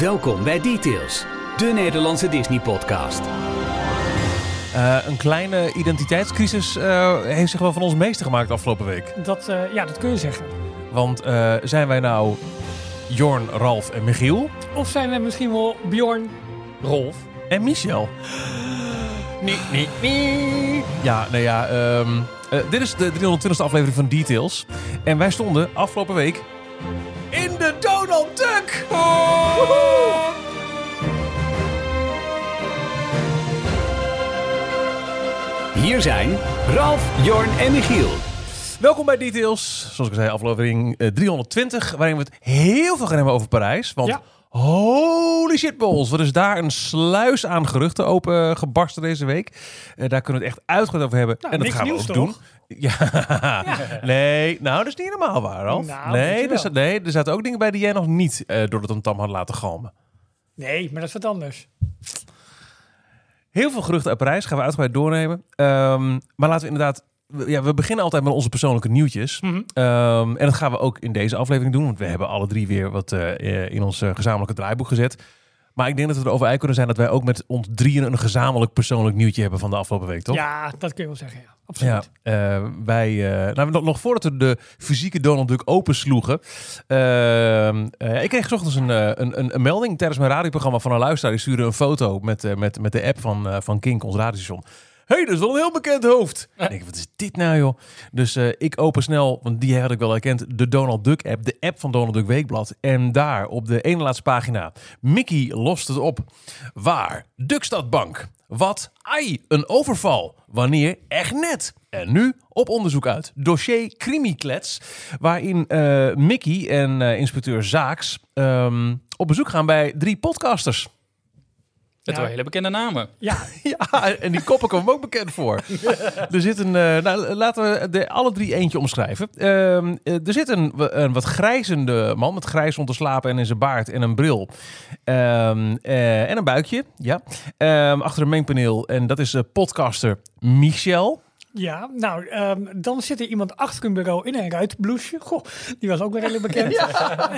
Welkom bij Details, de Nederlandse Disney-podcast. Uh, een kleine identiteitscrisis uh, heeft zich wel van ons meester gemaakt afgelopen week. Dat, uh, ja, dat kun je zeggen. Want zijn wij nou Jorn, Ralf en Michiel? Of zijn wij misschien wel Bjorn, Rolf en Michel? Nee, nee, nee. Ja, nou ja, um, dit is de 320e aflevering van Details. En wij stonden afgelopen week in de Donald Duck! Hier zijn Ralf, Jorn en Michiel. Welkom bij Details. Zoals ik zei, aflevering 320, waarin we het heel veel gaan hebben over Parijs. Want Ja. holy shit balls, wat is daar een sluis aan geruchten open gebarsten deze week. Eh, daar kunnen we het echt uitgebreid over hebben. Nou, en dat niks gaan we nieuws ook toch? doen. Ja. nee, nou dat is niet helemaal waar, Ralf. Nou, nee, er nee, er zaten ook dingen bij die jij nog niet eh, door het tam had laten galmen. Nee, maar dat is wat anders. Heel veel geruchten uit Parijs gaan we uitgebreid doornemen. Ehm, maar laten we inderdaad... we- Ja, we beginnen altijd met onze persoonlijke nieuwtjes. Mhm. Ehm, en dat gaan we ook in deze aflevering doen. Want we hebben alle drie weer wat eh, eh, in ons gezamenlijke draaiboek gezet. Maar ik denk dat we erover uit kunnen zijn dat wij ook met ons drieën een gezamenlijk persoonlijk nieuwtje hebben van de afgelopen week, toch? Ja, dat kun je wel zeggen. Ja, absoluut. Ja, eh, wij, eh, nou, nog, voordat we de fysieke Donald Duck opensloegen. eh, ik kreeg ochtends een, een, een, een melding tijdens mijn radioprogramma van een luisteraar. Die stuurde een foto met, met, met de app van, van Kink, ons radiostation. hey, dat is wel een heel bekend hoofd. Ik denk, wat is dit nou joh? Dus ik open snel, want die had ik wel herkend, de Donald Duck app. De app van Donald Duck Weekblad. En daar op de ene laatste pagina, Mickey lost het op. Waar? Duckstadbank. Wat? Ai, een overval. Wanneer? Echt net. En nu op onderzoek uit. Dossier Crimiklets. Waarin eh, Mickey en eh, inspecteur Zaaks ehm, op bezoek gaan bij drie podcasters. Met Ja. wel hele bekende namen. Ja, Ja, en die koppen komen ook bekend voor. Er zit een, eh, nou, laten we de alle drie eentje omschrijven. Ehm, eh, er zit een, een wat grijzende man met grijs rond te slapen en in zijn baard en een bril. Ehm, eh, en een buikje, ja. Ehm, achter een mengpaneel. En dat is eh, podcaster Michel. ja. nou, ehm, dan zit er iemand achter een bureau in een ruitbloesje. Goh, die was ook wel redelijk bekend.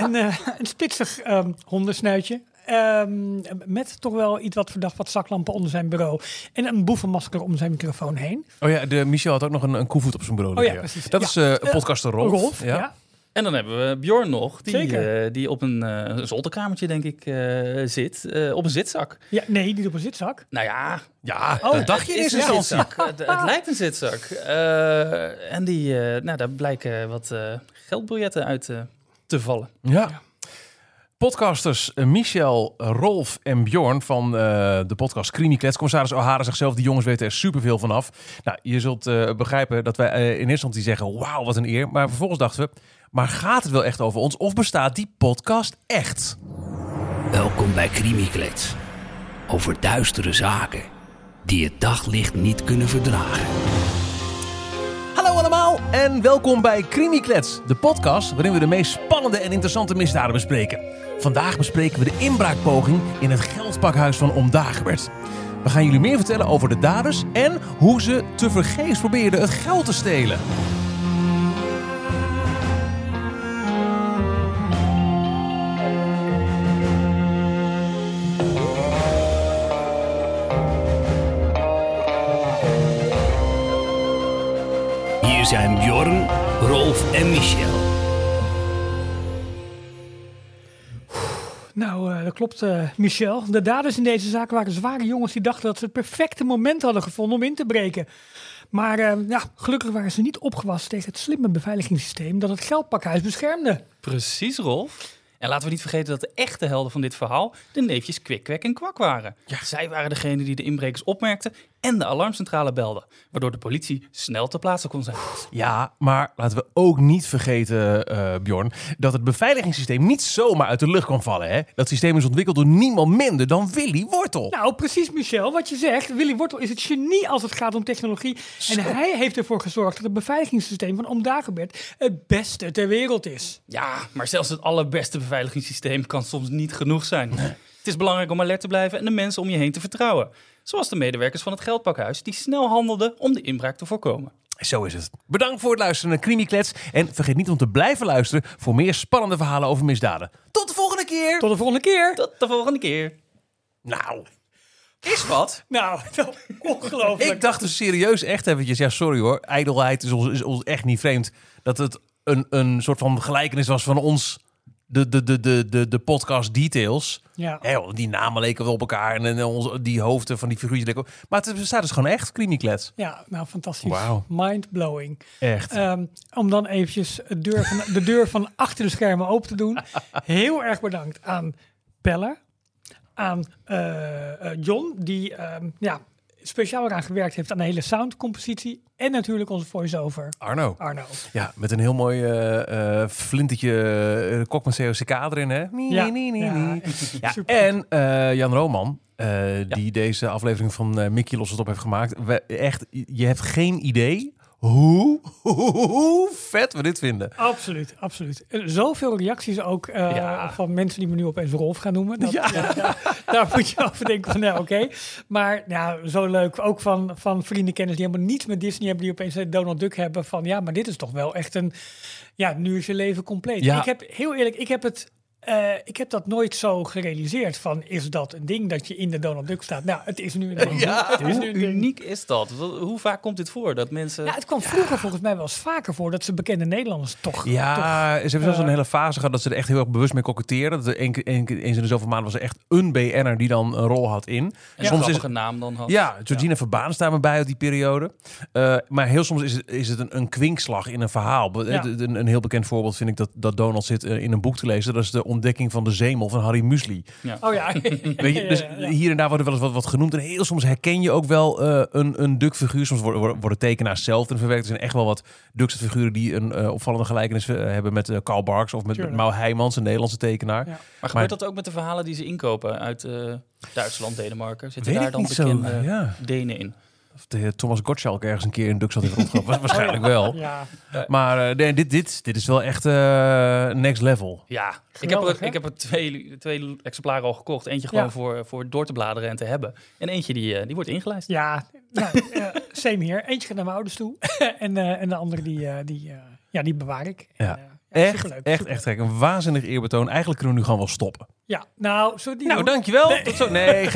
En een spitsig ehm, hondensnuitje. Ehm, met toch wel iets wat verdacht wat zaklampen onder zijn bureau. En een boevenmasker om zijn microfoon heen. Oh ja, de, Michel had ook nog een, een koevoet op zijn bureau Oh ja, precies. Dat Ja. is eh, podcaster Rolf. Rolf, ja. En dan hebben we Bjorn nog, die, Zeker. eh, die op een, eh, een zolderkamertje, denk ik, eh, zit. eh, op een zitzak. Ja, nee, niet op een zitzak. Nou ja, Ja, Oh, dat dacht je is een zitzak. het, het lijkt een zitzak. Eh, en die, eh, nou, daar blijken wat eh, geldbiljetten uit te vallen. Ja. Podcasters eh, Michel, Rolf en Bjorn van eh, de podcast Crimiklets. Commissaris O'Hara zegt zelf, die jongens weten er superveel van af. Nou, je zult eh, begrijpen dat wij eh, in eerste instantie zeggen, wauw, wat een eer. Maar vervolgens dachten we, maar gaat het wel echt over ons? Of bestaat die podcast echt? Welkom bij Crimiklets. Over duistere zaken die het daglicht niet kunnen verdragen. En welkom bij Crimiklets, de podcast waarin we de meest spannende en interessante misdaden bespreken. Vandaag bespreken we de inbraakpoging in het geldpakhuis van Oom Dagobert. We gaan jullie meer vertellen over de daders en hoe ze tevergeefs probeerden het geld te stelen. Zijn Bjorn, Rolf en Michel. Nou, eh, dat klopt, eh, Michel. De daders in deze zaak waren zware jongens die dachten dat ze het perfecte moment hadden gevonden om in te breken. Maar eh, ja, gelukkig waren ze niet opgewassen tegen het slimme beveiligingssysteem dat het geldpakhuis beschermde. Precies, Rolf. En laten we niet vergeten dat de echte helden van dit verhaal de neefjes Kwik, Kwek en Kwak waren. Zij waren degene die de inbrekers opmerkten en de alarmcentrale belden, waardoor de politie snel ter plaatse kon zijn. Ja, maar laten we ook niet vergeten, eh, Bjorn, dat het beveiligingssysteem niet zomaar uit de lucht kan vallen. Hè? Dat systeem is ontwikkeld door niemand minder dan Willy Wortel. Nou, precies, Michel. Wat je zegt, Willy Wortel is het genie als het gaat om technologie. En hij heeft ervoor gezorgd dat het beveiligingssysteem van Oom Dagobert het beste ter wereld is. Ja, maar zelfs het allerbeste beveiligingssysteem kan soms niet genoeg zijn. Het is belangrijk om alert te blijven en de mensen om je heen te vertrouwen. Zoals de medewerkers van het Geldpakhuis, die snel handelden om de inbraak te voorkomen. Zo is het. Bedankt voor het luisteren naar Crimiklets. En vergeet niet om te blijven luisteren voor meer spannende verhalen over misdaden. Tot de volgende keer! keer. Tot de volgende keer. Tot de volgende keer. Nou, Is wat? Nou, ongelooflijk. ik dacht dus serieus echt eventjes, ja sorry hoor, ijdelheid is ons, is ons echt niet vreemd. Dat het een, een soort van gelijkenis was van ons, de, de, de, de, de, de podcast details. Ja. Joh, die namen leken wel op elkaar en, en onze, die hoofden van die figuurtjes leken op- Maar het bestaat dus gewoon echt, Kliniklets. ja, nou fantastisch. Wauw. Mind-blowing. Echt. Ehm, om dan eventjes de deur, van, de deur van achter de schermen open te doen. Heel erg bedankt aan Pelle, aan eh, eh, John, die ehm, ja, speciaal eraan gewerkt heeft aan de hele soundcompositie. En natuurlijk onze voice-over, Arno. Arno. Ja, met een heel mooi eh eh flintertje uh, kok met COCK erin, hè? Nee, Ja, nee, nee, ja. Ja, en eh, Jan Roman, eh, die deze aflevering van eh Mickey Los het op heeft gemaakt. We, echt, je hebt geen idee hoe, hoe vet we dit vinden. Absoluut, absoluut. Eh, Zoveel reacties ook eh, Ja. van mensen die me nu opeens Rolf gaan noemen. Dat, Ja. ja, daar, daar moet je over denken van, nou oké. Maar ja, zo leuk. Ook van, van vrienden, kennis die helemaal niets met Disney hebben. Die opeens eh, Donald Duck hebben van, ja, maar dit is toch wel echt een... Ja, nu is je leven compleet. Ja. Ik heb, heel eerlijk, ik heb het... eh, ik heb dat nooit zo gerealiseerd van, is dat een ding dat je in de Donald Duck staat? Nou, het is nu een ding. het is nu een uniek is dat? Hoe vaak komt dit voor? Dat mensen... Ja, het kwam vroeger volgens mij wel eens vaker voor dat ze bekende Nederlanders toch... Ja, toch ze hebben zelfs eh, een hele fase gehad dat ze er echt heel erg bewust mee koketteren. Dat er één keer- eens in de zoveel maanden was er echt een BN'er die dan een rol had in. en soms een is grappige naam dan had. Ja, Georgina Verbaan staan we bij uit die periode. Eh, maar heel soms is het, is het een, een kwinkslag in een verhaal. Ja. Een, een heel bekend voorbeeld vind ik dat, dat Donald zit in een boek te lezen. Dat is de ontdekking van de zemel van Harry Musli. Oh ja. Weet je, dus hier en daar wordt er wel eens wat, wat genoemd. En heel soms herken je ook wel eh, een, een Duck-figuur. Soms worden, worden, worden tekenaars zelf erin verwerkt. Er zijn echt wel wat Duck-figuren die een eh, opvallende gelijkenis eh, hebben met Karl Barks of met, met. Mau Heijmans, een Nederlandse tekenaar. Ja. Maar gebeurt dat ook met de verhalen die ze inkopen uit eh, Duitsland, Denemarken? Zitten daar dan bekende ja. Denen in? Of de Thomas Gottschalk ergens een keer in zat heeft rondgelopen. Was Waarschijnlijk wel. Ja, Maar eh, nee, dit, dit, dit is wel echt eh, next level. Ja, ik heb er, hè? ik heb er twee, twee exemplaren al gekocht. Eentje gewoon Ja. voor, voor door te bladeren en te hebben. En eentje die, eh, die wordt ingelijst. ja nou, eh, same hier. Eentje gaat naar mijn ouders toe. en, eh, en de andere die, eh, die, eh, ja, die bewaar ik. Ja. En, Echt, superleuk, echt, superleuk. echt gek. Een waanzinnig eerbetoon. Eigenlijk kunnen we nu gewoon wel stoppen. Ja, nou, zo die Nou, doen? dankjewel. Tot zo. Nee.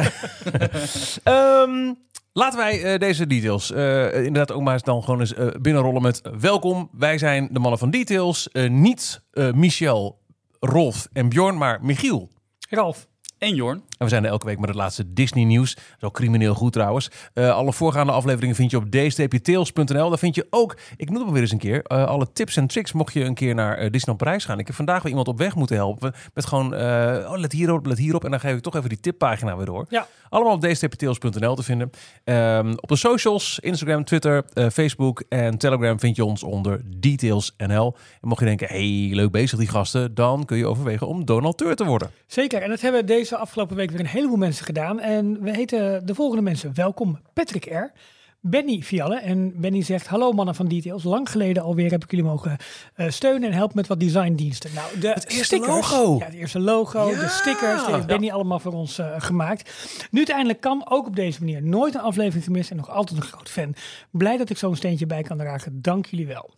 Ehm, laten wij eh, deze details eh, inderdaad ook maar eens dan gewoon eens eh, binnenrollen met welkom. Wij zijn de mannen van details. Niet Michel, Rolf en Bjorn, maar Michiel. Ralf. En Jorn. En we zijn er elke week met het laatste Disney nieuws. Dat is ook crimineel goed trouwens. Eh, alle voorgaande afleveringen vind je op d-tails.nl. Daar vind je ook, ik noem maar weer eens een keer, eh, alle tips en tricks mocht je een keer naar eh, Disneyland Parijs gaan. Ik heb vandaag weer iemand op weg moeten helpen. Met gewoon, oh, let hierop, let hierop. En dan geef ik toch even die tippagina weer door. Ja. Allemaal op dstptails.nl te vinden. Ehm, op de socials, Instagram, Twitter, Facebook en Telegram vind je ons onder details.nl. En mocht je denken, hey, leuk bezig die gasten, dan kun je overwegen om donateur te worden. Zeker, en dat hebben deze afgelopen week weer een heleboel mensen gedaan. En we heten de volgende mensen welkom. Patrick R., Benny Vialle. En Benny zegt, hallo mannen van Details. Lang geleden alweer heb ik jullie mogen eh, steunen en helpen met wat designdiensten. Nou, de Het eerste stickers, logo. Ja, het eerste logo, Ja. de stickers, die heeft Benny allemaal voor ons eh, gemaakt. Nu het eindelijk kan, ook op deze manier. Nooit een aflevering gemist en nog altijd een groot fan. Blij dat ik zo'n steentje bij kan dragen. Dank jullie wel.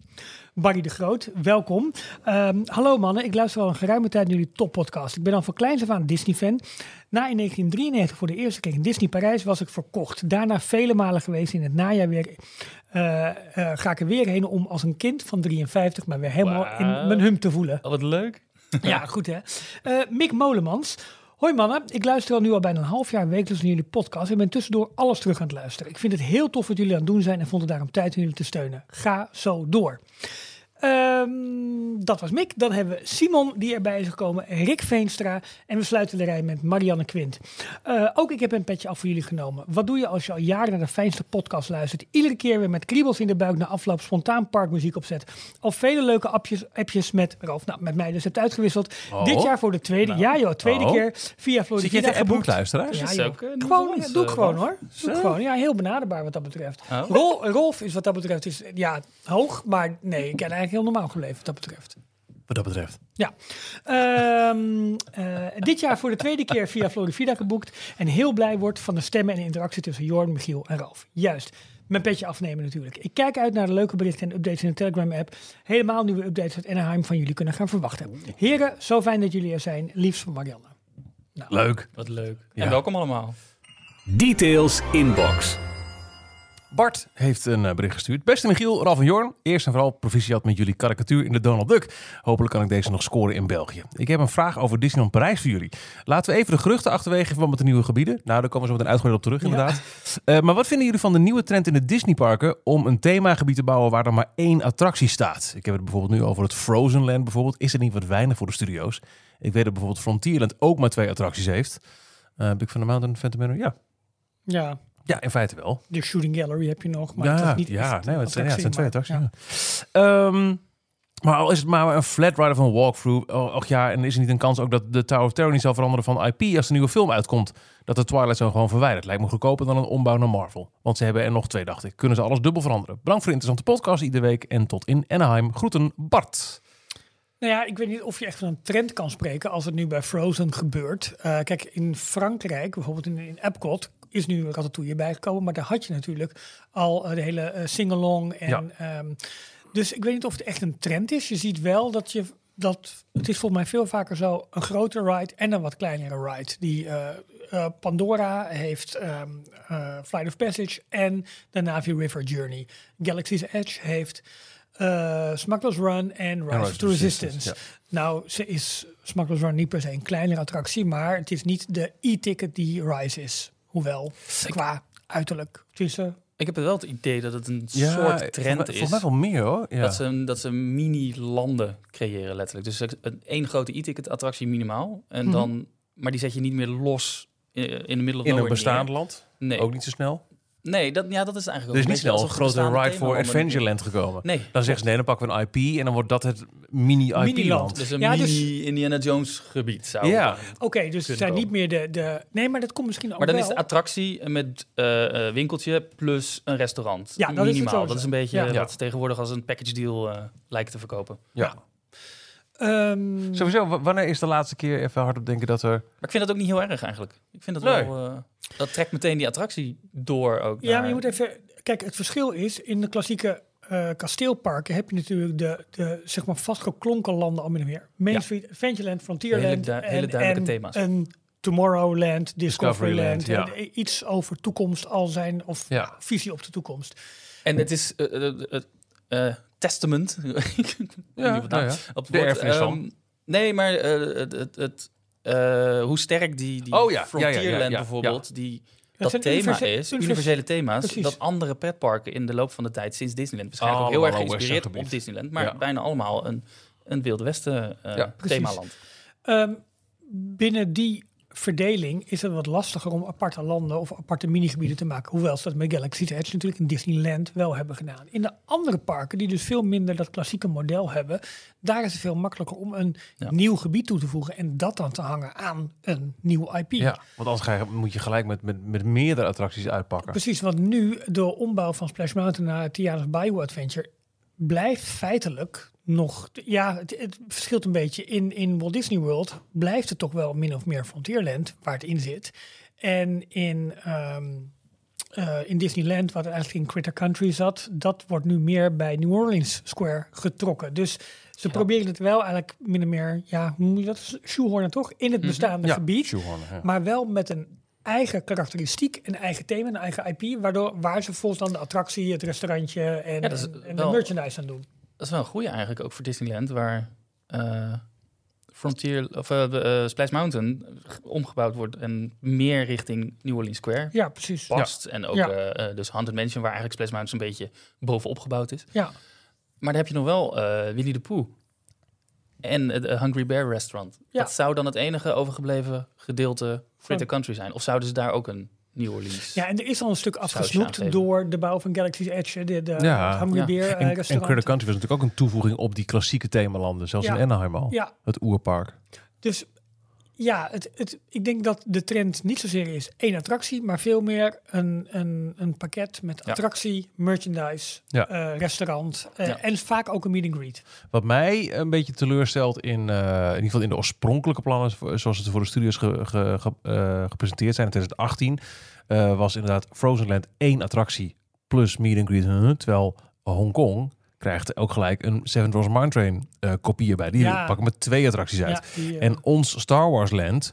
Barry de Groot, welkom. Ehm, hallo mannen, ik luister al een geruime tijd naar jullie toppodcast. Ik ben al van kleins af aan Disney-fan. Na in 1993 voor de eerste keer in Disney Parijs was ik verkocht. Daarna vele malen geweest in het najaar weer. eh, eh, ga ik er weer heen om als een kind van 53 maar weer helemaal in mijn hum te voelen. Oh, wat leuk. Ja, goed hè. Eh, Mick Molemans. Hoi mannen, ik luister al nu al bijna een half jaar wekelijks naar jullie podcast en ben tussendoor alles terug aan het luisteren. Ik vind het heel tof wat jullie aan het doen zijn en vond het daarom tijd om jullie te steunen. Ga zo door. Ehm, dat was Mick. Dan hebben we Simon die erbij is gekomen, Rick Veenstra en we sluiten de rij met Marianne Quint. Eh, ook ik heb een petje af voor jullie genomen. Wat doe je als je al jaren naar de fijnste podcast luistert? Iedere keer weer met kriebels in de buik na afloop spontaan parkmuziek opzet. Al vele leuke appjes, appjes met Ralf, nou met mij dus hebt uitgewisseld. Oh. Dit jaar voor de tweede, ja joh, tweede Oh. keer via Zit je Florida de app geboekt. luisteraars? Ja, joh. eh, gewoon, doe ik eh, gewoon Ralf. hoor. Doe gewoon. Ja, heel benaderbaar wat dat betreft. Oh. Rol, Rolf is wat dat betreft is, ja, hoog, maar nee, ik ben eigenlijk heel normaal gebleven wat dat betreft. Wat dat betreft. Ja. Ehm, eh, dit jaar voor de tweede keer via Florida geboekt. En heel blij wordt van de stemmen en de interactie tussen Jorn, Michiel en Ralf. Juist. mijn petje afnemen natuurlijk. Ik kijk uit naar de leuke berichten en updates in de Telegram-app. Helemaal nieuwe updates uit Anaheim van jullie kunnen gaan verwachten. Heren, zo fijn dat jullie er zijn. Liefst van Marianne. Nou, Leuk. Wat leuk. Ja. En welkom allemaal. Details inbox. Bart heeft een eh, bericht gestuurd. Beste Michiel, Ralf en Jorn. Eerst en vooral proficiat met jullie karikatuur in de Donald Duck. Hopelijk kan ik deze nog scoren in België. Ik heb een vraag over Disneyland Parijs voor jullie. Laten we even de geruchten achterwege verband met de nieuwe gebieden. Nou, daar komen we zo meteen uitgebreid op terug inderdaad. Eh, maar wat vinden jullie van de nieuwe trend in de Disneyparken om een themagebied te bouwen waar er maar één attractie staat? Ik heb het bijvoorbeeld nu over het Frozen Land bijvoorbeeld. Is er niet wat weinig voor de studio's? Ik weet dat bijvoorbeeld Frontierland ook maar twee attracties heeft. Uh, Big Thunder Mountain, Phantom Manor, ja. ja, Ja, in feite wel. de Shooting Gallery heb je nog, maar ja, het is niet ja, nee, een het, zijn, ja, het zijn twee attractie, attracties. ja. Ehm, maar al is het maar een flat ride of een walkthrough. oh, Och ja, en is er niet een kans ook dat de Tower of Terror niet zal veranderen van IP als de nieuwe film uitkomt? Dat de Twilight Zone gewoon verwijderd. Lijkt me goedkoper dan een ombouw naar Marvel. Want ze hebben er nog twee, dacht ik. Kunnen ze alles dubbel veranderen? Bedankt voor de interessante podcast iedere week. En tot in Anaheim. Groeten, Bart. Nou ja, ik weet niet of je echt van een trend kan spreken als het nu bij Frozen gebeurt. Eh, kijk, in Frankrijk, bijvoorbeeld in, in Epcot, is nu Ratatouille bijgekomen. Maar daar had je natuurlijk al eh, de hele eh, sing-along. En, Ja. ehm, dus ik weet niet of het echt een trend is. Je ziet wel dat je... Dat, het is volgens mij veel vaker zo een grotere ride en een wat kleinere ride. Die eh, Pandora heeft ehm, eh, Flight of Passage en de Navi River Journey. Galaxy's Edge heeft Smuggler's Run en Rise, of Resistance. Resistance, Nou, ze is Smuggler's Run niet per se een kleinere attractie, maar het is niet de e-ticket die Rise is. Hoewel, qua uiterlijk. Eh, Ik heb wel het idee dat het een Ja, soort trend is. Volgens mij wel meer hoor. Ja. Dat ze, dat ze mini-landen creëren letterlijk. Dus een één grote e-ticket attractie minimaal. En Mhm. dan, maar die zet je niet meer los in, in de of in nowhere een bestaand neer. land. Nee, Ook niet zo snel. Nee dat, ja, dat is Er eigenlijk is ook niet snel een grote ride voor Adventureland gekomen. Nee, Dan zeggen ze nee, dan pakken we een IP en dan wordt dat het mini-IP-land. Dus een Ja, dus- mini Indiana Jones gebied zou Ja. Oké, dus het zijn komen. niet meer de, de... Nee, maar dat komt misschien ook Maar dan wel. is de attractie met eh, eh, winkeltje plus een restaurant. Ja, dat is het Minimaal. sowieso. dat is een beetje Ja. wat ze tegenwoordig als een package deal eh, lijken te verkopen. Ja. Ehm, Sowieso, wanneer is de laatste keer even hardop denken dat er... Maar ik vind dat ook niet heel erg eigenlijk. Ik vind dat Nee. wel... eh, dat trekt meteen die attractie door ook. Ja, naar- maar je moet even... Kijk, het verschil is, in de klassieke eh, kasteelparken heb je natuurlijk de, de zeg maar vastgeklonken landen al meer. Main Ja. Street, Adventureland, Frontierland Hele du- en, hele duidelijke en thema's. een Tomorrowland, Discoveryland. Discoveryland, en iets over toekomst al zijn of Ja. visie op de toekomst. En het is eh, testament. Ik weet niet Ja, nou ja. op het De erfenis ehm, Nee, maar eh, het, het, het, eh, hoe sterk die, die Oh ja, ja, ja, Frontierland ja, ja, bijvoorbeeld, die dat thema universe- is, universe- universele thema's, Precies. dat andere pretparken in de loop van de tijd sinds Disneyland waarschijnlijk ook heel Allemaal erg geïnspireerd op. Disneyland, maar Ja. bijna allemaal een, een Wilde Westen eh Ja, precies. themaland. Ehm, binnen die verdeling is het wat lastiger om aparte landen of aparte minigebieden te maken. Hoewel ze dat met Galaxy's Edge natuurlijk in Disneyland wel hebben gedaan. In de andere parken, die dus veel minder dat klassieke model hebben, daar is het veel makkelijker om een Ja. nieuw gebied toe te voegen en dat dan te hangen aan een nieuw IP. Ja, want anders ga je, moet je gelijk met, met, met meerdere attracties uitpakken. Precies, want nu de ombouw van Splash Mountain naar Tiana's Bayou Adventure blijft feitelijk nog... Ja, het, het verschilt een beetje. In, in Walt Disney World blijft het toch wel min of meer Frontierland waar het in zit. En in, ehm, eh, in Disneyland, wat eigenlijk in Critter Country zat... dat wordt nu meer bij New Orleans Square getrokken. Dus ze proberen het wel eigenlijk min of meer... Ja, hoe moet je dat? Shoehornen toch? In het bestaande Ja, gebied. ja. Maar wel met een eigen karakteristiek, een eigen thema, een eigen IP, waardoor waar ze volgens dan de attractie, het restaurantje en, en, de merchandise aan doen. Dat is wel een goede eigenlijk ook voor Disneyland, waar eh, Frontier of de, eh, Splash Mountain omgebouwd wordt en meer richting New Orleans Square Ja, precies. past. En ook Ja. eh, eh, dus Haunted Mansion, waar eigenlijk Splash Mountain een beetje bovenop gebouwd is. Ja, Maar dan heb je nog wel Winnie the Pooh en het Hungry Bear Restaurant. Ja. Dat zou dan het enige overgebleven gedeelte Critter Country zijn. Of zouden ze daar ook een New Orleans... ja, en er is al een stuk afgesnoept door de bouw van Galaxy's Edge, de, de Ja. het Hungry Ja. Bear eh, En, en restaurant. Critter Country was natuurlijk ook een toevoeging op die klassieke themalanden. Zelfs Ja. in Anaheim al. Ja, Het oerpark. dus ja, het, het, ik denk dat de trend niet zozeer is één attractie, maar veel meer een, een, een pakket met Ja. attractie, merchandise, Ja. eh, restaurant eh, Ja. en vaak ook een meet and greet. Wat mij een beetje teleurstelt in, eh, in ieder geval in de oorspronkelijke plannen, zoals het voor de studios ge- ge- ge- gepresenteerd zijn in 2018, eh, was inderdaad Frozen Land één attractie plus meet and greet. Terwijl Hongkong krijgt ook gelijk een Seven Dwarfs Mine Train eh kopie erbij. Die Ja. pakken met twee attracties uit. Ja, die, eh, En ons Star Wars Land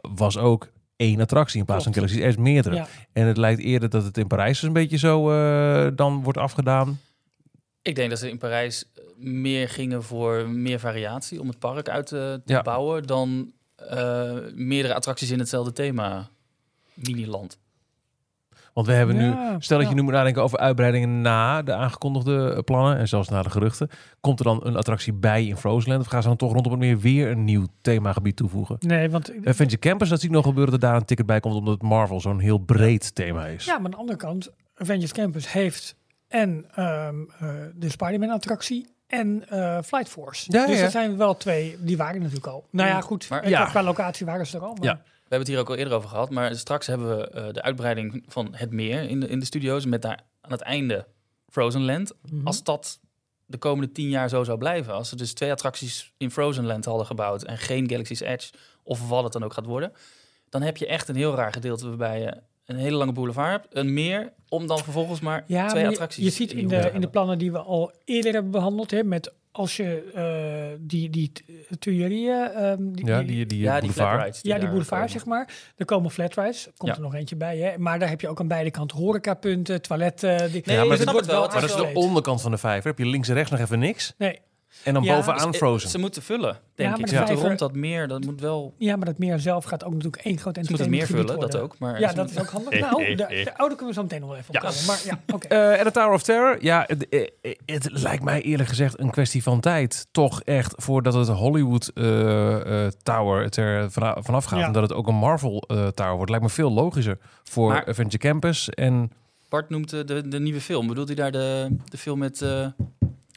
was ook één attractie in plaats van Klopt. Galaxy's Edge meerdere. ja. En het lijkt eerder dat het in Parijs dus een beetje zo eh, dan wordt afgedaan. Ik denk dat ze in Parijs meer gingen voor meer variatie om het park uit te, te Ja. bouwen dan eh, meerdere attracties in hetzelfde thema. Miniland. Want we hebben nu, stel dat je nu moet nadenken over uitbreidingen na de aangekondigde eh, plannen en zelfs na de geruchten. Komt er dan een attractie bij in Frozenland of gaan ze dan toch rondom het meer weer een nieuw themagebied toevoegen? Nee, want Adventure Campus, dat zie ik nog gebeuren dat daar een ticket bij komt omdat Marvel zo'n heel breed thema is. Ja, maar aan de andere kant, Avengers Campus heeft en ehm, eh, de Spider-Man attractie en eh, Flight Force. Ja, dus ja. dat zijn wel twee, die waren natuurlijk al. Nou ja, goed, Maar- maar, Ja. qua locatie waren ze er al. Maar Ja. We hebben het hier ook al eerder over gehad, maar straks hebben we eh, de uitbreiding van het meer in de, in de studio's met daar aan het einde Frozen Land. Mhm. Als dat de komende tien jaar zo zou blijven, als ze dus twee attracties in Frozen Land hadden gebouwd en geen Galaxy's Edge of wat het dan ook gaat worden, dan heb je echt een heel raar gedeelte waarbij je een hele lange boulevard hebt, een meer, om dan vervolgens maar Ja, twee maar je- attracties Je, ziet in de, in de plannen die we al eerder hebben behandeld, hè, met als je eh, die, die t- Tuileries, ehm, die, Ja, die- die, die, ja, die boulevard. ja, die boulevard, komen. zeg maar. Er komen flat rides. Komt Ja. er nog eentje bij, hè. Maar daar heb je ook aan beide kanten horecapunten, toiletten. Die, Nee, Ja, maar het wel. wordt Het Maar dat is wel- de onderkant van de vijver. Heb je links en rechts nog even niks. Nee, En dan Ja, bovenaan Dus, Frozen. Ze moeten vullen, denk maar ik. Ze moeten vijver- rond dat meer, dat moet wel... ja, maar dat meer zelf gaat ook natuurlijk één groot Ze moeten het meer vullen, dat ook. Maar Ja, dat is ook handig. Nou, de, de oude kunnen we zo meteen nog wel even Ja. opkomen. Maar ja, oké. Eh, en de Tower of Terror, ja, het, eh, eh, het lijkt mij eerlijk gezegd een kwestie van tijd. Toch echt voordat het Hollywood eh, eh, Tower het er vana- vanaf gaat. Ja. En dat het ook een Marvel eh, Tower wordt. Lijkt me veel logischer voor Maar- Adventure Campus en Bart noemt de, de nieuwe film. Bedoelt hij daar de, de film met... eh,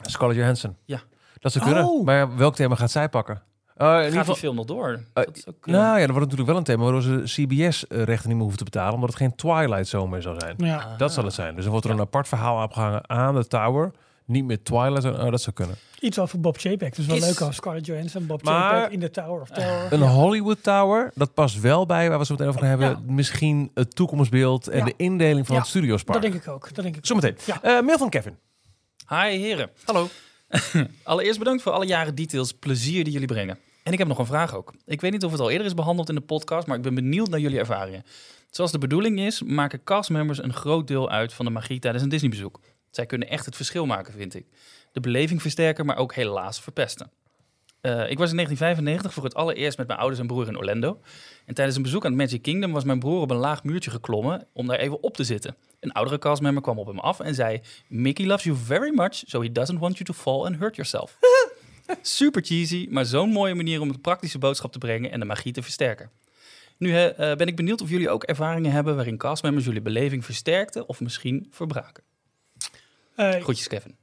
Scarlett Johansson. Ja. Dat ze kunnen. Oh. Maar welk thema gaat zij pakken? Eh, in ieder gaat geval, die film nog door? Eh, dat is ook, eh, nou ja, dat wordt natuurlijk wel een thema waardoor ze CBS-rechten niet meer hoeven te betalen. Omdat het geen Twilight zomer zal zijn. Ja. Dat zal het zijn. Dus er wordt er een apart verhaal opgehangen aan de Tower. Niet meer Twilight. Oh, dat zou kunnen. Iets voor Bob Chapek. Dus wel Is- leuk als Scarlett Johansson, Bob Maar- Chapek in de Tower of Terror. Een Ja. Hollywood Tower, dat past wel bij waar we zo meteen over gaan hebben. Ja. Misschien het toekomstbeeld en Ja. de indeling van Ja, het studiospark. Dat denk ik ook. Dat denk ik Zometeen. Ja. Eh, mail van Kevin. Hi heren. Hallo. Allereerst bedankt voor alle jaren details, plezier die jullie brengen. En ik heb nog een vraag ook. Ik weet niet of het al eerder is behandeld in de podcast, maar ik ben benieuwd naar jullie ervaringen. Zoals de bedoeling is, maken castmembers een groot deel uit van de magie tijdens een Disney-bezoek. Zij kunnen echt het verschil maken, vind ik. De beleving versterken, maar ook helaas verpesten. Eh, ik was in 1995 voor het allereerst met mijn ouders en broer in Orlando. En tijdens een bezoek aan het Magic Kingdom was mijn broer op een laag muurtje geklommen om daar even op te zitten. Een oudere castmember kwam op hem af en zei: Mickey loves you very much, so he doesn't want you to fall and hurt yourself. Super cheesy, maar zo'n mooie manier om een praktische boodschap te brengen en de magie te versterken. Nu eh, ben ik benieuwd of jullie ook ervaringen hebben waarin castmembers jullie beleving versterkten of misschien verbraken. Eh, Groetjes, Kevin.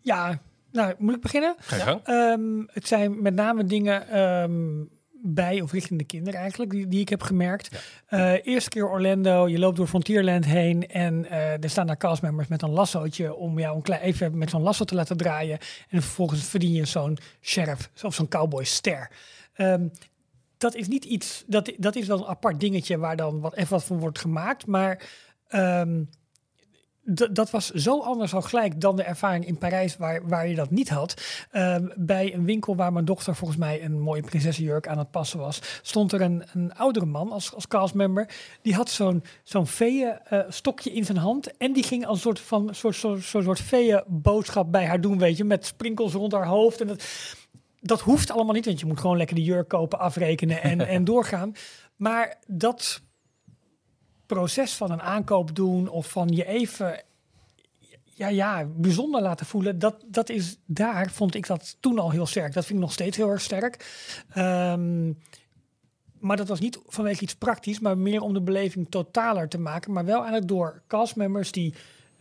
ja, nou, moet ik beginnen? Ga. Ehm, het zijn met name dingen ehm, bij of richting de kinderen eigenlijk, die, die ik heb gemerkt. Eh, eerste keer Orlando, je loopt door Frontierland heen en eh, er staan daar castmembers met een lassootje om jou een klein, even met zo'n lasso te laten draaien. En vervolgens verdien je zo'n sheriff of zo'n cowboyster. Ehm dat is niet iets, dat, dat is wel een apart dingetje waar dan wat, even wat van wordt gemaakt, maar... dat was zo anders al gelijk dan de ervaring in Parijs, waar, waar je dat niet had. Ehm, bij een winkel waar mijn dochter volgens mij een mooie prinsessenjurk aan het passen was, stond er een, een oudere man als, als castmember. Die had zo'n zo'n veeën eh, stokje in zijn hand. En die ging als een soort van soort, soort, soort, soort veeën boodschap bij haar doen, weet je, met sprinkels rond haar hoofd. En dat, dat hoeft allemaal niet, want je moet gewoon lekker de jurk kopen, afrekenen en, en doorgaan. Maar dat proces van een aankoop doen of van je even ja, ja, bijzonder laten voelen, dat, dat is daar, vond ik dat toen al heel sterk. Dat vind ik nog steeds heel erg sterk. Ehm, maar dat was niet vanwege iets praktisch, maar meer om de beleving totaler te maken. Maar wel eigenlijk door castmembers die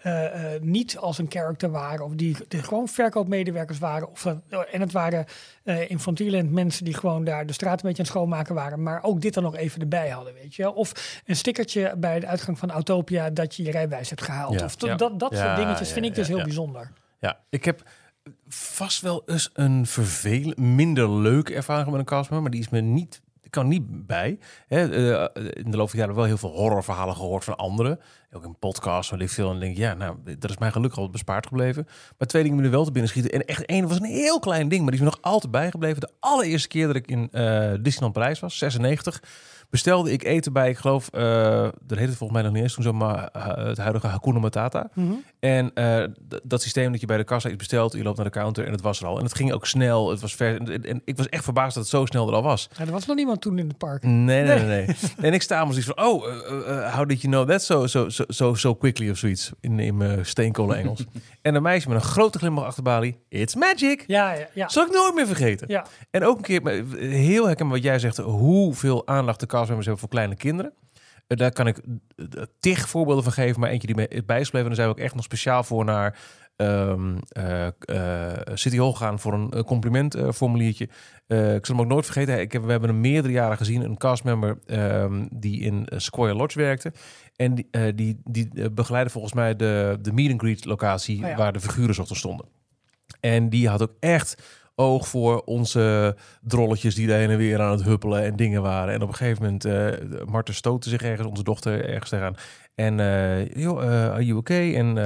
eh, eh, niet als een character waren, of die, die gewoon verkoopmedewerkers waren. Of, dat- en het waren eh in Frontierland mensen die gewoon daar de straat een beetje aan het schoonmaken waren, maar ook dit dan nog even erbij hadden, weet je wel. Of een stickertje bij de uitgang van Autopia dat je je rijbewijs hebt gehaald. Ja. Of Ja. dat, dat Ja, soort dingetjes ja, vind ik ja, dus heel ja. bijzonder. Ja, ik heb vast wel eens een vervelend, minder leuke ervaring met een castmember, maar die is me niet, ik kan niet bij. Hè, eh, in de loop van de jaren wel heel veel horrorverhalen gehoord van anderen. Ook in podcasts, weet ik veel. En denk ja, nou, dat is mij gelukkig al bespaard gebleven. Maar twee dingen me nu wel te binnen schieten. En echt één was een heel klein ding, maar die is me nog altijd bijgebleven. De allereerste keer dat ik in eh Disneyland Parijs was, 96, bestelde ik eten bij, ik geloof, eh dat heette volgens mij nog niet eens toen zo, maar eh, het huidige Hakuna Matata. Mhm. En eh, dat systeem dat je bij de kassa iets bestelt, je loopt naar de counter en het was er al. En het ging ook snel, het was ver. En, en ik was echt verbaasd dat het zo snel er al was. Ja, er was nog niemand toen in het park. Nee, nee, nee. nee. en ik sta maar zoiets van, oh, how did you know that so, so, so, so, quickly of zoiets in, in mijn steenkolen Engels. en een meisje met een grote glimlach achter de balie, it's magic. Ja, ja, ja. Zal ik nooit meer vergeten. ja. En ook een keer, heel herkenbaar wat jij zegt, hoeveel aandacht de castmembers hebben voor kleine kinderen. Eh, Daar kan ik eh, tig voorbeelden van geven, maar eentje die me is bijgebleven. En daar zijn we ook echt nog speciaal voor naar ehm, eh, City Hall gegaan voor een complimentformuliertje. Eh, ik zal hem ook nooit vergeten. Ik heb, we hebben hem meerdere jaren gezien. Een castmember ehm, die in Sequoia Lodge werkte. En die, die, die begeleidde volgens mij de, de meet and greet locatie Oh ja. waar de figuren zochten stonden. En die had ook echt oog voor onze drolletjes die daar heen en weer aan het huppelen en dingen waren. En op een gegeven moment, eh Marten stootte zich ergens, onze dochter ergens tegenaan. En, eh joh, eh, are you okay? En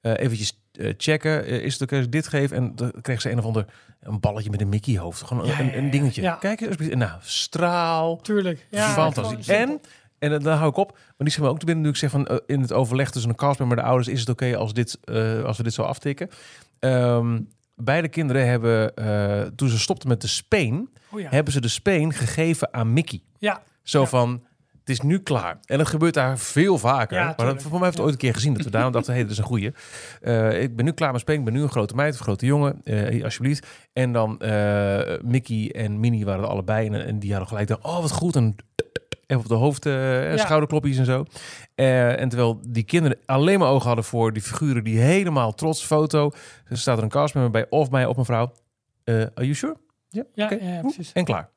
eh, eventjes checken, is het oké als ik dit geef? En dan kreeg ze een of ander, een balletje met een Mickey hoofd. Gewoon Ja, een, ja, een dingetje. ja. Kijk. En nou, straal. Tuurlijk. Ja, Fantastisch. En, en dan- hou ik op. Maar die maar ook te binnen nu ik zeg van in het overleg tussen een castmember en de ouders is het oké als, dit, als we dit zo aftikken. Ehm, beide kinderen hebben, eh, toen ze stopten met de speen, Oh ja. hebben ze de speen gegeven aan Mickey. ja. Zo Ja. van, het is nu klaar. En dat gebeurt daar veel vaker. Ja, maar dat, voor mij heeft het ooit een keer gezien dat we daarom dachten, hé, hey, dat is een goeie. Eh, ik ben nu klaar met speen, ik ben nu een grote meid of een grote jongen, eh, alsjeblieft. En dan eh, Mickey en Minnie waren er allebei en, en die hadden gelijk, dacht, oh wat goed, en even op de hoofd, Ja. schouderklopjes en zo. Eh, en terwijl die kinderen alleen maar ogen hadden voor die figuren die helemaal trots foto. Er staat er een castmember bij of mij of mevrouw. Eh are you sure? Ja, ja, ja, precies. En klaar.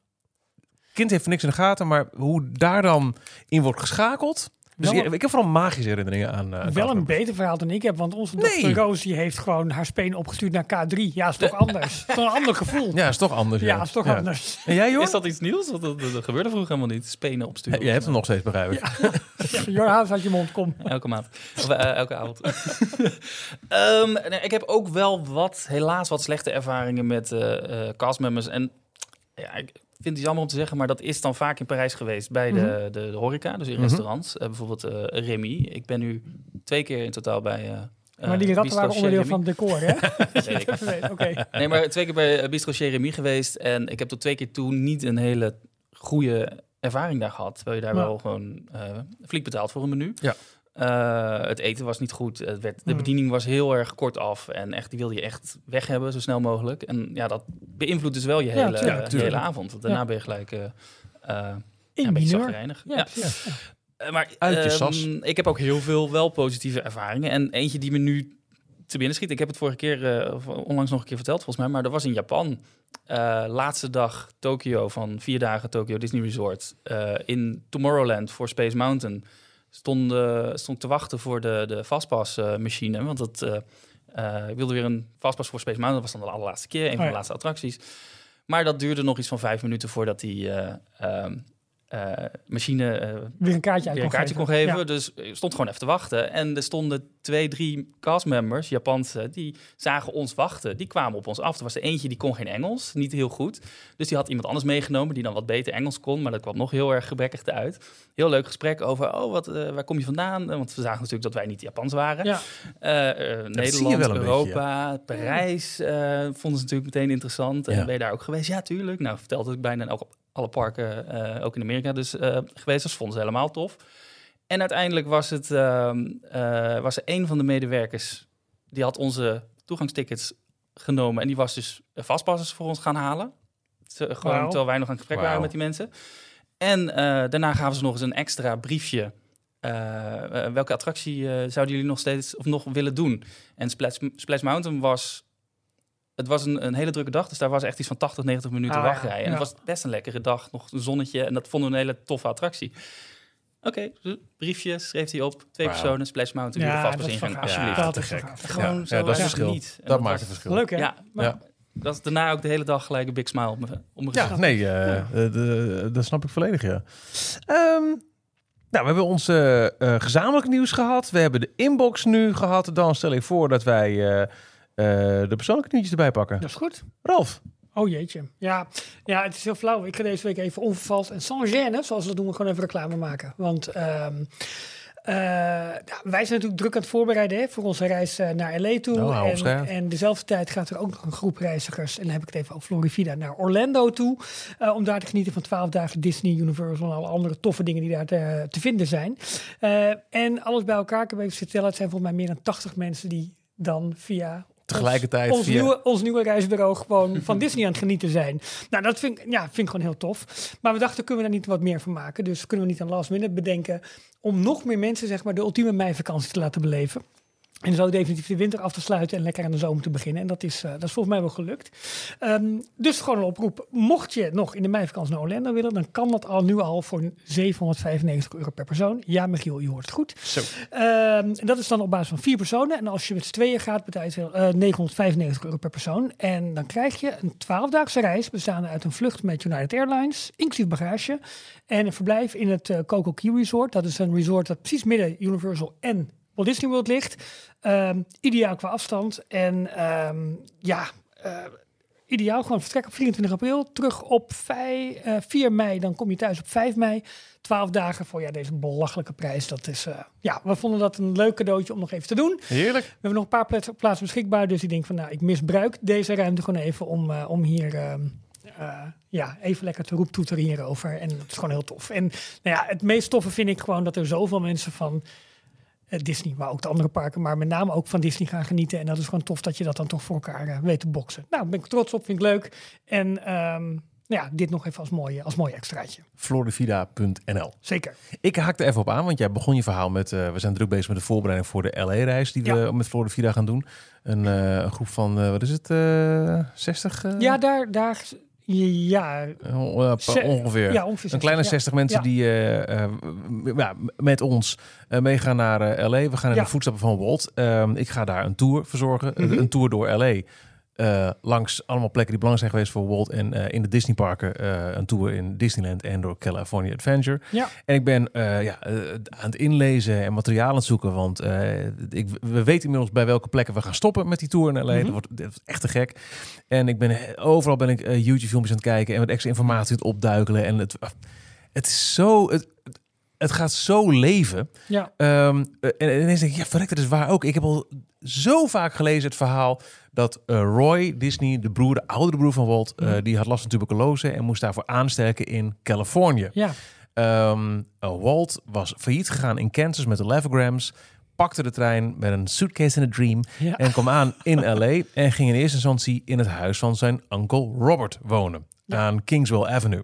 Kind heeft niks in de gaten, maar hoe daar dan in wordt geschakeld. Dus Wel- ik, ik heb vooral magische herinneringen aan. eh, Wel een beter verhaal dan ik heb, want onze Nee. dochter Roos die heeft gewoon haar speen opgestuurd naar K3. Ja, is toch anders? Is toch een ander gevoel? Ja, is toch anders. Ja, is toch Ja. anders. En jij, joh? Is dat iets nieuws? Dat, dat gebeurde vroeger helemaal niet. Spenen opsturen. Jij hebt hem nog steeds, begrijp ik. Jorhaas uit je mond, kom. Elke maand. Of eh, elke avond. Ehm, nee, ik heb ook wel wat, helaas wat slechte ervaringen met eh eh, castmembers. En ja, ik vind het jammer om te zeggen, maar dat is dan vaak in Parijs geweest bij de, de, de horeca, dus in Mhm. restaurants. Eh, bijvoorbeeld eh, Remy. Ik ben nu twee keer in totaal bij... eh, Maar die ratten waren onderdeel van het decor, hè? Weten, Oké. Nee, maar twee keer bij Bistro Chez Remy geweest. En ik heb tot twee keer toen niet een hele goede ervaring daar gehad. Terwijl je daar Ja. wel gewoon flink betaald voor een menu. Ja. Eh, het eten was niet goed. Het werd, de Hmm. bediening was heel erg kort af. En echt, die wilde je echt weg hebben, zo snel mogelijk. En ja, dat beïnvloedt dus wel je Ja, hele, je tuurlijk. hele avond. Want daarna Ja. ben je gelijk eh, eh, In een beetje zagrijnig. Ja, Ja. Eh, maar ehm, ik heb ook heel veel wel positieve ervaringen. En eentje die me nu te binnen schiet. Ik heb het vorige keer, eh, onlangs nog een keer verteld volgens mij. Maar dat was in Japan. Eh, laatste dag Tokio van vier dagen Tokyo Disney Resort. eh, in Tomorrowland voor Space Mountain. Stond, eh, stond te wachten voor de, de Fastpass eh, machine. Want dat, eh, eh, ik wilde weer een Fastpass voor Space Mountain. Dat was dan de allerlaatste keer. Een van Oh ja. de laatste attracties. Maar dat duurde nog iets van vijf minuten voordat die eh, eh, machine eh, Weer een kaartje uit weer een kaartje kon geven. Ja. Dus ik stond gewoon even te wachten. En er stonden twee, drie castmembers, Japanse, die zagen ons wachten. Die kwamen op ons af. Er was er eentje die kon geen Engels, niet heel goed. Dus die had iemand anders meegenomen die dan wat beter Engels kon. Maar dat kwam nog heel erg gebrekkig uit. Heel leuk gesprek over, oh, wat, eh, waar kom je vandaan? Want we zagen natuurlijk dat wij niet Japans waren. Ja. Eh, eh, Nederland, Europa, Parijs eh, vonden ze natuurlijk meteen interessant. En ben je daar ook geweest? Ja, tuurlijk. Nou, vertelde ik bijna elke, alle parken, eh, ook in Amerika dus eh, geweest. Dus vonden ze helemaal tof. En uiteindelijk was het ehm, eh, was er een van de medewerkers die had onze toegangstickets genomen en die was dus vastpassers voor ons gaan halen. Gewoon terwijl wij nog aan het gesprek waren met die mensen. En daarna gaven ze nog eens een extra briefje. Welke attractie zouden jullie nog steeds of nog willen doen? En Splash, Splash Mountain was. Het was een, een hele drukke dag, dus daar was echt iets van 80, 90 minuten Ah, wachtrij. En ja. het was best een lekkere dag, nog een zonnetje. En dat vonden we een hele toffe attractie. Oké, briefje, schreef hij op. Twee personen, Splash Mountain, Ja, ja, vast gaaf. alsjeblieft. Ja, Dat te gek. Gewoon Ja, zo ja, dat is erg het verschil. niet. En Dat maakt het verschil. Leuk, hè? Ja, maar Ja. dat is daarna ook de hele dag gelijk een big smile op mijn, op mijn Ja, gezicht. nee, eh, de- dat snap ik volledig, ja. Ehm, Nou, we hebben ons eh, gezamenlijk nieuws gehad. We hebben de inbox nu gehad. Dan stel ik voor dat wij eh, de persoonlijke nieuwtjes erbij pakken. Dat is goed. Ralf. Oh jeetje. Ja, ja, het is heel flauw. Ik ga deze week even onvervals en sans gêne, zoals we dat doen, we gewoon even reclame maken. Want ehm, eh, ja, wij zijn natuurlijk druk aan het voorbereiden hè, voor onze reis eh, naar LA toe. Oh, op en, en dezelfde tijd gaat er ook nog een groep reizigers, en dan heb ik het even over Florida, naar Orlando toe. eh, om daar te genieten van 12 dagen Disney, Universal en alle andere toffe dingen die daar te, te vinden zijn. Eh, en alles bij elkaar, ik heb even vertellen, het zijn volgens mij meer dan 80 mensen die dan via Tegelijkertijd ons, ons, via- nieuwe, ons nieuwe reisbureau gewoon van Disney aan het genieten zijn. Nou, dat vind ik, ja, vind ik gewoon heel tof. Maar we dachten, kunnen we daar niet wat meer van maken? Dus kunnen we niet aan last minute bedenken om nog meer mensen zeg maar, de ultieme meivakantie te laten beleven. En zo definitief de winter af te sluiten en lekker aan de zomer te beginnen. En dat is, eh, dat is volgens mij wel gelukt. Ehm, dus gewoon een oproep. Mocht je nog in de meivakantie naar Orlando willen, dan kan dat al nu al voor 795 euro per persoon. Ja, Michiel, je hoort het goed. Zo. Ehm, en dat is dan op basis van vier personen. En als je met z'n tweeën gaat, betaal je eh, 995 euro per persoon. En dan krijg je een 12-daagse reis bestaande uit een vlucht met United Airlines, inclusief bagage. En een verblijf in het eh, Coco Key Resort. Dat is een resort dat precies midden Universal en Walt Disney World ligt. Ehm, ideaal qua afstand. En ehm, ja, eh, ideaal gewoon vertrek op 24 april. Terug op 5, eh, 4 mei. Dan kom je thuis op 5 mei. 12 dagen voor ja, deze belachelijke prijs. Dat is, eh, ja, we vonden dat een leuk cadeautje om nog even te doen. Heerlijk. We hebben nog een paar plaatsen, plaatsen beschikbaar. Dus ik denk van, nou, ik misbruik deze ruimte gewoon even om, eh, om hier ehm, eh, ja, even lekker te roeptoeteren hierover. En dat is gewoon heel tof. En nou ja, het meest toffe vind ik gewoon dat er zoveel mensen van eh, Disney, maar ook de andere parken, maar met name ook van Disney gaan genieten. En dat is gewoon tof dat je dat dan toch voor elkaar eh, weet te boksen. Nou, daar ben ik trots op, vind ik leuk. En ehm, nou ja, dit nog even als mooi, als mooi extraatje. Florivida.nl Zeker. Ik haakte even op aan, want jij begon je verhaal met... eh, we zijn druk bezig met de voorbereiding voor de LA-reis die we met Florida gaan doen. Een, eh, een groep van, eh, wat is het, eh 60? eh? Ja, daar, daar, ja, Eh, ongeveer. ja, ongeveer Een kleine 60, 60 mensen Ja. die eh, eh, met ons eh, meegaan naar eh, LA. We gaan in de voetstappen van Walt. Ehm, ik ga daar een tour verzorgen. Mhm. Een tour door LA. Eh, langs allemaal plekken die belangrijk zijn geweest voor Walt. En eh, in de Disneyparken eh, een tour in Disneyland en door California Adventure. Ja. En ik ben ja, aan het inlezen en materiaal aan het zoeken. Want ik, we weten inmiddels bij welke plekken we gaan stoppen met die tour in LA. Mhm. Dat, wordt, dat wordt echt te gek. En ik ben overal ben ik YouTube filmpjes aan het kijken en met extra informatie aan het opduikelen. En het, het is zo. Het, het gaat zo leven. ja. Ehm, eh, en, en ineens denk ik, ja, verrekt, dat is waar ook. Ik heb al zo vaak gelezen het verhaal dat eh, Roy Disney, de broer, de oudere broer van Walt, eh, die had last van tuberculose en moest daarvoor aansterken in Californië. Ja, Ehm, eh, Walt was failliet gegaan in Kansas met de Levergrams, pakte de trein met een suitcase en a dream ja. en kwam aan in LA en ging in eerste instantie in het huis van zijn onkel Robert wonen Ja. aan Kingswell Avenue.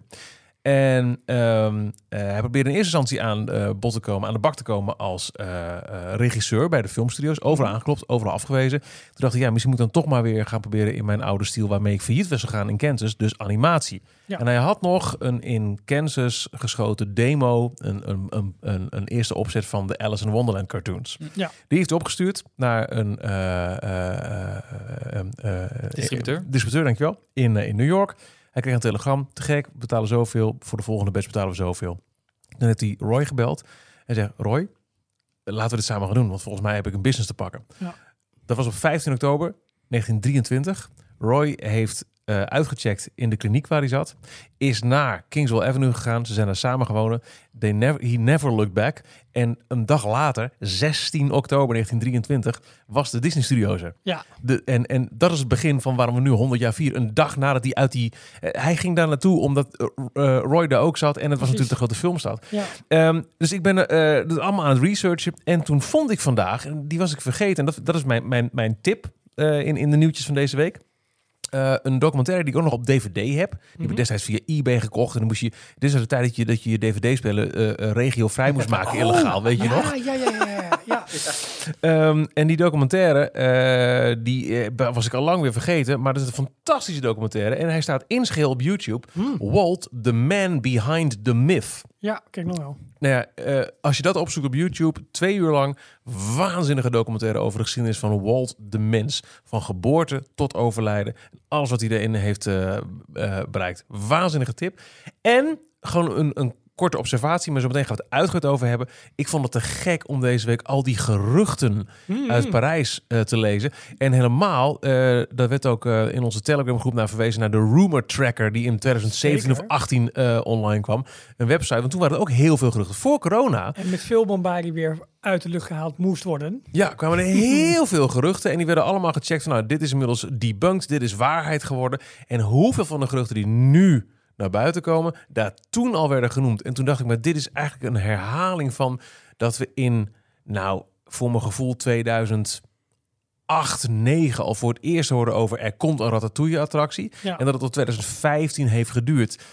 En ehm, eh, hij probeerde in eerste instantie aan eh bod te komen, aan de bak te komen als eh, regisseur bij de filmstudio's. Overal Mhm. aangeklopt, overal afgewezen. Toen dacht ik, ja, misschien moet ik dan toch maar weer gaan proberen in mijn oude stijl waarmee ik failliet was gegaan in Kansas, dus animatie. Ja. En hij had nog een in Kansas geschoten demo, een, een, een, een, eerste opzet van de Alice in Wonderland cartoons. Ja. Die heeft hij opgestuurd naar een eh, eh, eh, Distributeur. distributeur, dankjewel, in, in New York. Hij kreeg een telegram, te gek, we betalen zoveel, voor de volgende batch betalen we zoveel. Dan heeft hij Roy gebeld en zegt, Roy, laten we dit samen gaan doen, want volgens mij heb ik een business te pakken. Ja. Dat was op 15 oktober 1923. Roy heeft eh, uitgecheckt in de kliniek waar hij zat. Is naar Kingswell Avenue gegaan. Ze zijn daar samen gewonnen. They never, he never looked back. En een dag later, 16 oktober 1923, was de Disney Studios er. Ja. De, en, en dat is het begin van waarom we nu 100 jaar vieren. Een dag nadat hij uit die... eh, hij ging daar naartoe omdat eh, Roy daar ook zat. En het was Precies. natuurlijk de grote filmstad. ja. Ehm, dus ik ben dat allemaal aan het researchen. En toen vond ik vandaag, en die was ik vergeten. En dat, dat is mijn, mijn, mijn tip in, in de nieuwtjes van deze week. Eh, een documentaire die ik ook nog op DVD heb. Die heb Mhm. ik destijds via eBay gekocht. En dan moest je. Dit is de tijd dat je, dat je je DVD-spelen eh eh, regio vrij moest maken. illegaal, weet je ja, nog? Ja, ja, ja, ja. ja. Ehm, en die documentaire, die was ik al lang weer vergeten. Maar dat is een fantastische documentaire. En hij staat in scheel op YouTube. Hmm. Walt, the man behind the myth. Ja, kijk nog wel. Nou ja, eh, als je dat opzoekt op YouTube, twee uur lang, waanzinnige documentaire over de geschiedenis van Walt de mens. Van geboorte tot overlijden. Alles wat hij erin heeft eh, eh, bereikt. Waanzinnige tip. En gewoon een, een korte observatie, maar zo meteen gaan we het uitgebreid over hebben. Ik vond het te gek om deze week al die geruchten Hmm. uit Parijs eh, te lezen. En helemaal, eh daar werd ook eh, in onze Telegram groep naar verwezen naar de Rumor Tracker die in 2017 Zeker. of 18 eh, online kwam. Een website, want toen waren er ook heel veel geruchten. Voor corona En met veel bombardie weer uit de lucht gehaald moest worden. ja, kwamen er heel veel geruchten en die werden allemaal gecheckt van nou, dit is inmiddels debunked, dit is waarheid geworden. En hoeveel van de geruchten die nu naar buiten komen, daar toen al werden genoemd. En toen dacht ik, maar dit is eigenlijk een herhaling van dat we in, nou, voor mijn gevoel 2008, 9 al voor het eerst hoorden over er komt een ratatouille-attractie. Ja. En dat het tot 2015 heeft geduurd.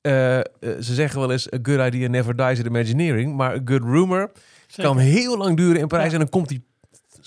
Eh, eh, ze zeggen wel eens, a good idea never dies in Imagineering. Maar a good rumor Zeker. kan heel lang duren in Parijs. Ja. En dan komt die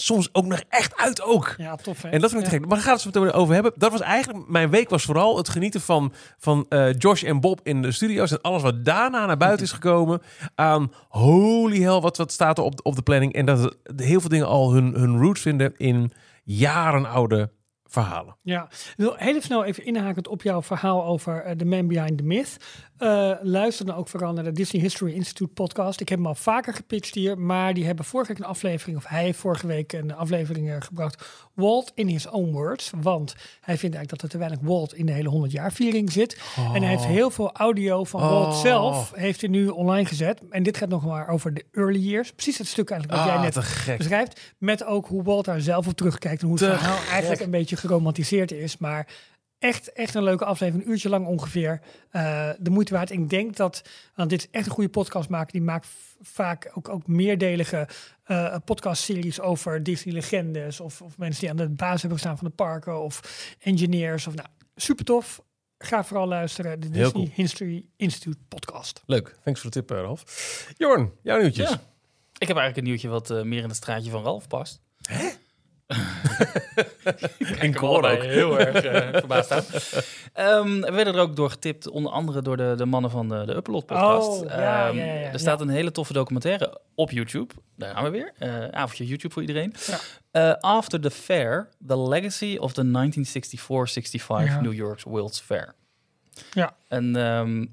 soms ook nog echt uit ook. Ja, tof hè? En dat vind ik Ja. te gek. Maar gaan we het zo over hebben. Dat was eigenlijk, mijn week was vooral het genieten van, van eh, Josh en Bob in de studio's. En alles wat daarna naar buiten is gekomen. Aan holy hell, wat, wat staat er op, op de planning. En dat heel veel dingen al hun, hun roots vinden in jaren oude verhalen. Ja, ik wil heel snel even inhakend op jouw verhaal over eh, The Man Behind the Myth. Eh, luister dan ook vooral naar de Disney History Institute podcast. Ik heb hem al vaker gepitcht hier, maar die hebben vorige week een aflevering, of hij heeft vorige week een aflevering eh, gebracht. Walt in his own words, want hij vindt eigenlijk dat er te weinig Walt in de hele 100 jaar viering zit. En hij heeft heel veel audio van Walt Oh. zelf, heeft hij nu online gezet. En dit gaat nog maar over de early years. Precies het stuk eigenlijk wat jij Ah, net te gek. beschrijft. Met ook hoe Walt daar zelf op terugkijkt en hoe het Te verhaal gek. eigenlijk een beetje geromantiseerd is. Maar echt, echt een leuke aflevering, een uurtje lang ongeveer. Eh, de moeite waard. Ik denk dat, want dit is echt een goede podcast maken. Die maakt vaak ook, ook meerdelige eh podcastseries over Disney-legendes. Of, of mensen die aan de basis hebben gestaan van de parken. Of engineers. Of, nou, super tof. Ga vooral luisteren. De Disney cool. History Institute podcast. Leuk, thanks voor de tip, eh, Ralf. Jorn, jouw nieuwtjes. Ja. Ik heb eigenlijk een nieuwtje wat eh, meer in het straatje van Ralf past. Ik hoor ook heel erg eh, verbaasd aan. Ehm, we werden er ook door getipt, onder andere door de, de mannen van de, de Upload podcast. Oh, ja, Ehm, ja, ja, ja. er staat een hele toffe documentaire op YouTube. Daar gaan we weer. Eh avondje YouTube voor iedereen. Ja. Eh, After the Fair, The Legacy of the 1964-65 Ja. New York's World's Fair. Ja. Een ehm,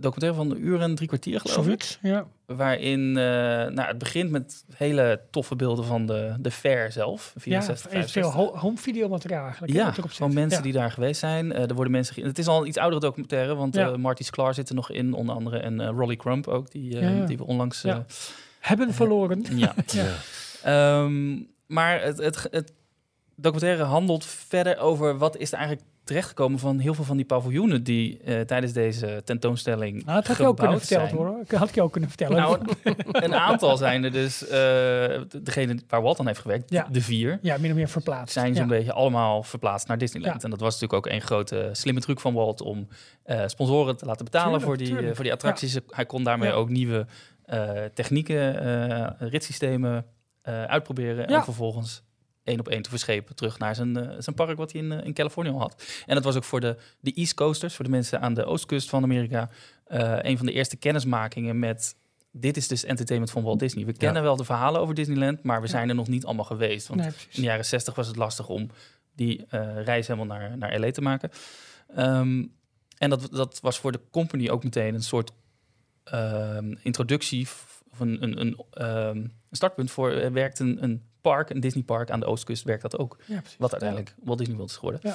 documentaire van een uur en drie kwartier, geloof ik. Ja. Waarin eh, nou, het begint met hele toffe beelden van de, de fair zelf. Ja, 64, veel 65. ho- home videomateriaal eigenlijk. hè, Ja, van mensen Ja. die daar geweest zijn. Eh, er worden mensen. Het is al een iets oudere documentaire, want Ja. eh, Marty Sklar zit er nog in, onder andere. En Rolly Crump ook, die, Ja, die we onlangs. Hebben verloren. ja. Ja. Ehm, maar het, het, het documentaire handelt verder over wat is er eigenlijk terechtgekomen van heel veel van die paviljoenen die eh, tijdens deze tentoonstelling Nou, dat had je ook kunnen vertellen hoor. Had je ook kunnen vertellen. Nou, een aantal zijn er dus, eh, degene waar Walt aan heeft gewerkt, Ja. de vier, ja, min of meer verplaatst. zijn zo'n ja. beetje allemaal verplaatst naar Disneyland. Ja. En dat was natuurlijk ook een grote slimme truc van Walt om eh, sponsoren te laten betalen Tuurlijk, voor, die, eh, tuurlijk. voor die attracties. Hij kon daarmee ook nieuwe eh, technieken, eh ritssystemen eh, uitproberen en vervolgens één op één te verschepen terug naar zijn, eh, zijn park wat hij in, eh, in Californië al had. En dat was ook voor de, de East Coasters, voor de mensen aan de oostkust van Amerika, eh, een van de eerste kennismakingen met dit is dus entertainment van Walt Disney. We kennen wel de verhalen over Disneyland, maar we Ja. zijn er nog niet allemaal geweest. Want Nee, in de jaren 60 was het lastig om die reis helemaal naar, naar LA te maken. Ehm, en dat, dat was voor de company ook meteen een soort ehm, introductie of een, een, een, ehm, een startpunt voor er werkt een, een park, een Disney park aan de oostkust werkt dat ook. Ja, precies. Wat uiteindelijk Walt Disney World is geworden. Ja.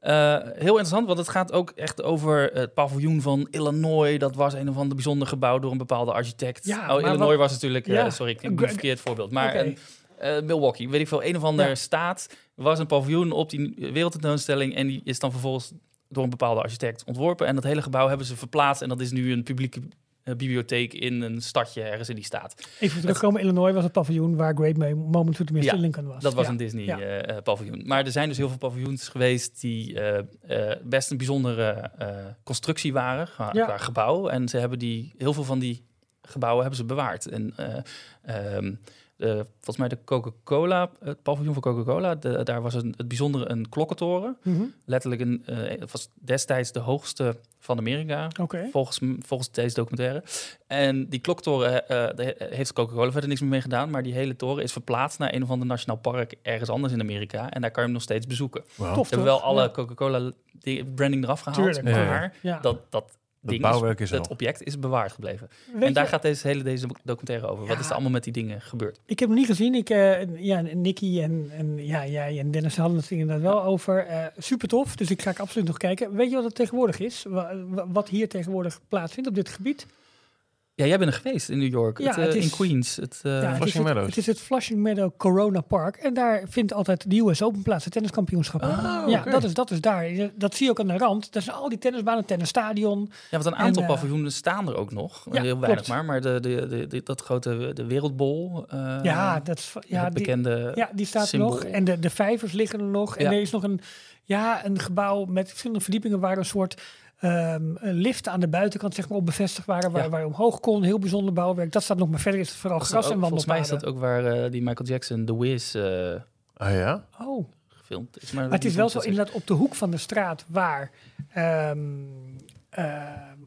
Eh, heel interessant, want het gaat ook echt over het paviljoen van Illinois. Dat was een of ander bijzonder gebouw door een bepaalde architect. Ja, oh, Illinois wat- was natuurlijk... eh, sorry, ik heb een verkeerd voorbeeld. Maar Oké. een, eh, Milwaukee, weet ik veel, een of andere Ja. staat was een paviljoen op die wereldtentoonstelling en die is dan vervolgens door een bepaalde architect ontworpen. En dat hele gebouw hebben ze verplaatst en dat is nu een publieke bibliotheek in een stadje ergens in die staat. Even terugkomen, Illinois was het paviljoen waar Great Mo- Moment to the Mr. Ja, Lincoln was. Dat was Ja. een Disney Ja. eh, eh, paviljoen. Maar er zijn dus heel veel paviljoens geweest die eh, eh, best een bijzondere eh, constructie waren qua, Ja. qua gebouw. En ze hebben die, heel veel van die gebouwen hebben ze bewaard. En eh, ehm, de, volgens mij de Coca-Cola, het paviljoen van Coca-Cola, daar was een, het bijzondere een klokkentoren. Mhm. Letterlijk een, eh, het was destijds de hoogste van Amerika. Volgens, volgens deze documentaire. En die kloktoren eh, heeft Coca-Cola verder niks meer mee gedaan. Maar die hele toren is verplaatst naar een of ander nationaal park ergens anders in Amerika. En daar kan je hem nog steeds bezoeken. Wauw. Tof, Ze hebben wel alle Ja. Coca-Cola die- branding eraf gehaald. Tuurlijk, maar. Ja. dat, dat ding bouwwerk is er het object is bewaard gebleven. Weet en daar je- gaat deze hele deze documentaire over. Wat is er allemaal met die dingen gebeurd? Ik heb hem niet gezien. Ik, eh, ja, Nicky en, en ja, jij en Dennis hadden het er inderdaad wel over. Eh super tof, dus ik ga ik absoluut nog kijken. Weet je wat het tegenwoordig is? Wa- wa- Wat hier tegenwoordig plaatsvindt op dit gebied? Ja, jij bent er geweest in New York, Ja, het, eh, het is- in Queens. Het, eh, ja, het, is Flushing het, Meadows. het is het Flushing Meadow Corona Park. En daar vindt altijd de US Open plaats, het tenniskampioenschap. Ah, ja, dat, is, dat is daar. Dat zie je ook aan de rand. Daar zijn al die tennisbanen, tennisstadion. Ja, want een aantal En, eh, paviljoenen staan er ook nog. ja, Heel weinig klopt. maar. Maar de, de, de, de- dat grote de wereldbol. eh, ja, dat is, ja, het die, bekende. ja, die staat er symbool. nog. En de, de vijvers liggen er nog. En Ja. er is nog een, ja, een gebouw met verschillende verdiepingen waar een soort ehm, een lift aan de buitenkant zeg maar, op bevestigd waren. Waar, Ja. waar je omhoog kon. Heel bijzonder bouwwerk. Dat staat nog maar verder is het vooral Dat gras ook- en volgens mij wandelpaden. is dat ook waar eh, die Michael Jackson The Wiz eh, Ah ja? Oh. gefilmd is. Maar het is wel zo inderdaad op de hoek van de straat waar ehm, ehm,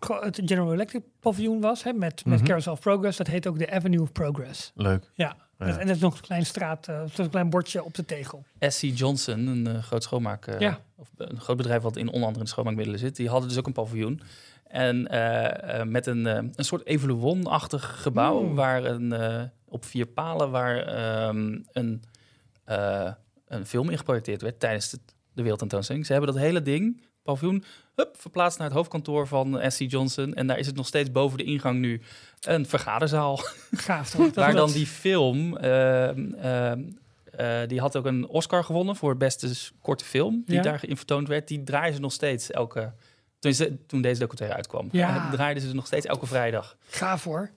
go- het General Electric paviljoen was. Hè, met, met Mhm. Carousel of Progress. Dat heet ook de Avenue of Progress. Leuk. Ja. Ja. En dat is nog een klein straat, eh, zo'n klein bordje op de tegel. SC Johnson, een eh, groot schoonmaak, eh, Ja. of een groot bedrijf wat in onder andere in schoonmaakmiddelen zit, die hadden dus ook een paviljoen. En met een, een soort evoluon-achtig gebouw, Hmm. waar een, eh, op vier palen, waar ehm, een, eh, een film in geprojecteerd werd tijdens de, de wereldtentoonstelling. Ze hebben dat hele ding, paviljoen, hup, verplaatst naar het hoofdkantoor van SC Johnson. En daar is het nog steeds boven de ingang nu een vergaderzaal. Gaaf toch? Dat- Waar dan die film, ehm, ehm, eh, die had ook een Oscar gewonnen voor beste s- korte film, die Ja. daarin vertoond werd. Die draaien ze nog steeds elke, toen, ze, toen deze documentaire uitkwam. Ja. eh, draaiden ze nog steeds elke vrijdag. Gaaf hoor.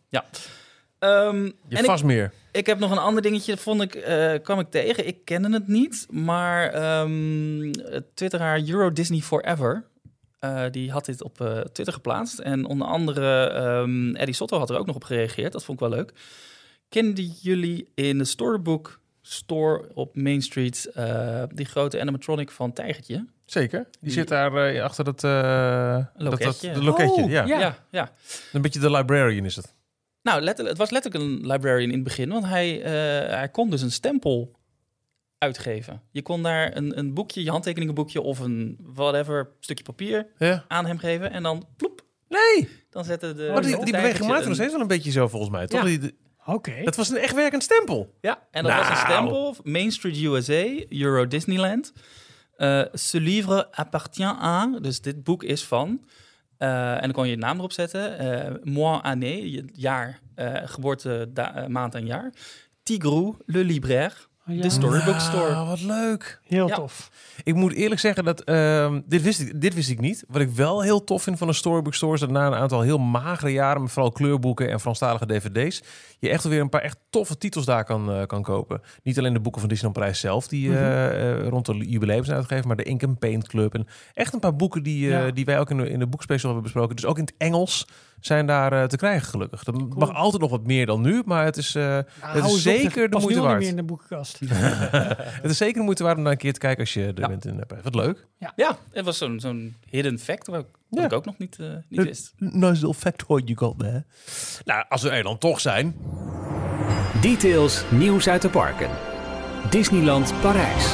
Ehm, Je en ik, vast meer. ik heb nog een ander dingetje, vond ik, eh, kwam ik tegen. Ik kende het niet, maar ehm twitteraar Euro Disney Forever, eh, die had dit op eh, Twitter geplaatst. En onder andere ehm Eddie Sotto had er ook nog op gereageerd. Dat vond ik wel leuk. Kenden jullie in de Storybook Store op Main Street eh, die grote animatronic van Tijgertje? Zeker. Die, Die- zit daar eh, achter dat... eh dat, dat, loketje. de loketje, Oh, ja. ja. ja. ja. Een beetje de librarian is het. Nou, letterlijk, het was letterlijk een librarian in het begin, want hij, eh, hij kon dus een stempel uitgeven. Je kon daar een, een boekje, je handtekeningenboekje of een whatever stukje papier Ja. aan hem geven en dan ploep, Nee, dan zette de. maar die, die beweging maakt een- nog steeds wel een beetje zo volgens mij. Toch? Ja. Die- die- Oké. dat was een echt werkend stempel. Ja, en dat was een Nou. stempel, Main Street USA, Euro Disneyland. Eh ce livre appartient à, dus dit boek is van. eh, en dan kon je je naam erop zetten. eh mois, année, je jaar, eh, geboorte, da- maand en jaar. Tigrou, le libraire, Oh, ja. de Storybook Store. Nou, wat leuk. Heel Ja. tof. Ik moet eerlijk zeggen dat ehm, dit, wist ik, dit wist ik niet. Wat ik wel heel tof vind van een storybook store is dat na een aantal heel magere jaren, met vooral kleurboeken en Franstalige dvd's, je echt weer een paar echt toffe titels daar kan, eh, kan kopen. Niet alleen de boeken van Disneyland Parijs zelf, die eh, eh, rond de jubileum zijn uitgegeven, maar de Ink and Paint Club en echt een paar boeken die, eh, Ja. die wij ook in de, in de boekspecial hebben besproken. Dus ook in het Engels zijn daar eh, te krijgen gelukkig. Dat mag altijd nog wat meer dan nu, maar het is, eh, Nou, het is op, zeker de moeite waard. meer in de boekenkast. het is zeker de moeite waard om daar een keer te kijken als je er Ja. bent in Parijs. Wat leuk. Ja, het was zo'n zo'n hidden fact wat, Ja. ik ook nog niet, eh, niet Eh, wist. Nice little factoid you got there. Nou, als we er dan toch zijn. Details nieuws uit de parken. Disneyland Parijs.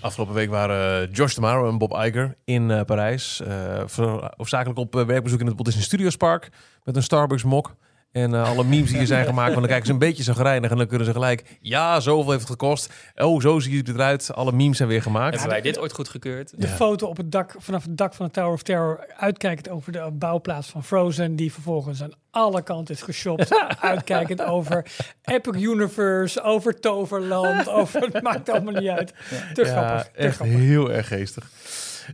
Afgelopen week waren eh, Josh Tomorrow en Bob Iger in eh, Parijs. eh voor- hoofdzakelijk op eh, werkbezoek in het Walt Studios Park. Met een Starbucks mok. En eh, alle memes die er zijn gemaakt. Want dan kijken ze een beetje zagrijnig. En dan kunnen ze gelijk... Ja, zoveel heeft het gekost. Oh, zo ziet het eruit. Alle memes zijn weer gemaakt. Hebben wij dit ooit goedgekeurd? De Ja. foto op het dak, vanaf het dak van de Tower of Terror, uitkijkend over de bouwplaats van Frozen, die vervolgens aan alle kanten is geshopt. uitkijkend over Epic Universe, over Toverland, over, het maakt allemaal niet uit. Te grappig, te echt grappig. heel erg geestig.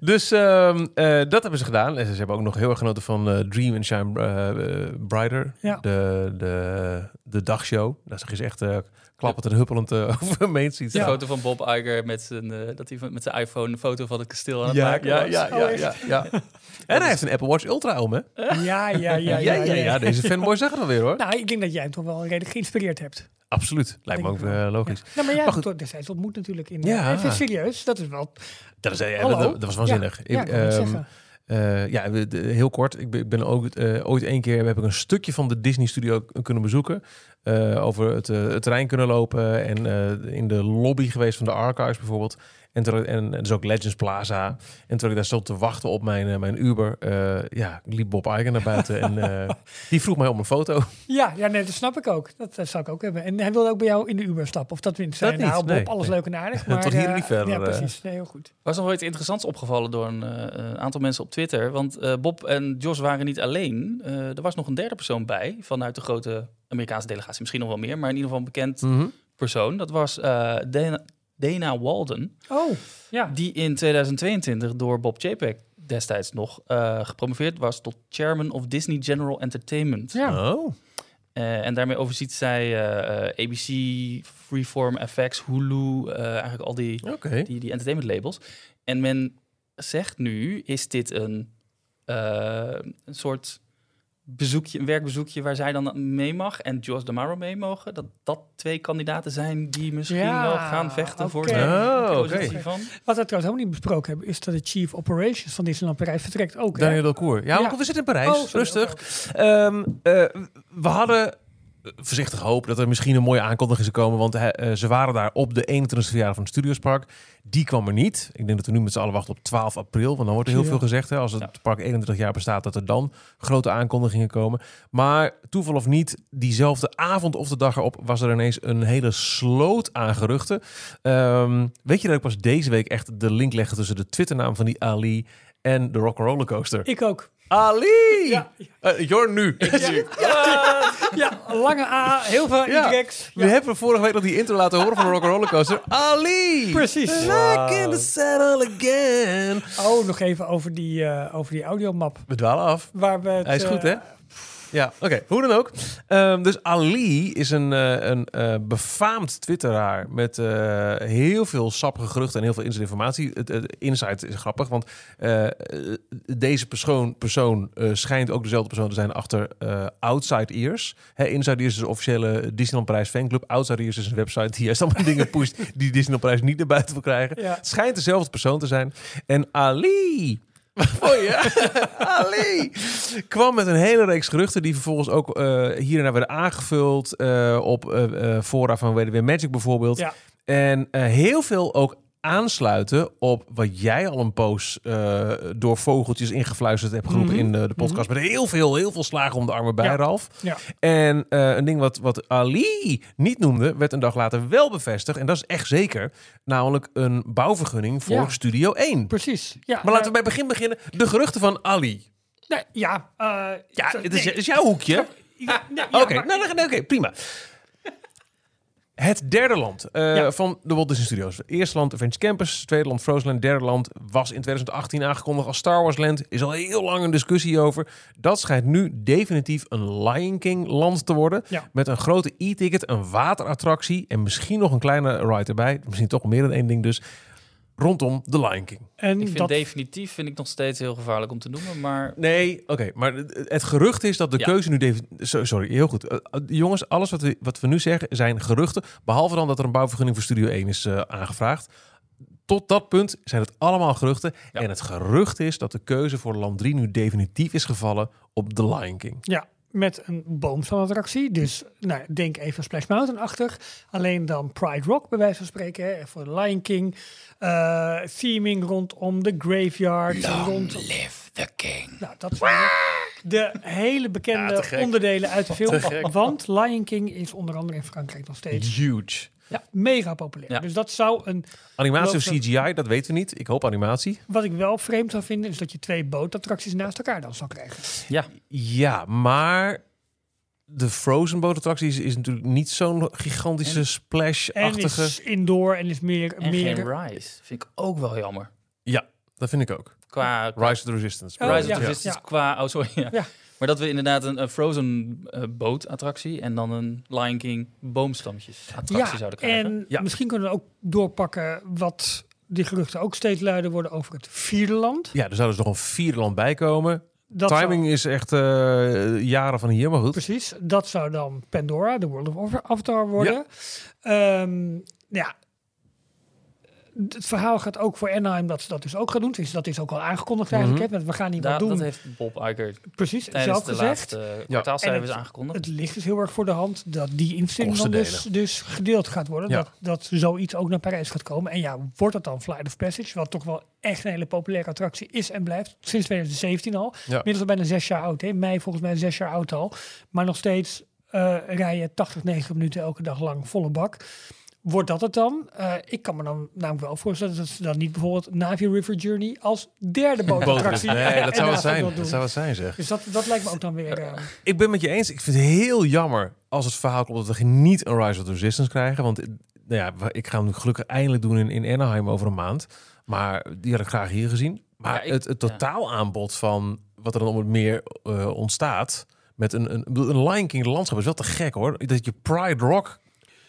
Dus ehm, eh, dat hebben ze gedaan. En ze hebben ook nog heel erg genoten van eh, Dream and Shine eh, Brighter. Ja. De, de, de dagshow. Daar zag je ze echt eh, klappend en huppelend over Main Street. De Ja. foto van Bob Iger met zijn, eh, dat hij met zijn iPhone een foto van het kasteel aan het Ja, maken ja, was. ja, Oh, ja, echt? ja, ja. En hij heeft een Apple Watch Ultra om, hè? Ja, ja, ja, ja. ja, ja, ja. Deze fanboy zag het alweer, hoor. Nou, ik denk dat jij hem toch wel redelijk geïnspireerd hebt. Absoluut. Lijkt me ook eh, logisch. Ja, maar jij hebt destijds ontmoet natuurlijk in... Ja. Even serieus, dat is wel... Dat, is, eh, Hallo? dat, dat was waanzinnig. Ja, Ik, ehm. Eh, ja, we- de- heel kort. Ik ben, ik ben ook eh, ooit één keer heb ik een stukje van de Disney Studio kunnen bezoeken. Eh, over het, eh, het terrein kunnen lopen en eh, in de lobby geweest van de Archives bijvoorbeeld. En, terwijl, en, en dus ook Legends Plaza. En terwijl ik daar stond te wachten op mijn, eh, mijn Uber, eh, ja, liep Bob Iger naar buiten. en eh, die vroeg mij om een foto. Ja, ja nee, dat snap ik ook. Dat, dat zou ik ook hebben. En hij wilde ook bij jou in de Uber stappen. Of dat vindt Dat zijn. niet, Nou, Bob, nee, alles nee. leuk en aardig. Maar, Tot hier niet verder, Ja, precies. Nee, heel goed. Was nog wel iets interessants opgevallen door een eh, een aantal mensen op Twitter. Want eh, Bob en Jos waren niet alleen. Eh, er was nog een derde persoon bij vanuit de grote Amerikaanse delegatie. Misschien nog wel meer, maar in ieder geval een bekend Mhm. persoon. Dat was eh, Dana, Dana Walden. Oh, ja. Die in 2022 door Bob Chapek destijds nog eh, gepromoveerd was tot chairman of Disney General Entertainment. Ja. Oh, Eh, en daarmee overziet zij eh, ABC, Freeform, FX, Hulu, eh, eigenlijk al die, die, die entertainment labels. En men zegt nu, is dit een, een soort bezoekje, een werkbezoekje waar zij dan mee mag en Jos Damaro mee mogen? Dat dat twee kandidaten zijn die misschien Ja, wel gaan vechten voor de Oh, positie oké. van... Wat we trouwens helemaal niet besproken hebben, is dat de Chief Operations van Disneyland Parijs vertrekt ook. hè? Daniel Delcourt. Ja, Ja. we zitten in Parijs. Oh, sorry, Rustig. Ehm, eh, we hadden voorzichtig hoop dat er misschien een mooie aankondiging zou komen. Want eh, ze waren daar op de 21ste verjaardag van het Studiospark. Die kwam er niet. Ik denk dat we nu met z'n allen wachten op 12 april. Want dan wordt er heel Ja. veel gezegd. Hè, als het Ja. park 21 jaar bestaat, dat er dan grote aankondigingen komen. Maar toeval of niet, diezelfde avond of de dag erop was er ineens een hele sloot aan geruchten. Ehm, weet je dat ik pas deze week echt de link legde tussen de Twitternaam van die Ali en de Rock'n'Roller Coaster? Ik ook. Ali! Ja. Jor nu. Ja, lange A, heel veel Ja. Y's. We hebben vorige week nog die intro laten horen van de Rock'n'Roller Coaster. Ali! Precies. Back in the saddle again. Oh, nog even over die, eh, over die audiomap. We dwalen af. Waar we het, Hij is goed, eh, hè? Ja, oké. Hoe dan ook. Ehm, dus Ali is een, eh, een eh, befaamd twitteraar met eh, heel veel sappige geruchten en heel veel inside informatie. Het, het insight is grappig, want deze persoon, persoon schijnt ook dezelfde persoon te zijn achter Outside Ears. Hè, Inside Ears is de officiële Disneyland Parijs fanclub. Outside Ears is een website die juist allemaal dingen pusht die Disneyland Parijs niet naar buiten wil krijgen. Ja. Het schijnt dezelfde persoon te zijn. En Ali... Vond je? Ali kwam met een hele reeks geruchten die vervolgens ook eh, hier en daar werden aangevuld eh, op eh, eh, fora van WDW Magic bijvoorbeeld. Ja. En eh, heel veel ook aansluiten op wat jij al een poos eh, door vogeltjes ingefluisterd hebt geroepen Mhm. in de, de podcast. Met heel veel, heel veel slagen om de armen bij, Ja. Ralf. Ja. En eh, een ding wat, wat Ali niet noemde, werd een dag later wel bevestigd. En dat is echt zeker. Namelijk een bouwvergunning voor Ja. Studio 1. Precies. Ja, Maar laten we bij het begin beginnen. De geruchten van Ali. Nee, ja, eh, Ja, het is, nee. is jouw hoekje. Nee, Oké, nou, oké, prima. Het derde land eh, Ja. van de Walt Disney Studios. Eerste land Adventure Campus, tweede land Frozen Land, derde land was in 2018 aangekondigd als Star Wars Land. Is al heel lang een discussie over. Dat schijnt nu definitief een Lion King land te worden. Ja. Met een grote e-ticket, een waterattractie en misschien nog een kleine ride erbij. Misschien toch meer dan één ding dus. Rondom de Lion King. En Ik vind dat, definitief vind ik nog steeds heel gevaarlijk om te noemen, maar Nee, oké, maar het gerucht is dat de Ja. keuze nu... Sorry, heel goed. Eh, eh, jongens, alles wat we, wat we nu zeggen zijn geruchten. Behalve dan dat er een bouwvergunning voor Studio 1 is eh, aangevraagd. Tot dat punt zijn het allemaal geruchten. Ja. En het gerucht is dat de keuze voor land 3 nu definitief is gevallen op The Lion King. ja, met een boomstamattractie. Dus nou, denk even Splash Mountain achter. Alleen dan Pride Rock, bij wijze van spreken. Hè, voor de Lion King. Eh, theming rondom de graveyard. rond, Live the king. nou, dat zijn de hele bekende onderdelen uit de film. Want Lion King is onder andere in Frankrijk nog steeds Huge. ja, mega populair. Ja. Dus dat zou een... Animatie of CGI, dat weten we niet. Ik hoop animatie. Wat ik wel vreemd zou vinden, is dat je twee bootattracties naast elkaar dan zou krijgen. ja, Ja, maar... De Frozen bootattractie is, is natuurlijk niet zo'n gigantische En splash-achtige... is indoor en is meer... en meer geen Rise. Vind ik ook wel jammer. Ja, dat vind ik ook. Qua, Rise of the Resistance. Oh, Rise of ja. the Resistance, Ja. qua, oh sorry, ja. Ja. Maar dat we inderdaad een, een Frozen eh, bootattractie en dan een Lion King boomstammetjes attractie Ja, zouden krijgen. en Ja. misschien kunnen we ook doorpakken wat die geruchten ook steeds luider worden over het vierde land. Ja, er zou dus nog een vierde land bij komen. Dat Timing zou- is echt eh, jaren van hier, maar goed. precies. Dat zou dan Pandora, de World of Avatar worden. Ja. ja, het verhaal gaat ook voor Anaheim dat ze dat dus ook gaan doen. Dus dat is ook al aangekondigd eigenlijk. Mhm. hè, want we gaan niet wat doen. dat heeft Bob Iger Precies, tijdens zelf de gezegd. laatste kwartaalcijfers En het- aangekondigd. Het ligt dus heel erg voor de hand dat die investering dan dus, dus gedeeld gaat worden. Ja. Dat, dat zoiets ook naar Parijs gaat komen. En ja, wordt het dan Flight of Passage, wat toch wel echt een hele populaire attractie is en blijft. Sinds 2017 al. Ja. Inmiddels al bijna zes jaar oud. Hè. In mei volgens mij zes jaar oud al. Maar nog steeds eh rijden 80, 90 minuten elke dag lang volle bak. Wordt dat het dan? Eh, ik kan me dan namelijk wel voorstellen dat ze dan niet bijvoorbeeld Navi River Journey als derde bootattractie. Nee, dat zou het zijn. Dat zou het zijn, zeg. Dus dat, dat lijkt me ook dan weer... eh, Ik ben met je eens. Ik vind het heel jammer als het verhaal komt dat we niet een Rise of the Resistance krijgen. Want eh, nou ja, ik ga hem nu gelukkig eindelijk doen in, in Anaheim over een maand. Maar die had ik graag hier gezien. Maar Ja, ik- het, het ja. totaalaanbod van wat er dan op het meer eh, ontstaat... met een, een, een Lion King landschap is wel te gek hoor. Dat je Pride Rock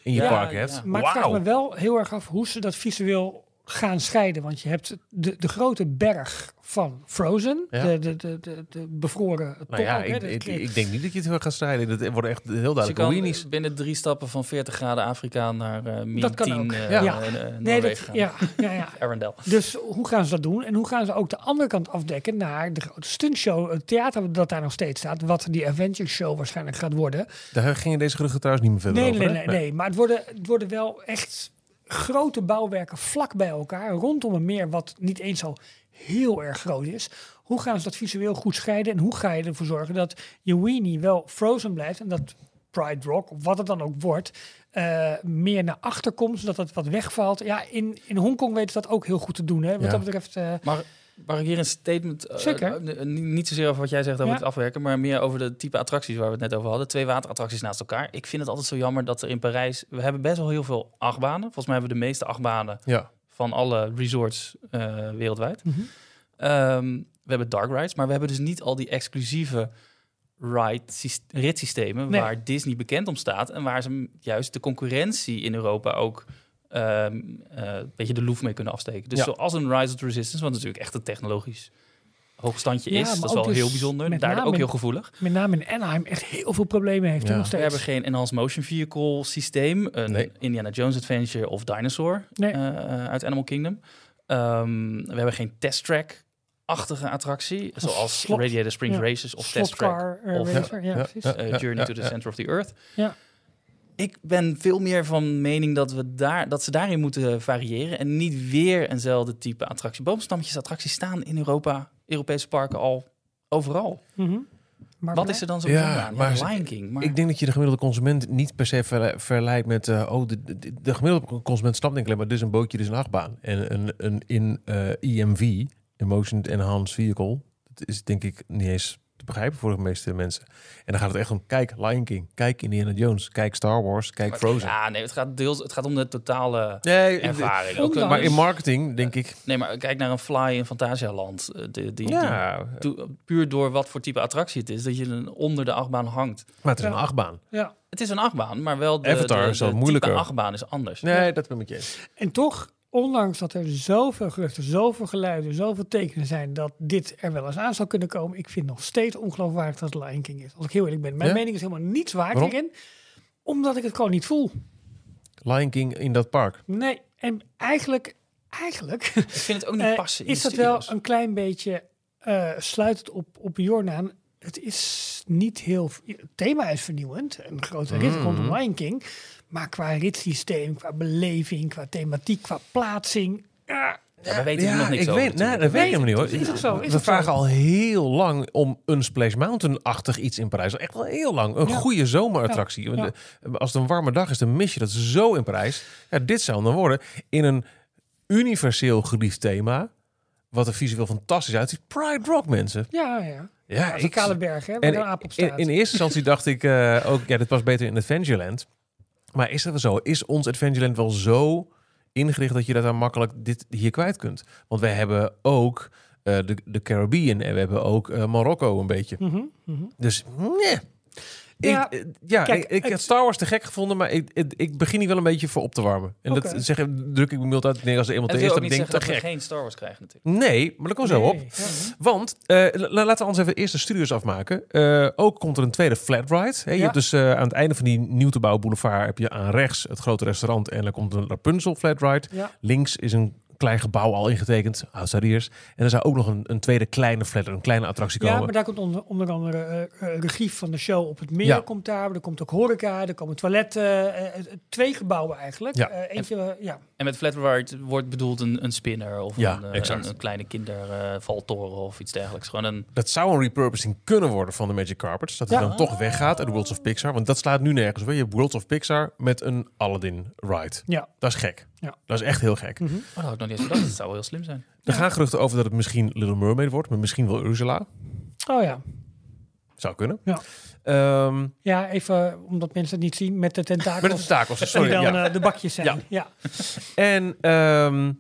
in je Ja, park hebt. Maar ik vraag me wel heel erg af hoe ze dat visueel gaan scheiden. Want je hebt de, de grote berg van Frozen, Ja. de, de, de, de, de bevroren top. Nou ja, ook, hè, ik, ik, ik denk niet dat je het heel gaat strijden. Dat worden echt heel Dus je duidelijk kan weenies. binnen drie stappen van 40 graden Afrika naar min Dat kan 10 ook. eh, Ja. Ja. eh, nee, dat, gaan. ja, ja, ja. Arendelle. Dus hoe gaan ze dat doen? En hoe gaan ze ook de andere kant afdekken naar de grote stuntshow, het theater dat daar nog steeds staat, wat die Avengers Show waarschijnlijk gaat worden. Daar gingen deze geruchten trouwens niet meer verder Nee, over. nee, hè? nee, nee. Maar het worden, het worden wel echt grote bouwwerken vlak bij elkaar, rondom een meer wat niet eens zo heel erg groot is. Hoe gaan ze dat visueel goed scheiden en hoe ga je ervoor zorgen dat je weenie wel frozen blijft en dat Pride Rock, of wat het dan ook wordt, eh, meer naar achter komt, zodat het wat wegvalt. Ja, in, in Hongkong weten ze dat ook heel goed te doen. Hè? Wat Ja. dat betreft, Maar mag ik hier een statement... eh, Zeker. eh, niet- zozeer over wat jij zegt over Ja. het afwerken, maar meer over de type attracties waar we het net over hadden. Twee waterattracties naast elkaar. Ik vind het altijd zo jammer dat er in Parijs... We hebben best wel heel veel achtbanen. Volgens mij hebben we de meeste achtbanen Ja. van alle resorts eh, wereldwijd. Mhm. Ehm, we hebben dark rides, maar we hebben dus niet al die exclusieve ride syst- ritssystemen Nee. waar Disney bekend om staat en waar ze juist de concurrentie in Europa ook ehm, eh, een beetje de loef mee kunnen afsteken. Dus Ja. zoals een Rise of the Resistance, wat natuurlijk echt een technologisch hoogstandje Ja, is, dat is wel dus heel bijzonder. met Daar name ook in- heel gevoelig. met name in Anaheim echt heel veel problemen heeft. Ja. nog We hebben geen enhanced motion vehicle systeem, een Nee. Indiana Jones Adventure of Dinosaur Nee. eh, uit Animal Kingdom. Ehm, we hebben geen test track achtige attractie, zoals slot- Radiator Springs ja. Races of Test Track eh, of- racer, ja, Ja, precies. ja. eh, Journey to the ja. Center of the Earth. Ja. Ik ben veel meer van mening dat, we daar, dat ze daarin moeten variëren en niet weer eenzelfde type attractie. Boomstammetjes attracties staan in Europa, Europese parken al overal. Mhm. Maar Wat is er dan zo Ja, aan? maar Ja, ze- Lion King. Maar Ik denk dat je de gemiddelde consument niet per se verle- verleidt met... eh, oh, de, de, de gemiddelde consument snapt denk ik alleen maar... dit is een bootje, dit is een achtbaan. En een, een in eh EMV, Emotion Enhanced Vehicle... dat is denk ik niet eens begrijpen voor de meeste mensen. En dan gaat het echt om... kijk Lion King, kijk Indiana Jones, kijk Star Wars, kijk maar- Frozen. Ja, nee, het gaat deels. Het gaat om de totale Nee, ervaring. Ook, maar in marketing denk ik... nee, maar kijk naar een fly in Fantasialand. Eh, Die, die, Ja, die- toe- puur door wat voor type attractie het is, dat je een- onder de achtbaan hangt. maar het is een achtbaan. Ja. Het is een achtbaan, maar wel de, Avatar de, is wat de moeilijker. type achtbaan is anders. Nee, dat ben ik met je eens. En toch, ondanks dat er zoveel geruchten, zoveel geluiden, zoveel tekenen zijn dat dit er wel eens aan zou kunnen komen, ik vind nog steeds ongeloofwaardig dat het Lion King is. Als ik heel eerlijk ben. Mijn Ja? mening is helemaal niets waard Waarom? hierin, omdat ik het gewoon niet voel. Lion King in dat park. Nee, en eigenlijk, eigenlijk Ik vind het ook niet eh, passen in is dat wel een klein beetje uh, sluitend op, op Jornaan. Het is niet heel... Het thema is vernieuwend. Een grote rit Mm. rondom Lion King. Maar qua ritssysteem, qua beleving, qua thematiek, qua plaatsing... ja, Ja, we weten nog niks ik over. weet, dat weet ik helemaal niet hoor. is toch zo, is We zo? vragen al heel lang om een Splash Mountain-achtig iets in Parijs. Echt wel heel lang. Een Ja. goede zomerattractie. Ja, Als het een warme dag is, dan mis je dat zo in Parijs. Ja, dit zou dan worden in een universeel geliefd thema. Wat er visueel fantastisch uitziet. Pride Rock, mensen. Ja, ja. Ja, Ja, een kale berg, hè, waar en een aap op in, staat. in eerste instantie dacht ik eh, ook, ja, dit past beter in Adventureland. Maar is dat wel zo? Is ons Adventureland wel zo ingericht dat je dat dan makkelijk dit hier kwijt kunt? Want wij hebben ook eh, de, de Caribbean en we hebben ook eh, Marokko een beetje. Mhm, mhm. Dus nee. Ja, ik, eh, ja, kijk, ik, ik het- had Star Wars te gek gevonden, maar ik, ik, ik begin hier wel een beetje voor op te warmen. En dat zeg, druk ik me mild uit neer als er iemand is ik denk, te dat we gek. geen Star Wars krijgen natuurlijk. Nee, maar dat komt zo op. Nee. Ja. Want, eh, la- laten we ons even eerst de studios afmaken. Eh, ook komt er een tweede flat ride. Hè? Je Ja. hebt dus eh, aan het einde van die nieuw te bouwen boulevard... heb je aan rechts het grote restaurant en dan komt een Rapunzel flat ride. Ja. Links is een klein gebouw al ingetekend, Outstardiers. En er zou ook nog een, een tweede kleine flat, een kleine attractie Ja, komen. maar daar komt onder, onder andere eh, eh, regie van de show op het meer Ja. komt daar. Er komt ook horeca, er komen toiletten. eh, twee gebouwen eigenlijk. Ja. Eh, eentje, eh, ja. En met Flat Ride wordt bedoeld een, een spinner of Ja, een, eh, exact. een, een kleine kindervaltoren of iets dergelijks. Gewoon een... Dat zou een repurposing kunnen worden van de Magic Carpets. Dat het Ja. dan toch weggaat uit Worlds of Pixar. Want dat slaat nu nergens op. Je hebt Worlds of Pixar met een Aladdin ride. Ja. Dat is gek. Ja. Dat is echt heel gek. Mhm. Oh, nog niet eens bedacht. Dat zou wel heel slim zijn. Er gaan geruchten over dat het misschien Little Mermaid wordt. Maar misschien wel Ursula. Oh ja. Zou kunnen. Ja. Ehm, Ja, even omdat mensen het niet zien met de tentakels. met de tentakels, die sorry. dan ja. eh, de bakjes zijn. Ja. Ja. En, ehm,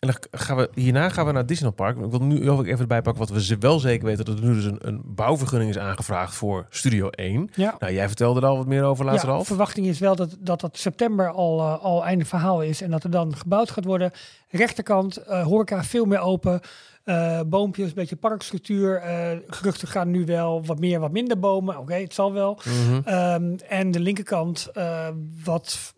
en dan gaan we, hierna gaan we naar Disneyland Park. Ik wil nu ook even erbij pakken wat we ze wel zeker weten. Dat er nu dus een, een bouwvergunning is aangevraagd voor Studio 1. Ja. Nou, jij vertelde er al wat meer over laatst, Ja, Ralf. verwachting is wel dat dat, dat september al, eh, al einde verhaal is en dat er dan gebouwd gaat worden. Rechterkant, eh, horeca veel meer open. eh, boompjes, een beetje parkstructuur. geruchten gaan nu wel wat meer, wat minder bomen. Oké, het zal wel. Mhm. Ehm, en de linkerkant wat,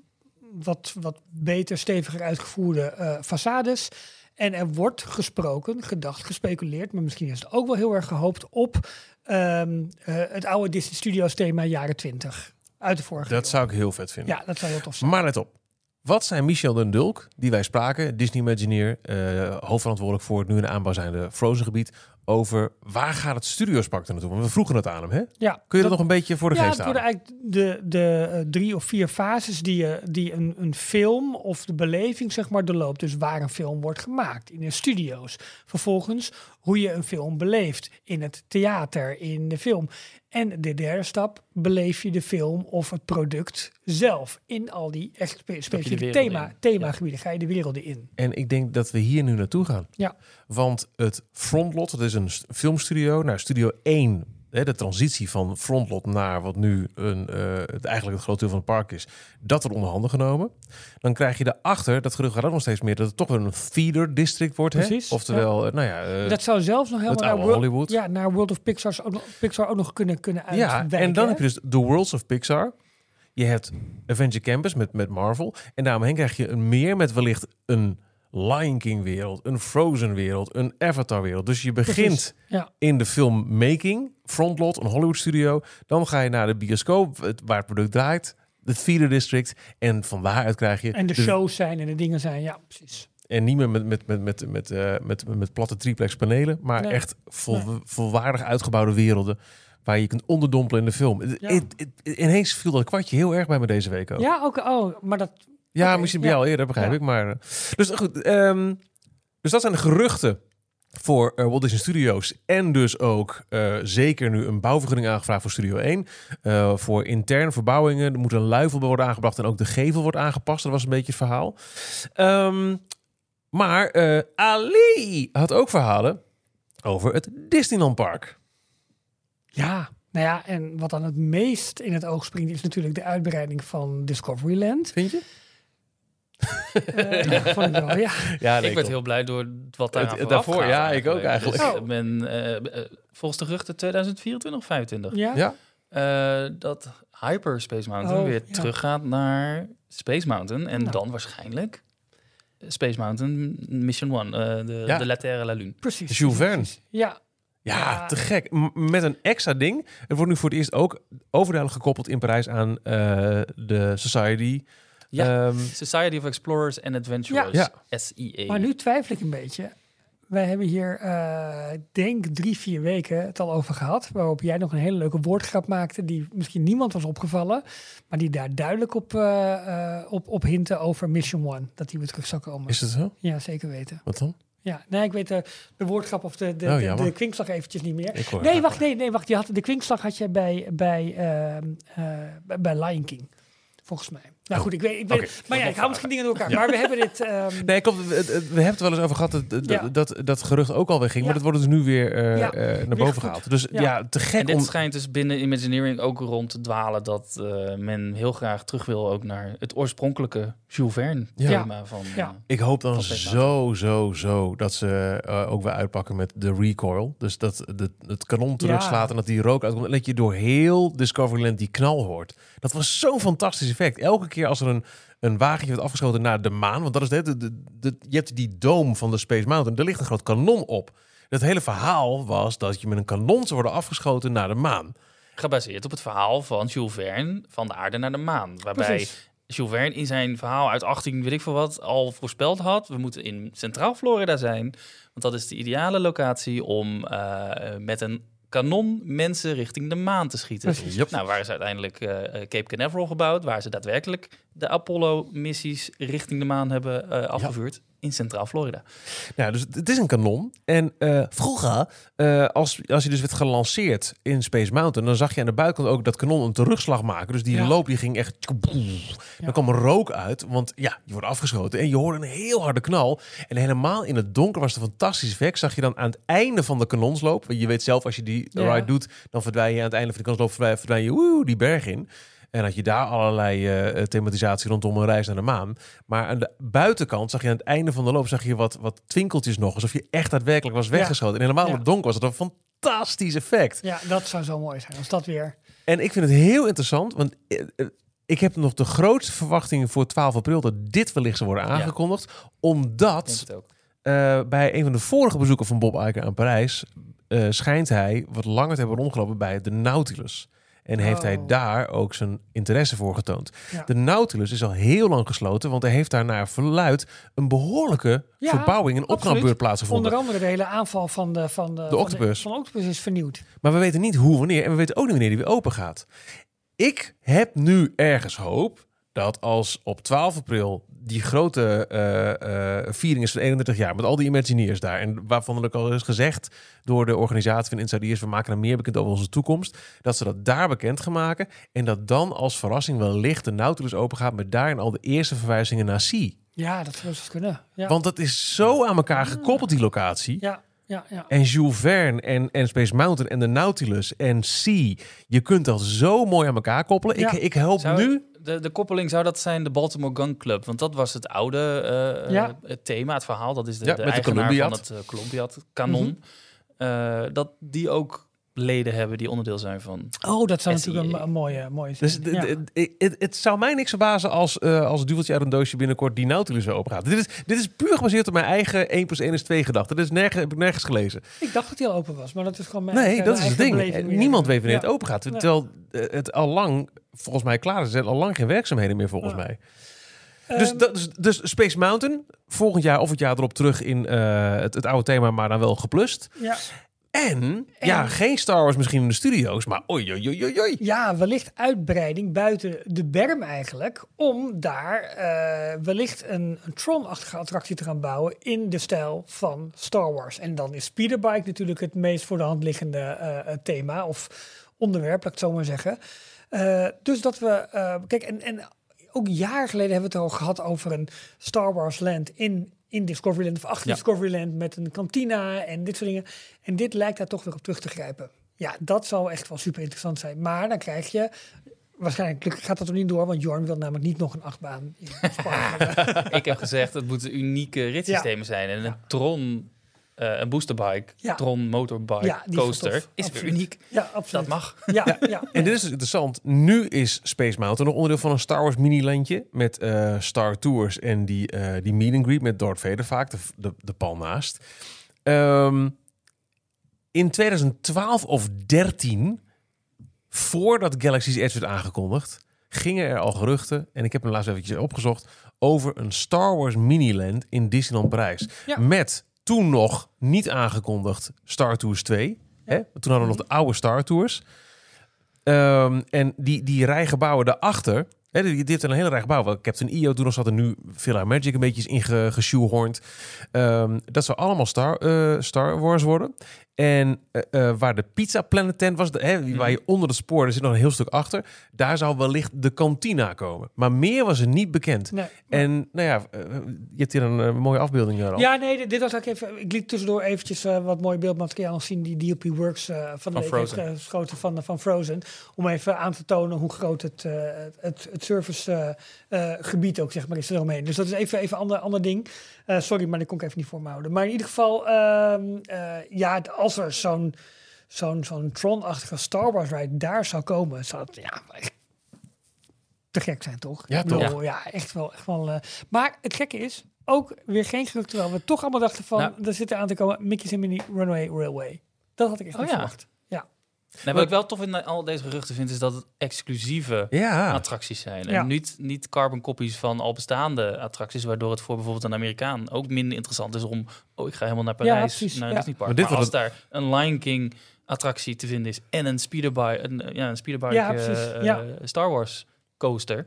wat, wat beter, steviger uitgevoerde eh façades. En er wordt gesproken, gedacht, gespeculeerd, maar misschien is het ook wel heel erg gehoopt op ehm, eh, het oude Disney Studios thema jaren 20 uit de vorige Dat eeuw. zou ik heel vet vinden. Ja, dat zou heel tof zijn. Maar let op. Wat zijn Michel den Dulk, die wij spraken, Disney Imagineer, eh, hoofdverantwoordelijk voor het nu in de aanbouw zijnde Frozen gebied, over waar gaat het Studiospark naartoe? Want we vroegen het aan hem, hè? Ja, Kun je dat nog een beetje voor de ja, geest het worden halen? eigenlijk de, de eh, drie of vier fases die, je, die een, een film of de beleving zeg maar doorloopt. Dus waar een film wordt gemaakt in de studio's. Vervolgens hoe je een film beleeft in het theater, in de film. En de derde stap, beleef je de film of het product zelf in al die specifieke thema, themagebieden. Ga je de werelden in. En ik denk dat we hier nu naartoe gaan. Ja. Want het Frontlot, dat is een st- filmstudio. Nou, Studio 1, hè, de transitie van Frontlot naar wat nu een, eh, het, eigenlijk het grote deel van het park is, dat wordt onder handen genomen. Dan krijg je daarachter, dat gerucht gaat ook nog steeds meer, dat het toch een feeder district wordt. Hè? Precies, Oftewel, eh, nou ja, eh, dat zou zelfs nog helemaal naar, World, Hollywood. ja, naar World of Pixar's ook nog, Pixar ook nog kunnen, kunnen ja, uitwijken. en dan hè? heb je dus The Worlds of Pixar. Je hebt Avenger Campus met, met Marvel. En daaromheen krijg je een meer met wellicht een Lion King wereld, een Frozen wereld, een Avatar wereld. Dus je begint ja. in de filmmaking, frontlot, een Hollywood studio. Dan ga je naar de bioscoop, het- waar het product draait, het feeder district. En van daaruit krijg je... En de shows zijn en de dingen zijn, ja, precies. En niet meer met, met, met, met, met, eh, met, met platte triplex panelen, maar Nee. echt vol, Nee. volwaardig uitgebouwde werelden. Waar je kunt onderdompelen in de film. Ja. het- ineens viel dat kwartje heel erg bij me deze week ook. Ja, ook, oh, maar dat, Ja, misschien bij jou eerder, begrijp ik. Maar, eh, dus goed, ehm, dus dat zijn de geruchten voor eh, Walt Disney Studios. En dus ook eh, zeker nu een bouwvergunning aangevraagd voor Studio 1. eh, voor interne verbouwingen. Er moet een luifel worden aangebracht en ook de gevel wordt aangepast. Dat was een beetje het verhaal. Ehm, maar Ali had ook verhalen over het Disneyland Park. ja, nou ja, en wat dan het meest in het oog springt is natuurlijk de uitbreiding van Discoveryland. Vind je? Eh ja, vond ik wel, ja. Ja, ik werd heel blij door wat daar Het- daarvoor, ja, ik ook eigenlijk. Oh. Dus, men, eh, eh, volgens de geruchten 2024 of 25. Ja, Ja, Eh, dat Hyper Space Mountain Oh, weer ja. teruggaat naar Space Mountain. En Nou. dan waarschijnlijk Space Mountain Mission One, eh, de, Ja. de La Terre La Lune. precies. Jules Verne. Ja, Ja, te gek. M- met een extra ding. Het wordt nu voor het eerst ook overduidelijk gekoppeld in Parijs aan eh, de Society. Ja. Ehm, Society of Explorers and Adventurers, Ja. SEA. maar nu twijfel ik een beetje. Wij hebben hier, eh, ik denk drie, vier weken het al over gehad. Waarop jij nog een hele leuke woordgrap maakte. Die misschien niemand was opgevallen. Maar die daar duidelijk op, eh, eh, op, op hinten over Mission One. Dat die weer terug zou komen. is het zo? Ja, zeker weten. Wat dan? Ja, nee, ik weet de, de woordgrap of de, de, Oh, de, kwinkslag eventjes niet meer. Hoor Nee, wacht, nee, nee, wacht. Je had, de kwinkslag had je bij, bij, ehm, eh, bij- bij Lion King, volgens mij. Nou goed, ik weet, ik weet maar ja, ik hou misschien dingen door elkaar. Maar we hebben dit... ehm, Nee, klopt. We, hebben het wel eens over gehad dat dat, Ja. dat, dat gerucht ook alweer ging. Ja. Maar dat wordt dus nu weer eh, Ja, eh, naar boven gehaald. Dus ja, Ja. te En gek dit om... schijnt dus binnen Imagineering ook rond te dwalen dat eh, men heel graag terug wil ook naar het oorspronkelijke Jules Verne Ja. thema van. Ja. Ik hoop dan zo, zo, zo dat ze eh, ook weer uitpakken met de recoil. Dus dat de, het kanon terugslaat Ja. en dat die rook uitkomt. En dat je door heel Discoveryland die knal hoort. Dat was zo'n fantastisch effect. Elke keer als er een, een wagentje wordt afgeschoten naar de maan. Want dat is de, de, de, de- je hebt die doom van de Space Mountain. Er ligt een groot kanon op. Het hele verhaal was dat je met een kanon zou worden afgeschoten naar de maan. gebaseerd op het verhaal van Jules Verne van de aarde naar de maan. Waarbij Precies. Jules Verne in zijn verhaal uit 18, weet ik veel wat, al voorspeld had. We moeten in Centraal Florida zijn. Want dat is de ideale locatie om eh, met een kanon mensen richting de maan te schieten. Precies. Nou, waar is uiteindelijk eh, eh, Cape Canaveral gebouwd, waar ze daadwerkelijk de Apollo-missies richting de maan hebben eh, afgevuurd in Centraal Florida. Ja, dus het- is een kanon. En eh, vroeger, eh, als, als je dus werd gelanceerd in Space Mountain, dan zag je aan de buitenkant ook dat kanon een terugslag maken. Dus die Ja. loop die ging echt. Dan kwam er rook uit, want ja, je wordt afgeschoten en je hoorde een heel harde knal. En helemaal in het donker was het een fantastisch effect. Zag je dan aan het einde van de kanonsloop, want je weet zelf als je die Ja. ride doet, dan verdwijn je aan het einde van de kanonsloop verdwijn, verdwijn je woe, die berg in. En had je daar allerlei eh, thematisatie rondom een reis naar de maan. Maar aan de buitenkant zag je aan het einde van de loop zag je wat, wat twinkeltjes nog. Alsof je echt daadwerkelijk was weggeschoten. En helemaal in Ja. het donker was het een fantastisch effect. Ja, dat zou zo mooi zijn als dat weer... En ik vind het heel interessant, want eh, ik heb nog de grootste verwachtingen voor 12 april dat dit wellicht zou worden aangekondigd. Omdat eh, bij een van de vorige bezoeken van Bob Iger aan Parijs eh, schijnt hij wat langer te hebben rondgelopen bij de Nautilus. En heeft hij Oh. daar ook zijn interesse voor getoond. Ja. De Nautilus is al heel lang gesloten, want er heeft daar naar verluid een behoorlijke Ja, verbouwing en opknapbeurt plaatsgevonden. Onder andere de hele aanval van de, van de, van octopus. Van de, octopus is vernieuwd. Maar we weten niet hoe, wanneer. En we weten ook niet wanneer die weer open gaat. Ik heb nu ergens hoop dat als op 12 april die grote eh, eh, viering is van 31 jaar... met al die Imagineers daar... en waarvan er ook al is gezegd door de organisatie van Inside Ears... we maken er meer bekend over onze toekomst... dat ze dat daar bekend gaan maken... en dat dan als verrassing wellicht de Nautilus open gaat... met daarin al de eerste verwijzingen naar Sea. Ja, dat zou zo kunnen. Ja, Want dat is zo aan elkaar gekoppeld, die locatie... ja, ja, ja. En Jules Verne en, en Space Mountain en de Nautilus en Sea. Je kunt dat zo mooi aan elkaar koppelen. Ja. Ik, ik help Zou- nu. De, de koppeling zou dat zijn de Baltimore Gun Club. Want dat was het oude eh, Ja. eh, het thema, het verhaal. Dat is de, Ja, de eigenaar van het uh, Columbiad kanon. Dat die ook leden hebben die onderdeel zijn van... Oh, dat zou SEA. natuurlijk een, een mooie, mooie Dus zijn. d- Ja. het, het zou mij niks verbazen als, eh als duveltje uit een doosje binnenkort die Nautilus weer open gaat. Dit is, dit is puur gebaseerd op mijn eigen 1 plus 1 is 2 gedachte. Dat is nergens, heb ik nergens gelezen. Ik dacht dat hij al open was, maar dat is gewoon mijn Nee, eigen- dat is het ding. Niemand weet wanneer Ja. het open gaat. Terwijl eh, het al lang, volgens mij, klaar is. Er zijn al lang geen werkzaamheden meer, volgens Ja. mij. Dus, dat, dus, dus Space Mountain, volgend jaar of het jaar erop terug in eh, het, het oude thema, maar dan wel geplust. ja. En, ja, geen Star Wars misschien in de studio's, maar oei, oei, oei, oei, oei. ja, wellicht uitbreiding buiten de berm eigenlijk, om daar eh, wellicht een, een Tron-achtige attractie te gaan bouwen in de stijl van Star Wars. En dan is Speederbike natuurlijk het meest voor de hand liggende eh, eh, thema of onderwerp, laat ik het zo maar zeggen. Dus dat we, kijk, en, en ook jaren geleden hebben we het al gehad over een Star Wars land in, in Discoveryland of achter Ja. Discoveryland met een kantina en dit soort dingen. En dit lijkt daar toch weer op terug te grijpen. Ja, dat zou echt wel super interessant zijn. Maar dan krijg je, waarschijnlijk gaat dat er niet door, want Jorn wil namelijk niet nog een achtbaan in. Ik heb gezegd, het moeten unieke ritssystemen zijn. En een Tron, een boosterbike, Ja. Tron motorbike Ja, is coaster is Absoluut. weer uniek. Ja, Dat absoluut. mag. Ja, ja. En dit is dus interessant. Nu is Space Mountain nog onderdeel van een Star Wars mini-landje met eh, Star Tours en die, eh, die meet and greet met Darth Vader vaak, de, de, de pal naast. Ehm, in 2012 of 13, voordat Galaxy's Edge werd aangekondigd, gingen er al geruchten, en ik heb hem laatst eventjes opgezocht, over een Star Wars mini-land in Disneyland Parijs. Ja. Met toen nog niet aangekondigd Star Tours 2. Hè? Toen hadden we nog de oude Star Tours. Ehm, en die, die rijgebouwen daarachter, Hè, die, die heeft een hele rij gebouw. Captain EO toen nog zat en nu Villa Magic een beetje is ingeshoehorned. Ehm dat zou allemaal Star, eh, Star Wars worden. En eh, eh, waar de Pizza Planet tent was, de, hè, waar je onder de spoor, er zit nog een heel stuk achter. Daar zou wellicht de kantina komen. Maar meer was er niet bekend. Nee. En nou ja, je hebt hier een mooie afbeelding. Ja, nee, dit- dit was ook even. Ik liet tussendoor eventjes wat mooi beeldmateriaal zien die DLP Works van de Van week heeft Frozen. geschoten van, van Frozen. Om even aan te tonen hoe groot het, eh, het, het servicegebied ook zeg maar is eromheen. Dus dat is even even een ander, ander ding. Eh, sorry, maar dat kon ik even niet voor me houden. Maar in ieder geval, ehm, eh, ja, als er zo'n zo'n zo'n Tron-achtige Star Wars ride daar zou komen, zou het ja, te gek zijn, toch? Ja, Ik bedoel, toch? Ja, echt wel. Echt wel eh, maar het gekke is, ook weer geen gerucht, terwijl we toch allemaal dachten van, Nou. er zit er aan te komen Mickey's Minnie Runaway Railway. Dat had ik echt Oh, niet ja. verwacht. Nee, wat ik wel tof in al deze geruchten vind, is dat het exclusieve Ja. attracties zijn. Ja. En niet, niet carbon copies van al bestaande attracties, waardoor het voor bijvoorbeeld een Amerikaan ook minder interessant is om, oh, ik ga helemaal naar Ja, Parijs, precies, naar ja. Disney Park. Maar als daar een Lion King attractie te vinden is en een speederbike, een, ja, een speederbike Ja, precies, eh, ja. eh, Star Wars coaster,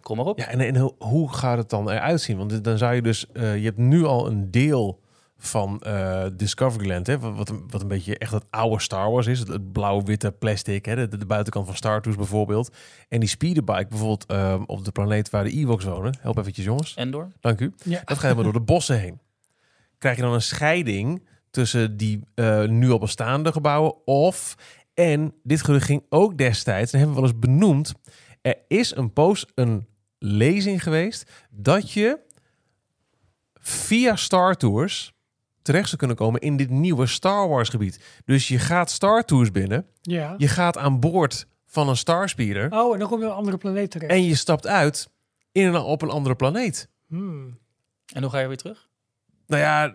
kom maar op. Ja, en, en hoe- gaat het dan eruit zien? Want dan zou je dus, eh, je hebt nu al een deel van eh, Discoveryland, hè, wat, wat, een, wat een beetje echt het oude Star Wars is, het, het blauw-witte plastic, hè, de, de buitenkant van Star Tours bijvoorbeeld. En die speederbike bijvoorbeeld ehm, op de planeet waar de Ewoks wonen. Help eventjes jongens, Endor. dank u. Ja. Dat gaat helemaal door de bossen heen. Krijg je dan een scheiding tussen die eh, nu al bestaande gebouwen of... En dit gerucht ging ook destijds, en hebben we wel eens benoemd... Er is een post, een lezing geweest... dat je via Star Tours terecht zou kunnen komen in dit nieuwe Star Wars gebied. Dus je gaat Star Tours binnen, ja. je gaat aan boord van een Starspeeder... Oh, en dan kom je op een andere planeet terecht. en je stapt uit in een, op een andere planeet. Hmm. En hoe ga je weer terug? Nou ja,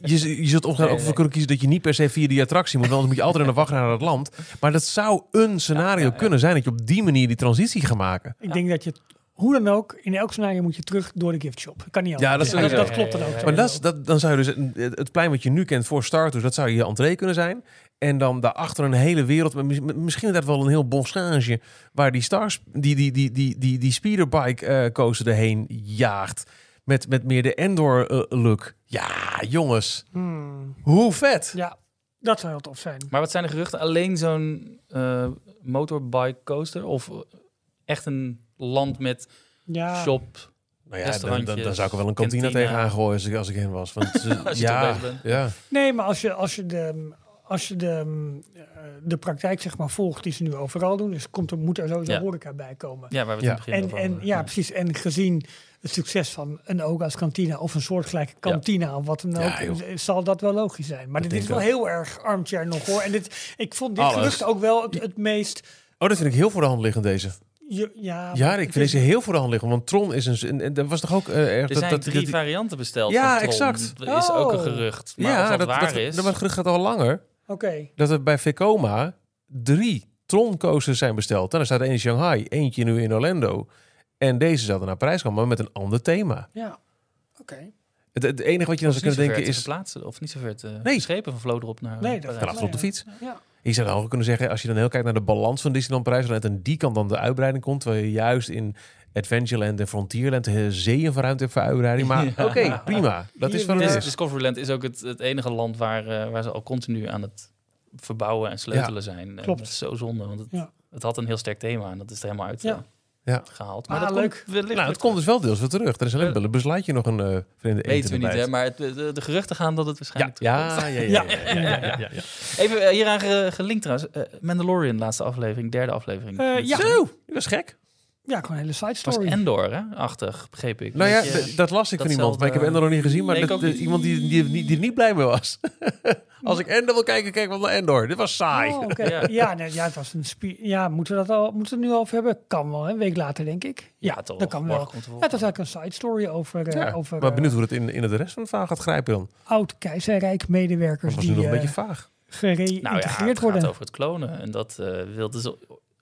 je, je zult opgaan Nee, ook voor kunnen kiezen dat je niet per se via die attractie moet. want Anders moet je altijd in de wacht naar het land. Maar dat zou een scenario ja, ja. kunnen zijn dat je op die manier die transitie gaat maken. Ik denk dat je, hoe dan ook, in elk scenario moet je terug door de gift shop. Kan niet anders. Ja, dat dat, sowieso. dat klopt dan ook. Ja. Maar dat, is- dat, dan zou je dus het het plein wat je nu kent voor Star Tours, dat zou je entree kunnen zijn. En dan daarachter een hele wereld, misschien inderdaad wel een heel bosgage, waar die stars, die, die, die, die, die, die speederbike eh coaster erheen jaagt. Met, met meer de Endor eh, look. Ja, jongens, Hmm. hoe vet. Ja, dat zou heel tof zijn. Maar wat zijn de geruchten? Alleen zo'n eh, motorbike coaster? Of echt een land met Ja, shop? Nou ja, dan, dan, zou ik er wel een kantine, kantina. tegenaan gooien als ik, als ik in was. Want, Als je ja, ja. Nee, maar als je, als je, de, als je de, eh, de praktijk zeg maar, volgt die ze nu overal doen, dus komt er, moet er sowieso Ja. horeca bij komen. Ja, waar we het Ja. het begin En, over en ja, precies. En gezien het succes van een Oga's kantine of een soortgelijke kantine of wat dan ook, Ja, zal dat wel logisch zijn. Maar Dat dit is wel heel erg armchair nog hoor. En dit, ik vond dit gerucht ook wel het, het meest. Oh, dat vind ik heel voor de hand liggend deze. Ja, Ja, ik het vind is- deze heel voor de hand liggen. Want Tron is een... En, en dat was toch ook erg... Er dat, zijn dat, drie dat- varianten besteld. Ja, van Tron. exact. Dat is ook een Oh. gerucht. Maar ja, of dat, dat, waar dat, is... dat, dat gerucht gaat al langer. Oké. Dat er bij Vekoma drie Tron-coasters zijn besteld. En er staat één in Shanghai, eentje nu in Orlando. En deze zouden naar Parijs komen, maar met een ander thema. Ja. Oké. Het, het enige wat je dan zou niet kunnen zo ver denken te is... of niet zo ver te Nee. schepen van Vlodrop naar Nee, dat op de fiets. Ja. Je zou dan ook kunnen zeggen, als je dan heel kijkt naar de balans van Disneyland Parijs, dan aan die kant dan de uitbreiding komt, terwijl je juist in Adventureland en Frontierland de zeeën van ruimte hebt voor uitbreiding. Maar Ja. oké, prima. Dat is wat het is. Discoveryland is ook het, het enige land waar, eh, waar ze al continu aan het verbouwen en sleutelen zijn. En Klopt. dat is zo zonde, want het, Ja. het had een heel sterk thema en dat is er helemaal uit Ja. Eh, Ja. gehaald. Ah, dat leuk. Komt, wellicht Nou, het komt dus wel deels weer terug. Er is alleen wel een besluitje nog een uh, vreemde Weten we niet, hè? Maar het, de, de geruchten gaan dat het waarschijnlijk ja, terugkomt. ja, ja, ja, ja, ja, ja, ja, ja. Even eh, hieraan ge- gelinkt trouwens. eh, Mandalorian, laatste aflevering, derde aflevering. Eh, ja. Zo, dat was gek. Ja, gewoon een hele side was story. Endor, hè? Achtig, begreep ik. Nou ja, dat las ik van iemand, maar ik heb Ender nog niet gezien. Maar Nee, dat- niet. iemand die, die, die, die er niet blij mee was. Als ik Ender wil kijken, kijk wat naar Endor. Dit was saai. Oh. Ja. ja, nee, ja, het was een spie- Ja, moeten we dat al moeten we het nu al over hebben? Kan wel, hè? een week later denk ik. Ja, Ja, toch. dat kan wel. Ja, wel. het was eigenlijk een side story over, eh, Ja, over maar eh, benieuwd hoe het in, in het rest van het verhaal gaat grijpen dan. oud keizerrijk medewerkers Dat was nu die nog een eh, beetje vaag. gereïntegreerd Nou ja, het worden. gaat over het klonen. En dat eh wilden ze...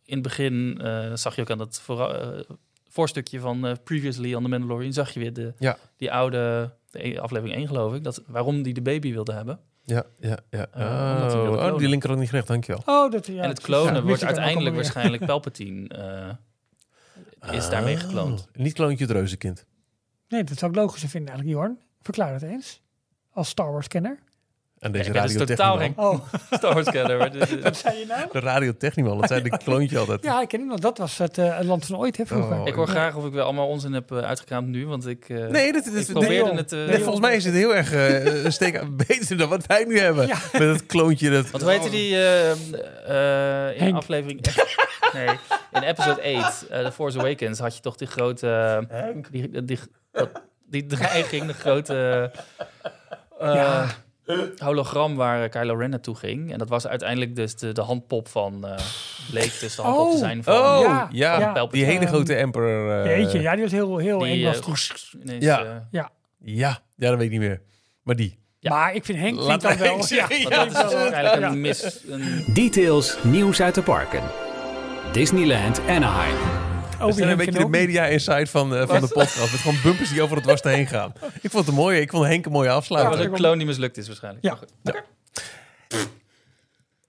In het begin eh, zag je ook aan het voorra- eh, voorstukje van eh, Previously on The Mandalorian... zag je weer de, Ja. die oude... De e- aflevering 1 geloof ik. Dat, waarom die de baby wilde hebben. Ja, ja, ja. Oh, oh, die link had ik niet gelegd, dankjewel. Oh, dat, ja, en het klonen Ja, wordt ook uiteindelijk waarschijnlijk Palpatine. eh, is daarmee gekloond. Oh, Niet kloontje het reuzenkind. Nee, dat zou ik logischer vinden eigenlijk, Jorn. Verklaar het eens. Als Star Wars-kenner. En Ja, deze ben dus radio totaal geen Oh, Star Wars kenner. wat zei je nou? De radiotechniman, dat zijn de kloontje altijd. Ja, ik ken hem nog. Dat was het, eh, het land van ooit, hè, vroeger. Oh, Ik hoor graag of ik wel allemaal onzin heb eh, uitgekraamd nu, want ik, eh, Nee, ik dit- probeerde joh. het... eh, nee, volgens mij is het heel erg eh, een steek aan- beter dan wat wij nu hebben. Ja. Met het kloontje. Dat, Want hoe heette die eh, eh, in Henk. aflevering... nee, in episode 8, eh The Force Awakens, had je toch die grote... die, die, die, dat- die dreiging, de grote eh, Ja. Hologram waar Kylo Ren naartoe ging. En dat was uiteindelijk dus de, de handpop van... eh bleek dus de handpop te Oh. zijn van... Oh, Ja, ja. ja. Die hele grote emperor. eh, Jeetje, ja, die was heel, heel eng. die, Was eh, die. ineens, Ja. eh, ja. Ja, ja, dat weet ik niet meer. Maar die. Ja. Maar ik vind Henk Laat vind dan wel... ja, dat is eigenlijk Ja. een mis... Een, Details nieuws uit de parken. Disneyland Anaheim. We zijn een beetje de media inside van, eh, van de podcast. Met gewoon bumpers die over het was heen gaan. Ik vond het een mooie. Ik vond Henk een mooie dat afsluiter. was een kloon die mislukt is waarschijnlijk. Ja.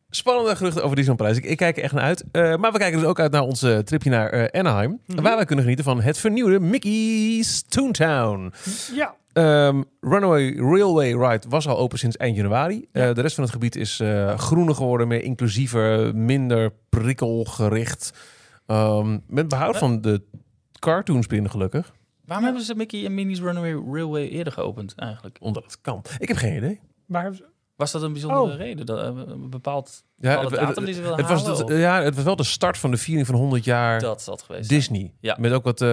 Spannende geruchten over Disneyland Prijs. Ik, ik kijk er echt naar uit. Eh, maar we kijken dus ook uit naar ons eh, tripje naar eh, Anaheim. Waar wij kunnen genieten van het vernieuwde Mickey's Toontown. Ja, Ehm, Runaway Railway Ride was al open sinds eind januari. Eh, de rest van het gebied is eh, groener geworden, meer inclusiever, minder prikkelgericht. Ehm, met behoud van de cartoonspinnen gelukkig. Waarom hebben ze Mickey en Minnie's Runaway Railway eerder geopend eigenlijk? Omdat het kan. Ik heb geen idee. maar Was dat een bijzondere Oh. reden? Dat, eh, een bepaald Ja, het- datum die ze wilden het was, het, ja, het was wel de start van de viering van 100 jaar dat zal het geweest zijn. Disney. Ja. Met ook wat eh,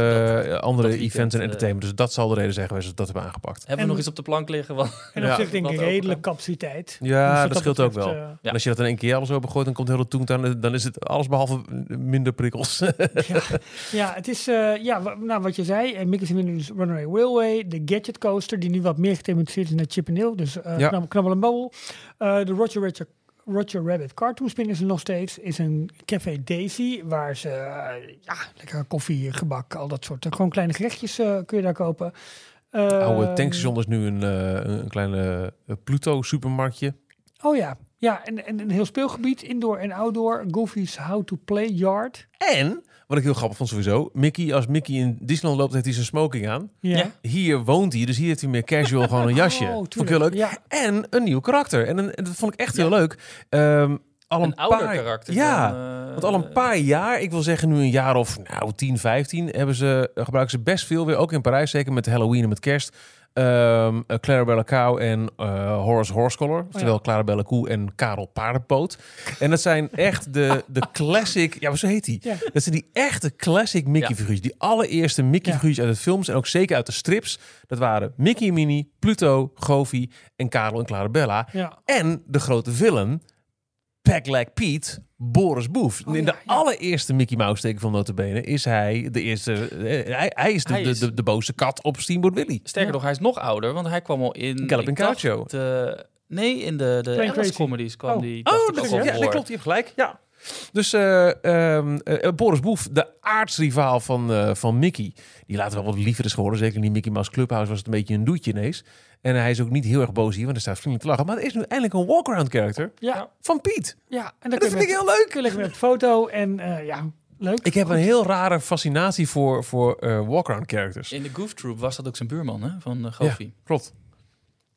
Dat- andere dat events en eh, entertainment. Dus dat zal de reden zijn geweest dat we dat hebben aangepakt. Hebben we En- nog iets op de plank liggen? Want en op Ja. zich denk ik Wat redelijk capaciteit. Ja, dat, wat scheelt ook wel. eh, En als je dat in één keer alles zo begooit, dan komt heel de toentuin. Dan is het alles behalve minder prikkels. Ja, het is, eh, ja, nou, wat je zei, eh, Mickey's Minnie's Runaway Railway, de Gadget Coaster, die nu wat meer gethematiseerd is naar Chip and Dale, dus eh Ja. knabbel, en babbel. Eh, de Roger, Roger, Roger Rabbit Cartoon Spin is er nog steeds, is een Café Daisy, waar ze, eh, ja, lekker koffie, gebak, al dat soort, eh, gewoon kleine gerechtjes eh, kun je daar kopen. Oude tankstation is nu een, eh, een kleine eh, Pluto-supermarktje. Oh ja, ja, en, en een heel speelgebied, indoor en outdoor, Goofy's How to Play Yard. En, wat ik heel grappig vond sowieso, Mickey, als Mickey in Disneyland loopt, heeft hij zijn smoking aan. Ja. Hier woont hij, dus hier heeft hij meer casual gewoon een jasje. Oh, vond ik heel leuk. Ja, En een nieuw karakter. En, een, en dat vond ik echt heel leuk. Ehm, al een, een ouder paar, karakter. Ja, dan, eh, want al een paar jaar, ik wil zeggen nu een jaar of nou 10, 15, hebben ze, eh, gebruiken ze best veel weer, ook in Parijs, zeker met Halloween en met kerst. Ehm eh, Clarabella Cow en eh, Horace Horsecollar. Oftewel Clarabella Koe en Karel Paardenpoot. En dat zijn echt de, de classic... Ja, maar zo heet die. Ja. Dat zijn die echte classic Mickey-figuurtjes. Die allereerste Mickey-figuurtjes uit de films en ook zeker uit de strips. Dat waren Mickey en Minnie, Pluto, Goofy en Karel en Clarabella. ja. En de grote villain, Pegleg Pete, Boris Boef. Oh, in ja, de ja. allereerste Mickey Mouse teken van Notabene is hij de eerste... eh, hij, hij is de, Hij de, is- de, de boze kat op Steamboat Willie. Sterker Ja. nog, hij is nog ouder, want hij kwam al in... Gaucho. de- nee, in de, de Alice comedies kwam Oh. die. Oh, dat, al ja, dat klopt. Je hebt gelijk. Ja. Dus eh, ehm, eh, Boris Boef, de aardsrivaal van, eh, van Mickey. Die later wel wat liever is geworden. Zeker in die Mickey Mouse Clubhouse was het een beetje een doetje ineens. En hij is ook niet heel erg boos hier, want hij staat vriendelijk te lachen. Maar er is nu eindelijk een walk-around character Ja, van Piet. ja. En Dat vind ik heel leuk. kun je met de foto en eh, ja, leuk. Ik heb een heel rare fascinatie voor, voor eh walk-around characters. In de Goof Troop was dat ook zijn buurman, hè? Van uh, Goofy. Klopt.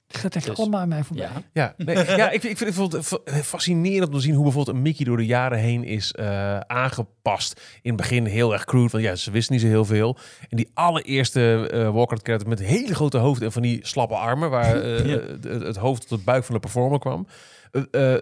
Het gaat echt Dus- allemaal aan mij voorbij. Ja. Ja, nee, ja ik, vind- ik vind het bijvoorbeeld fa- fascinerend om te zien hoe bijvoorbeeld een Mickey door de jaren heen is eh, aangepast. In het begin heel erg crude, want ja, ze wisten niet zo heel veel. En die allereerste eh walker character met hele grote hoofd en van die slappe armen, waar eh, Ja. het, het hoofd tot het buik van de performer kwam. Eh, eh, eh,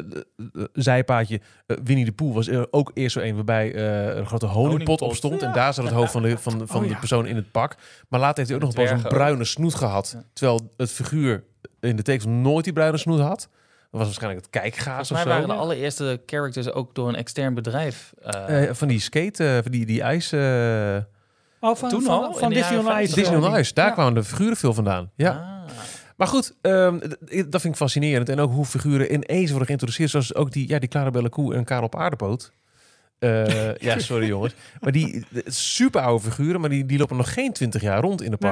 zijpaadje, eh, Winnie de Pooh was er ook eerst zo een waarbij eh, een grote honingpot op stond. En daar zat het hoofd van de, van, van Oh, de ja. persoon in het pak. Maar later heeft hij ook nog wel eens een bruine snoet gehad. Ja. Terwijl het figuur in de tekens nooit die bruine snoet had. Dat was waarschijnlijk het kijkgaas Volgens of mij zo. waren de allereerste characters ook door een extern bedrijf. eh, Eh, van die skate, eh, van die, die ijs... eh Oh, van, Toen van, al? Disney on Ice. 50? Disney on Ice, daar ja. kwamen de figuren veel vandaan. Ja. ah. Maar goed, ehm, d- dat vind ik fascinerend. En ook hoe figuren ineens worden geïntroduceerd. Zoals ook die, ja, die Clarabelle Koe en Karel op aardepoot. Eh, ja, sorry jongens. Maar die de- super oude figuren, maar die, die lopen nog geen twintig jaar rond in de Nee.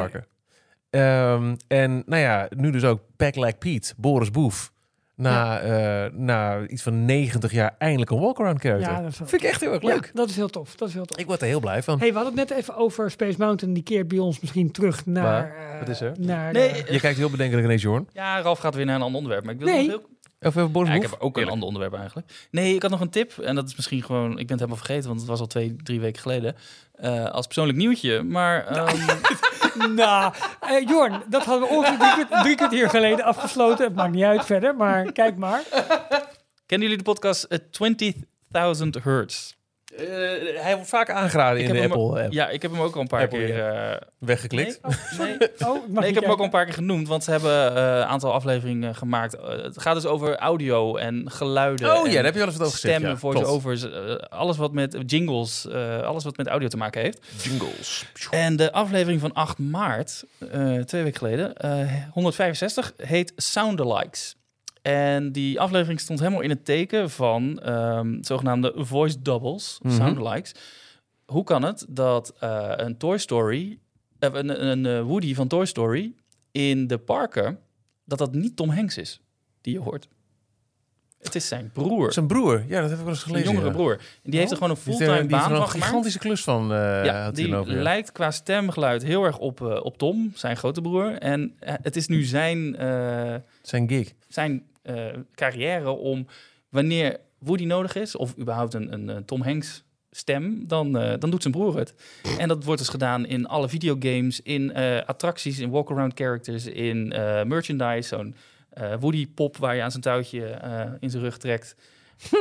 Ehm, en nou ja, nu dus ook Back Like Pete, Boris Boef. na, eh, na iets van 90 jaar eindelijk een walkaround character. Ja, dat Vind ik echt heel erg leuk. Ja, dat is heel tof. Dat is heel tof. Ik word er heel blij van. Hey, we hadden het net even over Space Mountain. Die keert bij ons misschien terug naar... Waar? eh, Wat is er? Naar Nee, de- Je kijkt heel bedenkelijk ineens, Jorn. Ja, Ralf gaat weer naar een ander onderwerp. Maar ik wil Nee. nog heel... Of even Ja, ik heb ook een ander onderwerp eigenlijk. Nee, ik had nog een tip. En dat is misschien gewoon... Ik ben het helemaal vergeten, want het was al twee, drie weken geleden. Eh, als persoonlijk nieuwtje. Maar ehm, nou, eh, Jorn, dat hadden we ongeveer drie, kwart- drie kwartier geleden afgesloten. Het maakt niet uit verder, maar kijk maar. kennen jullie de podcast eh, 20.000 Hertz? Eh, hij wordt vaak aangeraden Ik in de hem Apple app. Ja, ik heb hem ook al een paar Apple, keer... eh, Weggeklikt. Nee, nee. Oh, ik, Nee, heb hem ook al een paar keer genoemd, want ze hebben eh, een aantal afleveringen gemaakt. Het gaat dus over audio en geluiden. Oh ja, daar heb je wel eens wat over gezegd. stemmen, ja. Klopt. voice-overs, alles wat met jingles, eh, alles wat met audio te maken heeft. Jingles. En de aflevering van 8 maart, eh, twee weken geleden, eh 165, heet Soundalikes. En die aflevering stond helemaal in het teken van ehm, zogenaamde voice doubles, Mhm. soundalikes. Hoe kan het dat eh, een Toy Story, eh, een, een eh, Woody van Toy Story in de parken, dat dat niet Tom Hanks is die je hoort? Het is zijn broer, Zijn broer. Ja, dat heb ik wel eens een gelezen. jongere ja. broer. En die heeft er gewoon een fulltime die heeft baan van een gemaakt. gigantische klus van. eh Ja, die erover, ja. lijkt qua stemgeluid heel erg op, op Tom, zijn grote broer. En het is nu zijn, Zijn gig. zijn eh, carrière om wanneer Woody nodig is, of überhaupt een, een, eh, Tom Hanks stem, dan, eh, dan doet zijn broer het. En dat wordt dus gedaan in alle videogames, in eh, attracties, in walk-around characters, in eh, merchandise. Zo'n eh, Woody-pop waar je aan zijn touwtje eh, in zijn rug trekt.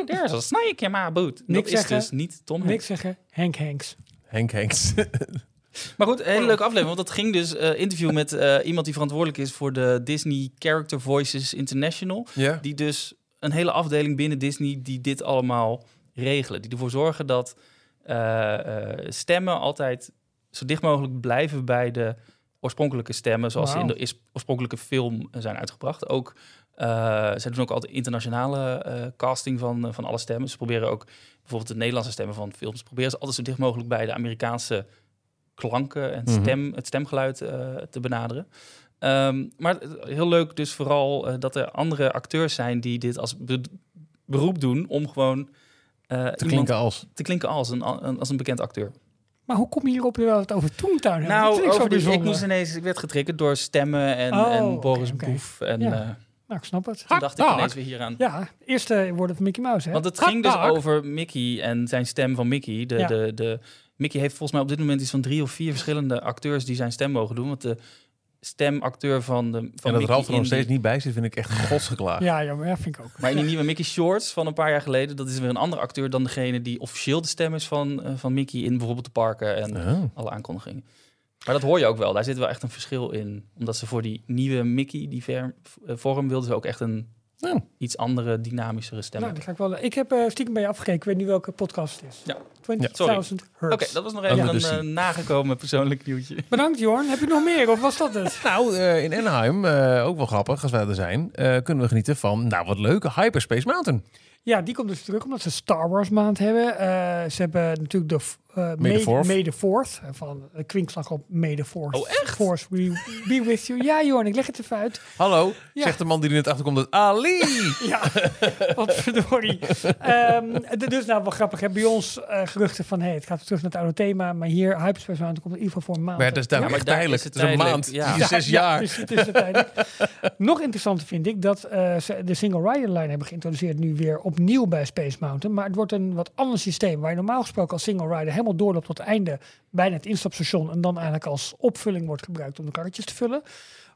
There's a snake in my boot. Dat Niks is zeggen. dus niet Tom Hanks. Niks zeggen, Henk Hanks. Henk Hanks. Maar goed, een hele leuke aflevering. Want dat ging dus eh, interview met eh, iemand die verantwoordelijk is voor de Disney Character Voices International. ja. Die dus een hele afdeling binnen Disney die dit allemaal regelen. Die ervoor zorgen dat eh, stemmen altijd zo dicht mogelijk blijven bij de oorspronkelijke stemmen. Zoals ze in de oorspronkelijke film zijn uitgebracht. Ook, eh ze doen ook altijd internationale casting van, van alle stemmen. Ze proberen ook bijvoorbeeld de Nederlandse stemmen van films. Proberen ze altijd zo dicht mogelijk bij de Amerikaanse klanken en Mhm. stem, het stemgeluid eh, te benaderen. Ehm, maar heel leuk dus vooral eh, dat er andere acteurs zijn die dit als be- beroep doen om gewoon eh, Te klinken als. te klinken als een, een- als een bekend acteur. Maar hoe kom je hierop dat we het over Toontown Nou, ik zo over die, ik moest ineens, ik werd getriggerd door stemmen en, Oh, en Boris. Boef. En Ja. eh, Nou, ik snap het. toen dacht ik ineens weer hier aan. Ja, eerste woorden van Mickey Mouse, hè? Want het ging dus over Mickey en zijn stem van Mickey. De, Ja. de, de, Mickey heeft volgens mij op dit moment iets van drie of vier verschillende acteurs die zijn stem mogen doen. Want de stemacteur van, de, van en dat Mickey Ralf er nog steeds die- niet bij zit, vind ik echt godsgeklaagd. Ja, ja, maar ja, vind ik ook. Maar in die nieuwe Mickey Shorts van een paar jaar geleden, dat is weer een andere acteur dan degene die officieel de stem is van, eh, van Mickey in bijvoorbeeld de parken en Oh. alle aankondigingen. Maar dat hoor je ook wel. Daar zit wel echt een verschil in. Omdat ze voor die nieuwe Mickey, die ver, eh, vorm, wilden ze ook echt een Ja. iets andere, dynamischere stem. Nou, hebben. die ga ik wel. Ik heb eh, stiekem bij je afgekeken. Ik weet niet welke podcast het is. Ja. 20.000 Hertz. Oké, dat was nog even een eh, nagekomen persoonlijk nieuwtje. Bedankt, Jorn. Heb je nog meer of was dat het? Nou, eh, in Anaheim, eh, ook wel grappig als wij er zijn, eh, kunnen we genieten van, nou wat leuk, Hyperspace Mountain. Ja, die komt dus terug omdat ze Star Wars maand hebben. Eh, ze hebben natuurlijk de eh May, Fourth. May the Fourth. eh, Van de kwinkslag op May the Fourth. Oh, echt? Force be, be with you. Ja, Jorn, ik leg het even uit. Hallo, Ja. zegt de man die er net achter komt dat Ali. Ja, wat verdorie. Ehm, d- dus nou, wel grappig. Hè? Bij ons eh, geruchten van, hey, het gaat weer terug naar het oude thema. Maar hier, Hyperspace Mountain komt in ieder geval voor een maand. Maar ja, dat is Ja, duidelijk daar tijdelijk. is Het is een maand, ja. zes Ja, jaar. dus het is. Nog interessanter vind ik dat eh, ze de single rider line hebben geïntroduceerd nu weer opnieuw bij Space Mountain. Maar het wordt een wat ander systeem waar je normaal gesproken als single rider helemaal doorloopt tot het einde bijna het instapstation en dan eigenlijk als opvulling wordt gebruikt om de karretjes te vullen.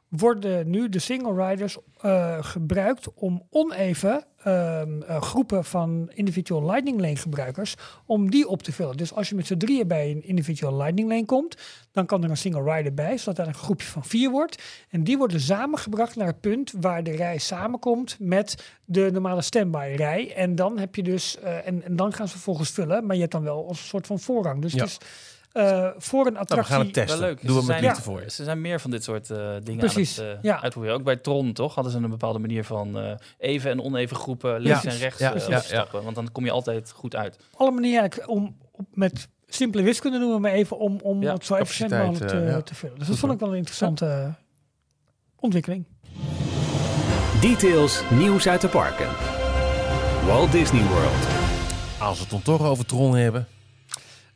Worden nu de single riders eh, gebruikt om oneven ehm, eh, groepen van individual lightning lane gebruikers om die op te vullen. Dus als je met z'n drieën bij een individual lightning lane komt, dan kan er een single rider bij, zodat er een groepje van vier wordt. En die worden samengebracht naar het punt waar de rij samenkomt met de normale standby rij. En dan heb je dus, eh, en, en dan gaan ze vervolgens vullen, maar je hebt dan wel als een soort van voorrang. Dus Ja. het is eh, voor een Nou, we attractie. gaan het testen. Wel leuk. Doen we zijn- voor je. Ze zijn meer van dit soort eh, dingen Precies, aan het eh, ja. uitproberen. Ook bij Tron, toch? Hadden ze een bepaalde manier van eh, even en oneven groepen links Ja. en rechts Ja, stappen. Want dan kom je altijd goed uit. alle manieren om op, met simpele wiskunde noemen we maar even om, om Ja, het zo efficiënt mogelijk te, ja. te vullen. Dus dat vond ik wel een interessante ontwikkeling. Details nieuws uit de parken. Walt Disney World. Als we het dan toch over Tron hebben.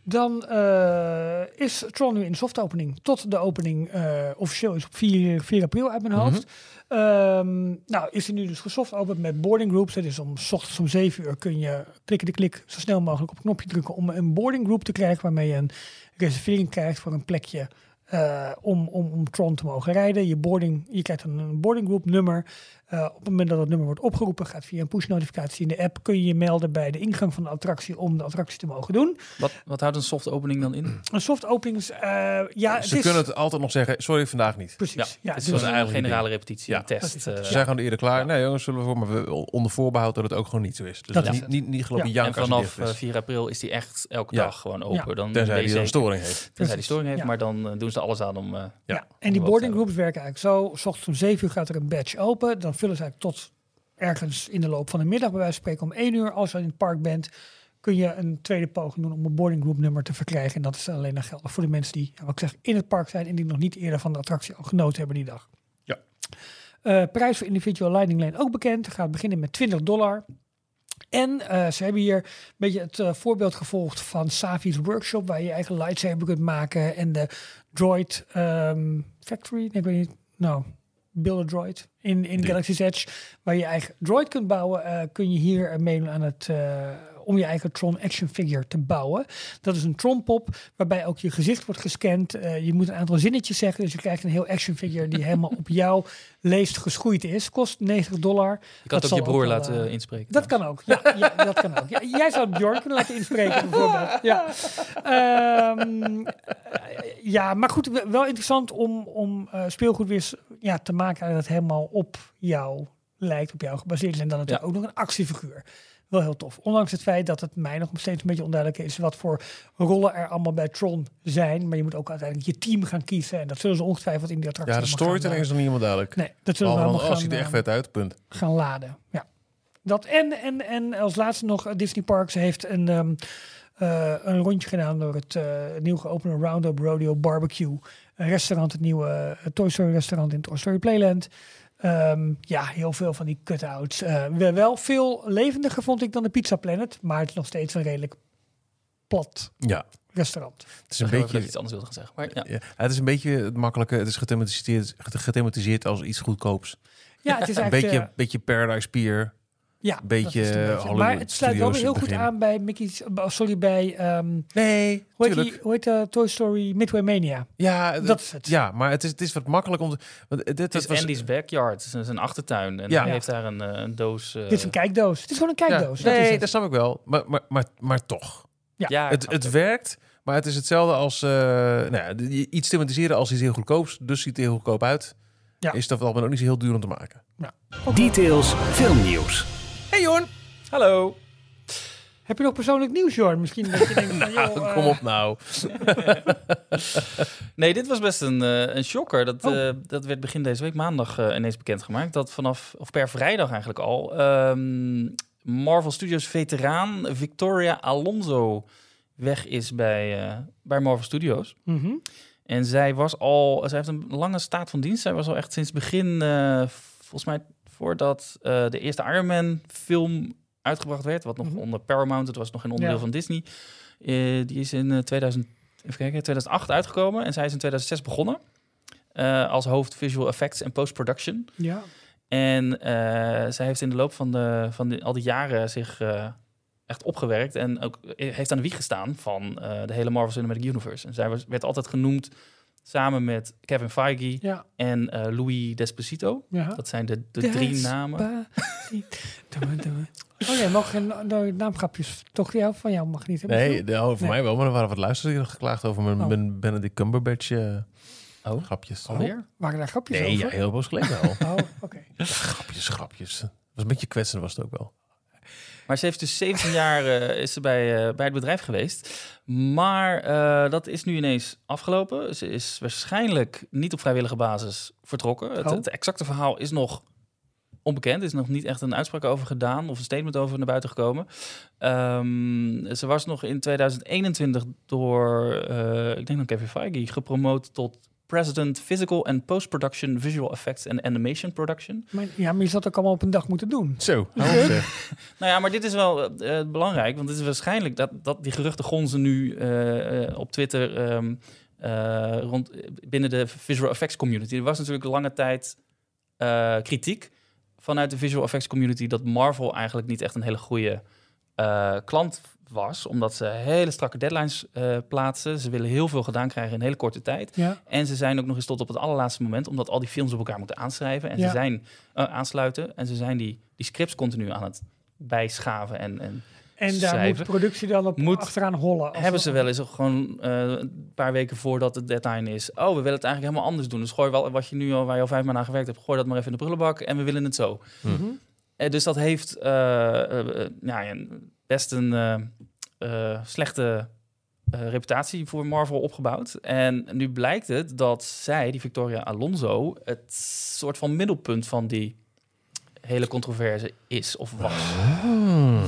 Dan eh, is Tron nu in de soft opening. Tot de opening eh, officieel is op 4, 4 april uit mijn hoofd. Ehm, nou, is hij nu dus gesoft open met boarding groups. Het is om s ochtends om 7 uur kun je klikken de klik zo snel mogelijk op het knopje drukken om een boarding group te krijgen waarmee je een reservering krijgt voor een plekje eh, om, om, om Tron te mogen rijden. Je, boarding, je krijgt een boarding group nummer. Eh, op het moment dat het nummer wordt opgeroepen, gaat via een push notificatie in de app, kun je je melden bij de ingang van de attractie om de attractie te mogen doen. Wat, wat houdt een soft opening dan in? Een soft openings, eh, ja, het Ze is, kunnen het altijd nog zeggen, sorry, vandaag niet. precies. Ja, Ja, dus- het was een eigenlijk generale niet. repetitie, Ja. een test. Dat is eh, Ze zijn gewoon eerder klaar. Nee jongens, zullen we voor, maar we, onder voorbehoud dat het ook gewoon niet zo is. Dus Dat niet, is het. niet, niet geloof Ja. en vanaf dicht eh, is. 4 april is die echt elke Ja. dag gewoon open. Ja. Dan Tenzij die een storing heeft. Tenzij die storing heeft, Ja. maar dan doen ze alles aan om... eh, Ja. En die boarding groups werken eigenlijk zo. S ochtends om 7 uur gaat er een badge open. Dan vullen ze eigenlijk tot ergens in de loop van de middag, bij wijze van spreken om 1 uur. Als je in het park bent, kun je een tweede poging doen om een boarding group nummer te verkrijgen. En dat is alleen nog geldig voor de mensen die, ja, wat ik zeg, in het park zijn en die nog niet eerder van de attractie al genoten hebben die dag. Ja. Eh, prijs voor individual lightning lane ook bekend. Gaat beginnen met 20 dollar. En eh, ze hebben hier een beetje het eh, voorbeeld gevolgd van Savi's workshop, waar je je eigen lightsaber kunt maken. En de Droid ehm, Factory, nee, ik weet niet, nou, Build a Droid in, in. Galaxy's Edge, waar je je eigen droid kunt bouwen, eh, kun je hier eh, meedoen aan het, eh, om je eigen Tron action figure te bouwen. Dat is een Tron pop, waarbij ook je gezicht wordt gescand. Eh, je moet een aantal zinnetjes zeggen, dus je krijgt een heel action figure die helemaal op jouw leest geschoeid is. Kost 90 dollar. Je kan Dat het ook je broer wel, laten eh, inspreken. Dat kan ook. Ja, ja, dat kan ook. Ja, jij zou Bjorn kunnen laten inspreken, bijvoorbeeld. Ja, Ehm, eh, ja maar goed, wel- interessant om, om eh, speelgoed weer ja, te maken dat helemaal op jou lijkt, op jou gebaseerd is. En dan natuurlijk ook nog een actiefiguur. Wel heel tof. Ondanks het feit dat het mij nog steeds een beetje onduidelijk is wat voor rollen er allemaal bij Tron zijn. Maar je moet ook uiteindelijk je team gaan kiezen. En dat zullen ze ongetwijfeld in die attractie Ja, de storytelling is nog niet helemaal duidelijk. Nee, dat zullen we allemaal dan, gaan, ziet er echt eh, vet uit, punt. gaan laden. Ja. Dat en, en, en als laatste nog, eh, Disney Parks heeft een, ehm, eh, een rondje gedaan door het nieuw geopende Roundup Rodeo Barbecue. Een restaurant, het nieuwe Toy Story restaurant in Toy Story Playland. Ehm, ja, heel veel van die cutouts. Eh, wel- wel veel levendiger vond ik dan de Pizza Planet, maar het is nog steeds een redelijk plat Ja, restaurant. het is een beetje... iets anders wilde gaan zeggen. Maar ja. Ja, het is een beetje het makkelijke. Het is gethematiseerd, gethematiseerd als iets goedkoops. Ja, het is Een eigenlijk... beetje, eh, beetje Paradise Pier. Ja, beetje, een eh, beetje. Maar het sluit wel weer heel goed aan bij Mickey's... Sorry, bij... ehm, Nee, Hoe heet, die, hoe heet de Toy Story Midway Mania? Ja, Dat is het. Ja, maar het is, het is wat makkelijk om te... Want dit, Het is was, Andy's backyard, het is een achtertuin. En Ja. hij heeft daar een, eh, een doos... eh, Dit is een kijkdoos. Het is gewoon een ja, kijkdoos. dat is nee, het. dat snap ik wel. Maar, maar, maar, maar toch. ja, Het, het werkt, maar het is hetzelfde als... eh nou ja, iets thematiseren als iets heel goedkoops. Dus ziet er heel goedkoop uit. Ja. Is dat wel ook niet zo heel duur om te maken. Details filmnieuws. Hey Jorn! Hallo! Heb je nog persoonlijk nieuws, Jorn? Misschien dat je denkt van, joh, eh, Kom op nou. Nee, dit was best een, eh, een shocker. Dat, Oh. eh, dat werd begin deze week maandag eh, ineens bekendgemaakt. Dat vanaf, of per vrijdag eigenlijk al, ehm, Marvel Studios veteraan Victoria Alonso weg is bij, eh, bij Marvel Studios. mhm. En zij was al, zij heeft een lange staat van dienst. Zij was al echt sinds begin, eh, volgens mij voordat eh, de eerste Iron Man film uitgebracht werd, wat nog Mhm. onder Paramount, het was nog geen onderdeel Ja. van Disney. Eh, die is in eh, 2000, even kijken, 2008 uitgekomen en zij is in 2006 begonnen eh, als hoofd visual effects en post-production. Ja. En eh, zij heeft in de loop van, de, van de, al die jaren zich eh, echt opgewerkt. En ook heeft aan de wieg gestaan van eh, de hele Marvel Cinematic Universe. En zij was, werd altijd genoemd samen met Kevin Feige Ja. en eh, Louis Desposito. ja. Dat zijn de, de drie namen. Oh nee, mag geen nou, naamgrapjes. Toch jou, van jou mag niet. hè, Nee, de, oh, voor Nee. mij wel. Maar er waren wat luisteraars die geklaagd over mijn, Oh. mijn Benedict Cumberbatch eh, Oh, grapjes. alweer? Waren daar grapjes Nee, ja, over? heel boos geleden al. Oh, oké. Ja, grapjes, grapjes. Dat was een beetje kwetsend was het ook wel. Maar ze heeft dus 17 jaar eh, is ze bij, eh, bij het bedrijf geweest. Maar eh, dat is nu ineens afgelopen. Ze is waarschijnlijk niet op vrijwillige basis vertrokken. Het, Oh. het exacte verhaal is nog onbekend. Er is nog niet echt een uitspraak over gedaan of een statement over naar buiten gekomen. Ehm, ze was nog in 2021 door, ik denk dan Kevin Feige, gepromoot tot President Physical and Post-Production Visual Effects and Animation Production. Maar, ja, maar je zat ook allemaal op een dag moeten doen. Zo. Nou ja, maar dit is wel eh, belangrijk, want het is waarschijnlijk dat, dat die geruchten gonzen nu eh, eh, op Twitter ehm, eh, rond, binnen de visual effects community. Er was natuurlijk lange tijd eh, kritiek vanuit de visual effects community dat Marvel eigenlijk niet echt een hele goede eh, klant was, omdat ze hele strakke deadlines eh, plaatsen. Ze willen heel veel gedaan krijgen in een hele korte tijd. Ja. En ze zijn ook nog eens tot op het allerlaatste moment, omdat al die films op elkaar moeten aanschrijven en Ja. ze zijn eh, aansluiten en ze zijn die, die scripts continu aan het bijschaven en, en En daar moet schrijven. de productie dan op Moet- achteraan hollen. Hebben dat- ze wel eens ook gewoon eh, een paar weken voordat de deadline is. Oh, we willen het eigenlijk helemaal anders doen. Dus gooi wel wat je nu al waar je al vijf maanden aan gewerkt hebt, gooi dat maar even in de prullenbak en we willen het zo. Eh, dus dat heeft ja, een- best een eh, eh, slechte eh, reputatie voor Marvel opgebouwd. En nu blijkt het dat zij, die Victoria Alonso, het soort van middelpunt van die hele controverse is of was.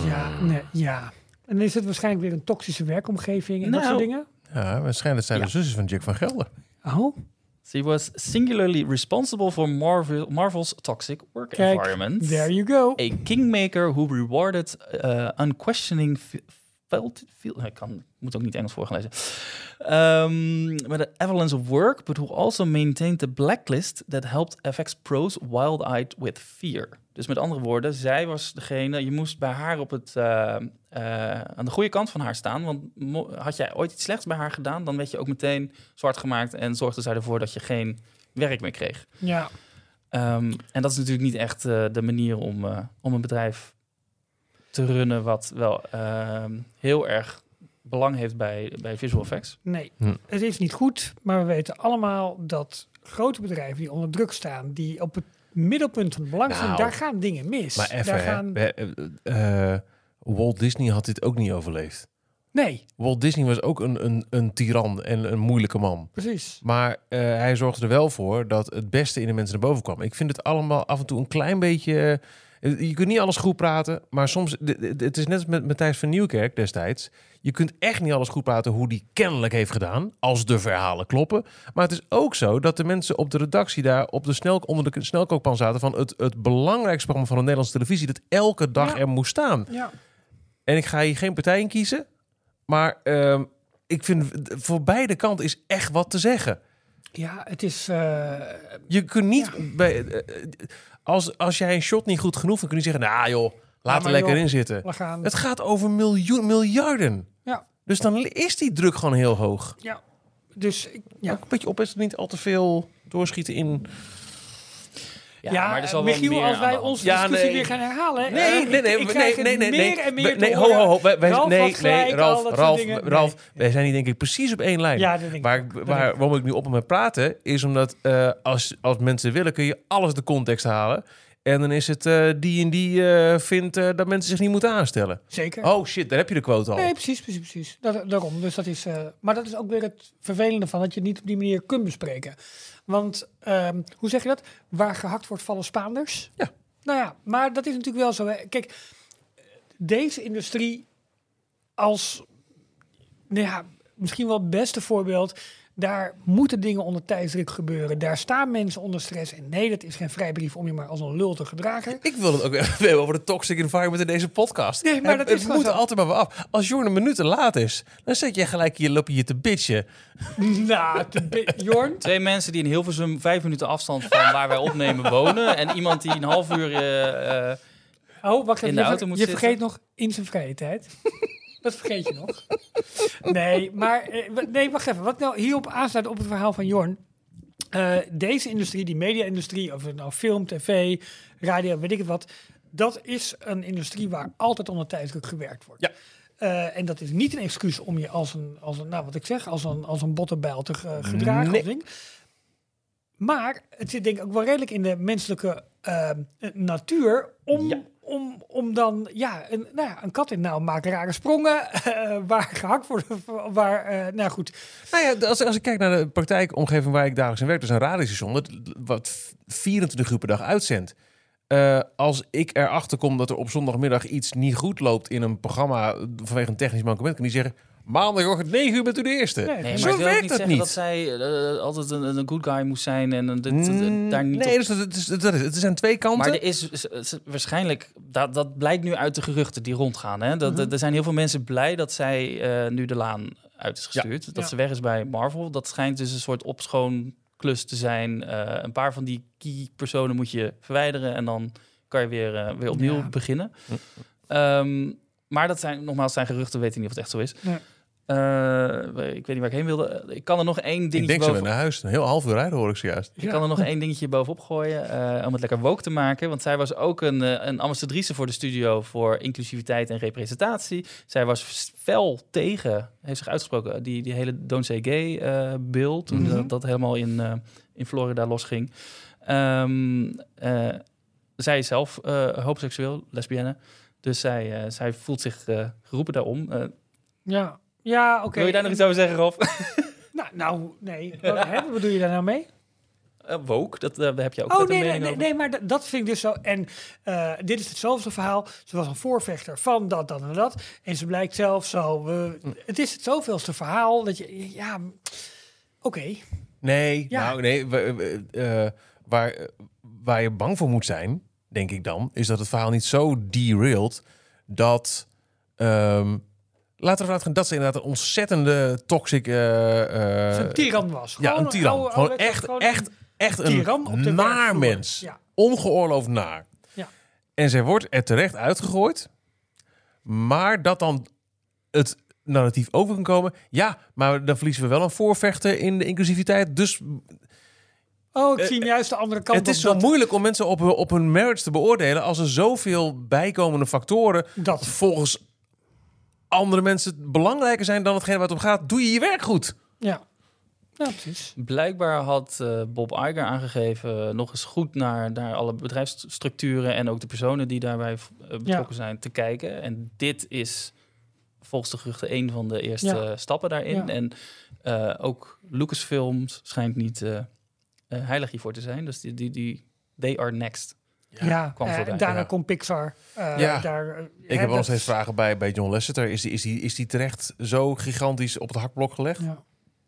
Ja, nee, ja. En dan is het waarschijnlijk weer een toxische werkomgeving en dat Nou. soort dingen. Ja, waarschijnlijk zijn de Ja. zusjes van Jack van Gelder. Oh, She was singularly responsible for Marvel, Marvel's toxic work Kijk, environment. there you go. A kingmaker who rewarded uh, unquestioning ik kan, moet ook niet Engels voor gaan lezen. Um, with an avalanche of work, but who also maintained the blacklist that helped FX pros wild-eyed with fear. Dus met andere woorden, zij was degene, je moest bij haar op het, eh, eh, aan de goede kant van haar staan. Want had jij ooit iets slechts bij haar gedaan, dan werd je ook meteen zwart gemaakt en zorgde zij ervoor dat je geen werk meer kreeg. Ja, Ehm, en dat is natuurlijk niet echt eh, de manier om, eh, om een bedrijf te runnen wat wel ehm, heel erg belang heeft bij, bij visual effects. nee. Hm. Het is niet goed, maar we weten allemaal dat grote bedrijven die onder druk staan, die op het middelpunt van het belang zijn, Nou. daar gaan dingen mis. Maar even, daar hè, gaan... we- Walt Disney had dit ook niet overleefd. Nee, Walt Disney was ook een, een, een tiran en een moeilijke man. precies. Maar eh, hij zorgde er wel voor dat het beste in de mensen naar boven kwam. Ik vind het allemaal af en toe een klein beetje... eh, Je kunt niet alles goed praten, maar soms... Het is net als met Matthijs van Nieuwkerk destijds. Je kunt echt niet alles goed praten hoe die kennelijk heeft gedaan, als de verhalen kloppen. Maar het is ook zo dat de mensen op de redactie daar op de snel, onder de snelkookpan zaten van het, het belangrijkste programma van de Nederlandse televisie dat elke dag Ja. er moest staan. Ja. En ik ga hier geen partij in kiezen, maar ehm, ik vind voor beide kanten is echt wat te zeggen. Ja, het is... eh, Je kunt niet bij, eh, eh, als, als jij een shot niet goed genoeg vindt, kun je zeggen, nou joh, laat er lekker joh. in zitten. gaan... Het gaat over miljoen, miljarden. Ja. Dus dan is die druk gewoon heel hoog. Ja, dus ik- ja. Ook een beetje opletten, niet al te veel doorschieten in. Ja, maar er zal wel Michiel, meer als wij onze Ja, discussie nee. weer gaan herhalen... Nee, nee, ik- nee, ik nee, krijg nee, het nee, meer nee. en meer nee, ho, ho, ho. Wij, wij, Ralf nee, nee, Ralf, Ralf, dingen. Ralf, Nee. wij zijn hier denk ik precies op één lijn. Ja, dat denk ik Waar, ik- waar, waarom ik nu op met praten, is omdat eh, als, als mensen willen, kun je alles de context halen. En dan is het eh, die en die eh, vindt eh, dat mensen zich niet moeten aanstellen. Zeker. Oh shit, daar heb je de quote al. Nee, precies, precies, precies. Dat, daarom. Dus dat is, eh, maar dat is ook weer het vervelende van dat je het niet op die manier kunt bespreken. Want ehm, hoe zeg je dat? Waar gehakt wordt, vallen Spaanders. Ja. Nou ja, maar dat is natuurlijk wel zo. Hè. Kijk, deze industrie als, nou ja, misschien wel het beste voorbeeld. Daar moeten dingen onder tijdsdruk gebeuren. Daar staan mensen onder stress. En nee, dat is geen vrijbrief om je maar als een lul te gedragen. Ik wil het ook even hebben over de toxic environment in deze podcast. Nee, maar dat is het gewoon moet zo. altijd maar weer af. Als Jorn een minuut te laat is, dan zet je gelijk hier, loop je hier te bitchen. nou, te bi- Jorn. Twee mensen die in Hilversum vijf minuten afstand van waar wij opnemen wonen. En iemand die een half uur... eh, eh, Oh, wacht in even. de je auto moet je zitten. vergeet nog in zijn vrije tijd. Dat vergeet je nog. Nee, maar eh, nee, wacht even. Wat nou hierop aansluit op het verhaal van Jorn. Eh, deze industrie, die media-industrie, of het nou film, tv, radio, weet ik het wat. Dat is een industrie waar altijd onder tijdsdruk gewerkt wordt. Ja. Eh, en dat is niet een excuus om je als een, als een nou wat ik zeg, als een, als een bottenbijl te ge- gedragen. Nee. of ding. Maar het zit denk ik ook wel redelijk in de menselijke ehm, eh, natuur om, Ja. Om, om dan ja, een, nou ja, een kat in nou maken rare sprongen eh, waar gehakt wordt. Waar, eh, nou goed, Nou ja, als, als ik kijk naar de praktijkomgeving waar ik dagelijks in werk, dus een radiostation, wat 24 uur per dag uitzendt. Eh, als ik erachter kom dat er op zondagmiddag iets niet goed loopt in een programma vanwege een technisch mankement, kan die zeggen: maandagochtend 9 uur bent u de eerste. Nee, Nee, Zo maar ik wil ook werkt niet dat zeggen niet. dat zij eh, altijd een, een good guy moest zijn en dit, Mm, daar niet nee, op- dus dat, het, is, dat is, het zijn twee kanten. Maar er is waarschijnlijk, dat, dat blijkt nu uit de geruchten die rondgaan. Hè? Dat, Mhm. Er zijn heel veel mensen blij dat zij eh, nu de laan uit is gestuurd. Dat Ja. ze weg is bij Marvel. Dat schijnt dus een soort opschoonklus te zijn. Eh, een paar van die key personen moet je verwijderen en dan kan je weer, eh, weer opnieuw Ja. beginnen. Hm. Ehm, maar dat zijn nogmaals zijn geruchten, we weten niet of het echt zo is. Nee. Eh, ik weet niet waar ik heen wilde. Ik kan er nog één ik dingetje denk zo boven... weer naar huis. Een heel half uur rijden hoor ik zojuist. Ik kan er nog één dingetje bovenop gooien eh, om het lekker woke te maken. Want zij was ook een, eh, een ambassadrice voor de studio voor inclusiviteit en representatie. Zij was fel tegen, heeft zich uitgesproken, die, die hele Don't Say Gay eh bill. Toen Mhm. dat, dat helemaal in, eh, in Florida losging. Ehm, eh, zij is zelf eh, homoseksueel, lesbienne. Dus zij, zij voelt zich geroepen daarom. Ja, ja oké. Wil je daar nog iets over zeggen, Rolf? Nou, nou nee. Wat, hè, wat bedoel je daar nou mee? Eh, woke, dat, eh, heb je ook Oh nee, nee, nee, nee, maar dat vind ik dus zo. En eh, dit is hetzelfde verhaal. Ze was een voorvechter van dat, dat en dat. En ze blijkt zelf zo. het is het zoveelste verhaal dat je. Ja, oké. Nee, Ja. nou nee. eh, waar, waar je bang voor moet zijn, denk ik dan, is dat het verhaal niet zo derailed dat. ehm, laten we ervan uitgaan dat ze inderdaad een ontzettende toxic. eh, eh, een tiran was. ja, een tiran. oude- Gewoon oude- echt, gewoon echt, echt tiran op de een naar mens. Ja. Ongeoorloofd naar. Ja. En zij wordt er terecht uitgegooid. Maar dat dan het narratief over kan komen. Ja, maar dan verliezen we wel een voorvechter in de inclusiviteit. Dus Oh, ik zie hem juist de andere kant het is zo dat- moeilijk om mensen op, hun- op hun merits te beoordelen... als er zoveel bijkomende factoren Dat. volgens andere mensen belangrijker zijn dan hetgeen wat om gaat. Doe je je werk goed. Ja. Ja, precies. Blijkbaar had eh, Bob Iger aangegeven eh, nog eens goed naar, naar alle bedrijfsstructuren en ook de personen die daarbij eh, betrokken zijn te kijken. En dit is volgens de geruchten een van de eerste Ja. stappen daarin. Ja. En eh, ook Lucasfilms schijnt niet eh, eh, heilig hiervoor te zijn. Dus die, die, die they are next. Ja, kwam eh, voorbij, daarna komt Pixar. eh, Ja. daar, eh, Ik heb nog steeds vragen bij, bij John Lasseter. Is die, is, die, is die terecht zo gigantisch op het hakblok gelegd? Ja.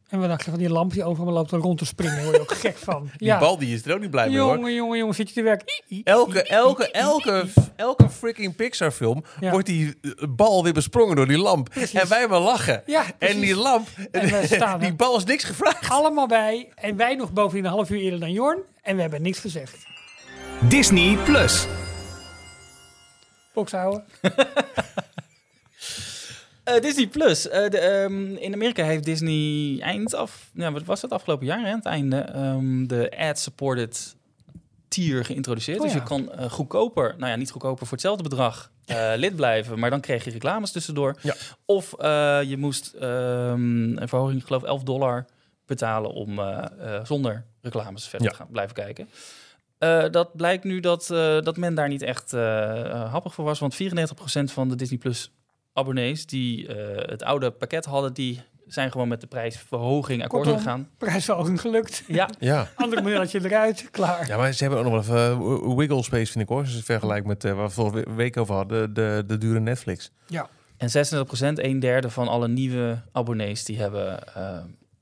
En wat dacht je van die lamp die overal loopt er rond te springen? Daar word je ook gek van. Die ja. bal die is er ook niet blij mee hoor. Jongen, jongen, jongen, zit je te werken? Elke, elke, elke, elke freaking Pixar film Ja. wordt die bal weer besprongen door die lamp. Precies. En wij maar lachen. Ja, en die lamp, En staan die bal is niks gevraagd. Allemaal bij. En wij nog bovendien een half uur eerder dan Jorn. En we hebben niks gezegd. Disney Plus. Box houden. Eh, Disney Plus. Eh, de, ehm, in Amerika heeft Disney eind af, ja, wat was het afgelopen jaar, hè, aan het einde, ehm, de ad-supported tier geïntroduceerd. Oh, dus ja. je kan eh, goedkoper, nou ja, niet goedkoper voor hetzelfde bedrag eh, lid blijven, maar dan kreeg je reclames tussendoor. Ja. Of eh, je moest ehm, een verhoging, ik geloof 11 dollar betalen om eh, eh, zonder reclames verder Ja. te gaan blijven kijken. Eh, dat blijkt nu dat, eh, dat men daar niet echt eh, happig voor was. Want 94% van de Disney Plus abonnees die eh, het oude pakket hadden, die zijn gewoon met de prijsverhoging akkoord Kortom. gegaan. Prijsverhoging gelukt. Ja, Ja. Andere modelletje eruit. Klaar. ja, maar ze hebben ook nog wel even wiggle space, vind ik hoor. Als je het vergelijkt met eh, waar we vorige week over hadden, de, de dure Netflix. Ja. en 36%, een derde van alle nieuwe abonnees, die hebben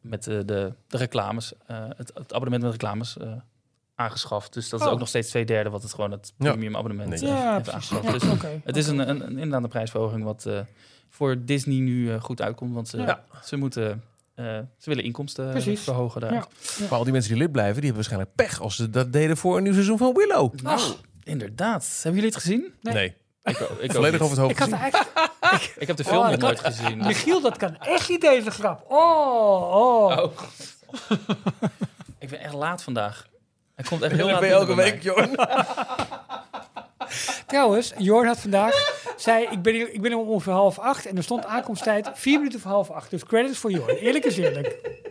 met de, de, de reclames, eh, het, het abonnement met reclames eh, aangeschaft. Dus dat is Oh. ook nog steeds twee derde wat het gewoon het Ja. premium abonnement Nee. Ja, heeft precies. aangeschaft. Ja, Dus het is een, een, een inderdaad een prijsverhoging wat eh, voor Disney nu eh, goed uitkomt. Want ze, Ja. ze moeten... eh, ze willen inkomsten Precies. verhogen daaruit. Ja. Maar al die mensen die lid blijven, die hebben waarschijnlijk pech als ze dat deden voor een nieuw seizoen van Willow. Nou, inderdaad. Hebben jullie het gezien? Nee. Ik, ik Volledig over het hoofd Ik had eigenlijk... Ik heb de film Oh, nog nooit had- gezien. Michiel, dat kan echt niet deze grap. Oh, oh. Oh. ik ben echt laat vandaag. Hij komt echt heel laat elke binnen bij week. Jorn. Trouwens, Jorn had vandaag... zei, ik ben, hier, ik ben hier om ongeveer half acht. En er stond aankomsttijd vier minuten voor half acht. Dus credits voor Jorn. Eerlijk is eerlijk.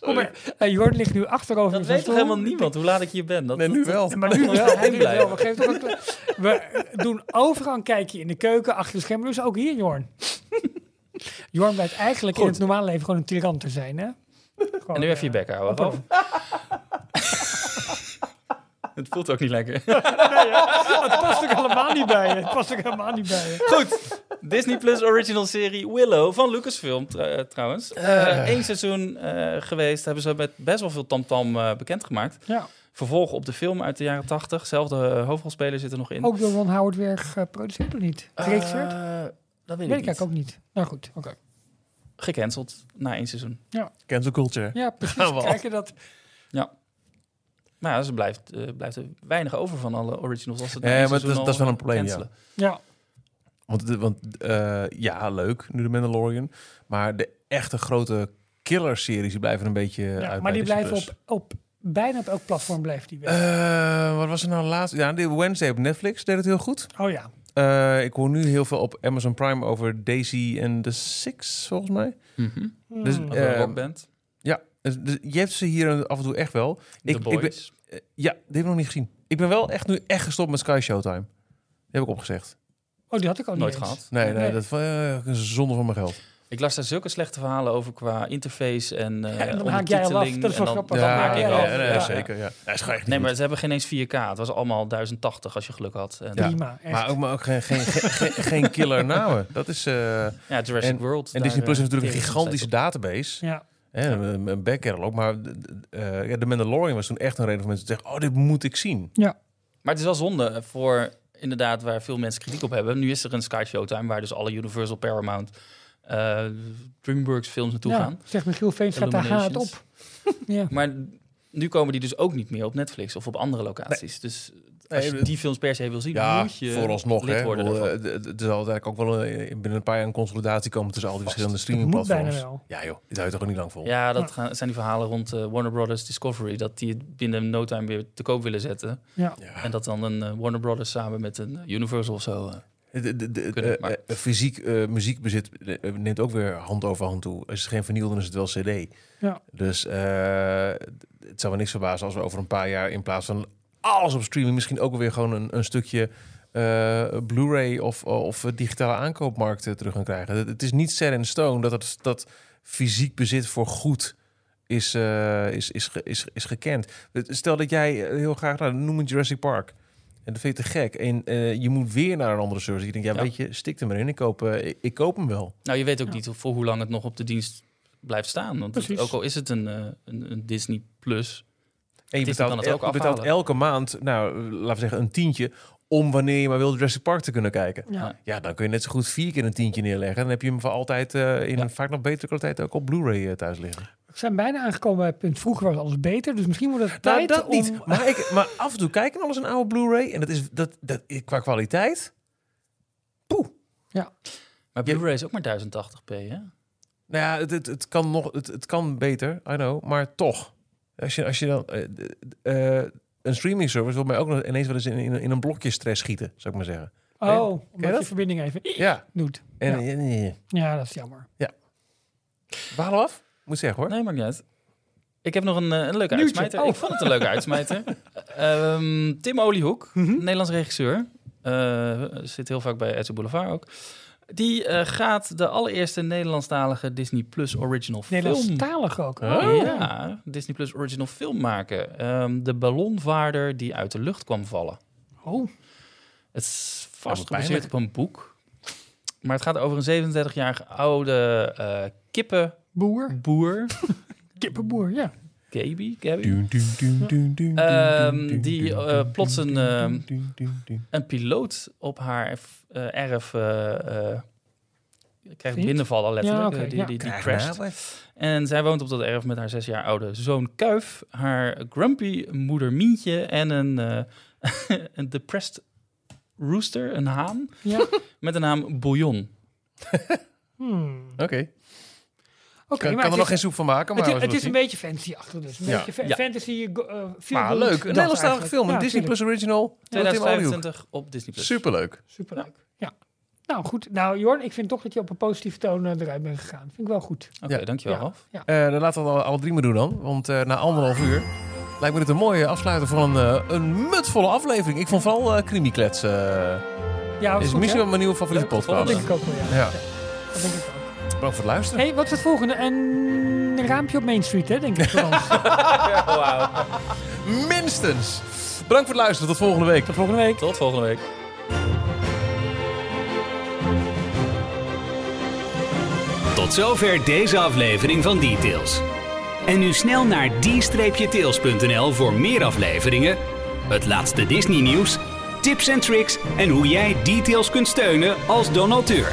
Kom maar. eh, Jorn ligt nu achterover Dat weet toch helemaal niemand hoe laat ik hier ben? Dat, Nee, nu wel. Maar nu wel. Hij nu wel. We, geven toch een kle- we doen overal een kijkje in de keuken, achter de schermen. Dus ook hier, Jorn. Jorn blijkt eigenlijk in het normale leven gewoon een tiran te zijn, hè? Gewoon, En nu even je eh, bek houden. Het voelt ook niet lekker. Het past ook helemaal niet bij je. Het past ook helemaal niet bij je. Goed. Disney Plus original serie Willow van Lucasfilm tr- eh, trouwens. Eén seizoen eh, geweest, hebben ze met best wel veel tamtam eh bekendgemaakt. Ja. Vervolg op de film uit de jaren 80. Zelfde eh, hoofdrolspeler zit er nog in. Ook door Ron Howard weer geproduceerd of niet? Geregisseerd? Eh, dat weet, Weet ik ook niet. Nou goed, oké. Gecanceld na één seizoen. Cancel culture. Ja, precies. Dat... Maar ja, dus er blijft, eh, blijft er weinig over van alle originals. Als ze het Ja, maar dat is- dat is al wel een probleem, cancelen. Ja, Want, want eh, ja, leuk, nu de Mandalorian. Maar de echte grote killer-series die blijven een beetje ja, uit maar die blijven Plus. op, op bijna op elk platform blijft die weg. Eh, wat was er nou laatst? Ja, de Wednesday op Netflix deed het heel goed. oh ja. Eh, ik hoor nu heel veel op Amazon Prime over Daisy en the Six, volgens mij. Mhm. Dus, Hmm. Of een rockband. Ja, dus, dus je hebt ze hier af en toe echt wel. The ik- ik ben- Boys. Eh, ja, die heb ik nog niet gezien. Ik ben wel echt nu echt gestopt met Sky Showtime. Die heb ik opgezegd. Oh, die had ik al Nooit niet eens. gehad. Nee, nee, Nee. dat uh, is zonde van mijn geld. Ik las daar zulke slechte verhalen over qua interface en eh en dan haak jij al af. ondertiteling. Dat is wel grappig. Ja, haak ik ja, af. ja, nee, ja. zeker. Ja. Hij is gewoon echt Nee, maar goed. ze hebben geen eens 4K. Het was allemaal 1080 als je geluk had. En, Ja. Prima, echt. Maar ook, maar ook geen, geen, geen, killer namen. Dat is... eh, ja, Jurassic En- World. en Disney Plus eh, heeft natuurlijk een gigantische database. ja. Hè, een, back catalog. Maar eh, ja, de Mandalorian was toen echt een reden voor mensen te zeggen... Oh, dit moet ik zien. ja. Maar het is wel zonde voor inderdaad waar veel mensen kritiek op hebben. Nu is er een Sky Showtime waar dus alle Universal Paramount eh, DreamWorks films naartoe ja. gaan. Zegt Michiel Veenstra, daar haat op. ja. Maar nu komen die dus ook niet meer op Netflix of op andere locaties. Dus als je die films per se wil zien, Ja, moet je vooralsnog. lid Hè, worden ervan. eh, Er zal uiteindelijk ook wel eh, binnen een paar jaar een consolidatie komen tussen al die verschillende Dat streamingplatforms. Ja joh, dit houdt toch ook niet lang vol. Ja, dat gaan, zijn die verhalen rond eh, Warner Brothers Discovery. Dat die het binnen no time weer te koop willen zetten. Ja. Ja. En dat dan een Warner Brothers samen met een Universal of zo. eh. De, de, de, Kunnen, maar- fysiek eh, muziekbezit neemt ook weer hand over hand toe. Als het geen vinyl, dan is het wel CD. Ja. Dus eh, het zou me niks verbazen als we over een paar jaar in plaats van alles op streaming misschien ook weer gewoon een, een stukje eh, Blu-ray of, of digitale aankoopmarkt eh, terug gaan krijgen. Het, het is niet set in stone dat het dat fysiek bezit voor goed is, eh, is, is, is, is gekend. Stel dat jij eh, heel graag, nou, noem het Jurassic Park. En dat vind je te gek. En eh, je moet weer naar een andere service. Je denkt, ja, Ja. weet je, stik er maar in. Ik koop, ik, ik koop hem wel. Nou, je weet ook Ja. niet voor hoe lang het nog op de dienst blijft staan. Want het- ook al is het een, een, een Disney Plus. En je betaalt, kan het ook je betaalt elke maand, nou, laten we zeggen, een tientje... om wanneer je maar wil Jurassic Park te kunnen kijken. Ja. Ja, dan kun je net zo goed vier keer een tientje neerleggen. Dan heb je hem voor altijd eh, in Ja. een vaak nog betere kwaliteit ook op Blu-ray eh, thuis liggen. We zijn bijna aangekomen bij het punt. Vroeger was alles beter, dus misschien wordt het Nou, tijd dat om... niet. Maar, ik, maar af en toe kijken alles een oude Blu-ray. En dat is dat, dat, qua kwaliteit... Poeh. Maar Je- Blu-ray is ook maar 1080p, hè? Nou ja, het, het, het kan nog, het, het kan beter, I know, maar toch. Als je, als je dan eh, eh, een streaming service wil mij ook nog ineens wel eens in, in, in een blokje stress schieten, zou ik maar zeggen. Oh, Ken omdat je je dat? verbinding even Ja. doet. En, Ja. en, en- Ja, dat is jammer. we halen af. Moet zeggen hoor. Nee, maakt niet uit. Ik heb nog een, eh, een leuke Nieuwtje. uitsmijter. Oh. Ik vond het een leuke uitsmijter. Ehm, Tim Oliehoek, Mhm. Nederlands regisseur. eh, zit heel vaak bij Edge Boulevard ook. Die eh, gaat de allereerste Nederlandstalige Disney Plus original film... Nederlandstalig ook. Oh. Ja, Disney Plus original film maken. Ehm, de ballonvaarder die uit de lucht kwam vallen. Oh, Het is vast gebaseerd op een boek. Maar het gaat over een 37-jarige oude eh, kippenboer. boer. Kippenboer, ja. Gaby, Gaby. Ehm, die, eh, plots een, ehm, piloot op haar erf, eh, erf eh, eh, krijgt binnenvallen letterlijk. Ja, eh, die, ja. die, die crasht. nou, En zij woont op dat erf met haar zes jaar oude zoon Kuif, haar grumpy moeder Mientje en een, eh, een depressed rooster, een haan, ja. met de naam Bouillon. Hmm. Oké. Oké, Kan, maar kan er het nog geen soep van maken, maar Het, is- het een beetje fancy achter dus. Een Ja. beetje fa- Ja. fantasy. feel Maar leuk, een Nederlandstalige eigenlijk. film, een Ja, Disney. Plus original. van Tim Oliehoek. 2025 op Disney Plus. Superleuk. Superleuk. Ja. Nou goed, nou Jorn, ik vind toch dat je op een positieve toon eh, eruit bent gegaan. Vind ik wel goed. Oké, Ja. dankjewel Ja. Ralf. Eh, dan laten we alle, alle drie maar doen dan. Want eh, na anderhalf uur lijkt me dit een mooie afsluiter van een, eh, een mutvolle aflevering. Ik vond vooral eh Creamy Klets. eh, Ja, is goed, misschien wel mijn nieuwe favoriete podcast. Dat denk ik ook wel, ja. Ja, Dat denk ik ook bedankt voor het luisteren. hey, wat is het volgende? Een raampje op Main Street, hè, denk ik voor wauw. Minstens. Bedankt voor het luisteren. Tot volgende week. Tot volgende week. Tot volgende week. Tot zover deze aflevering van Details. En nu snel naar d-tails.nl voor meer afleveringen, het laatste Disney nieuws, tips en tricks en hoe jij Details kunt steunen als donateur.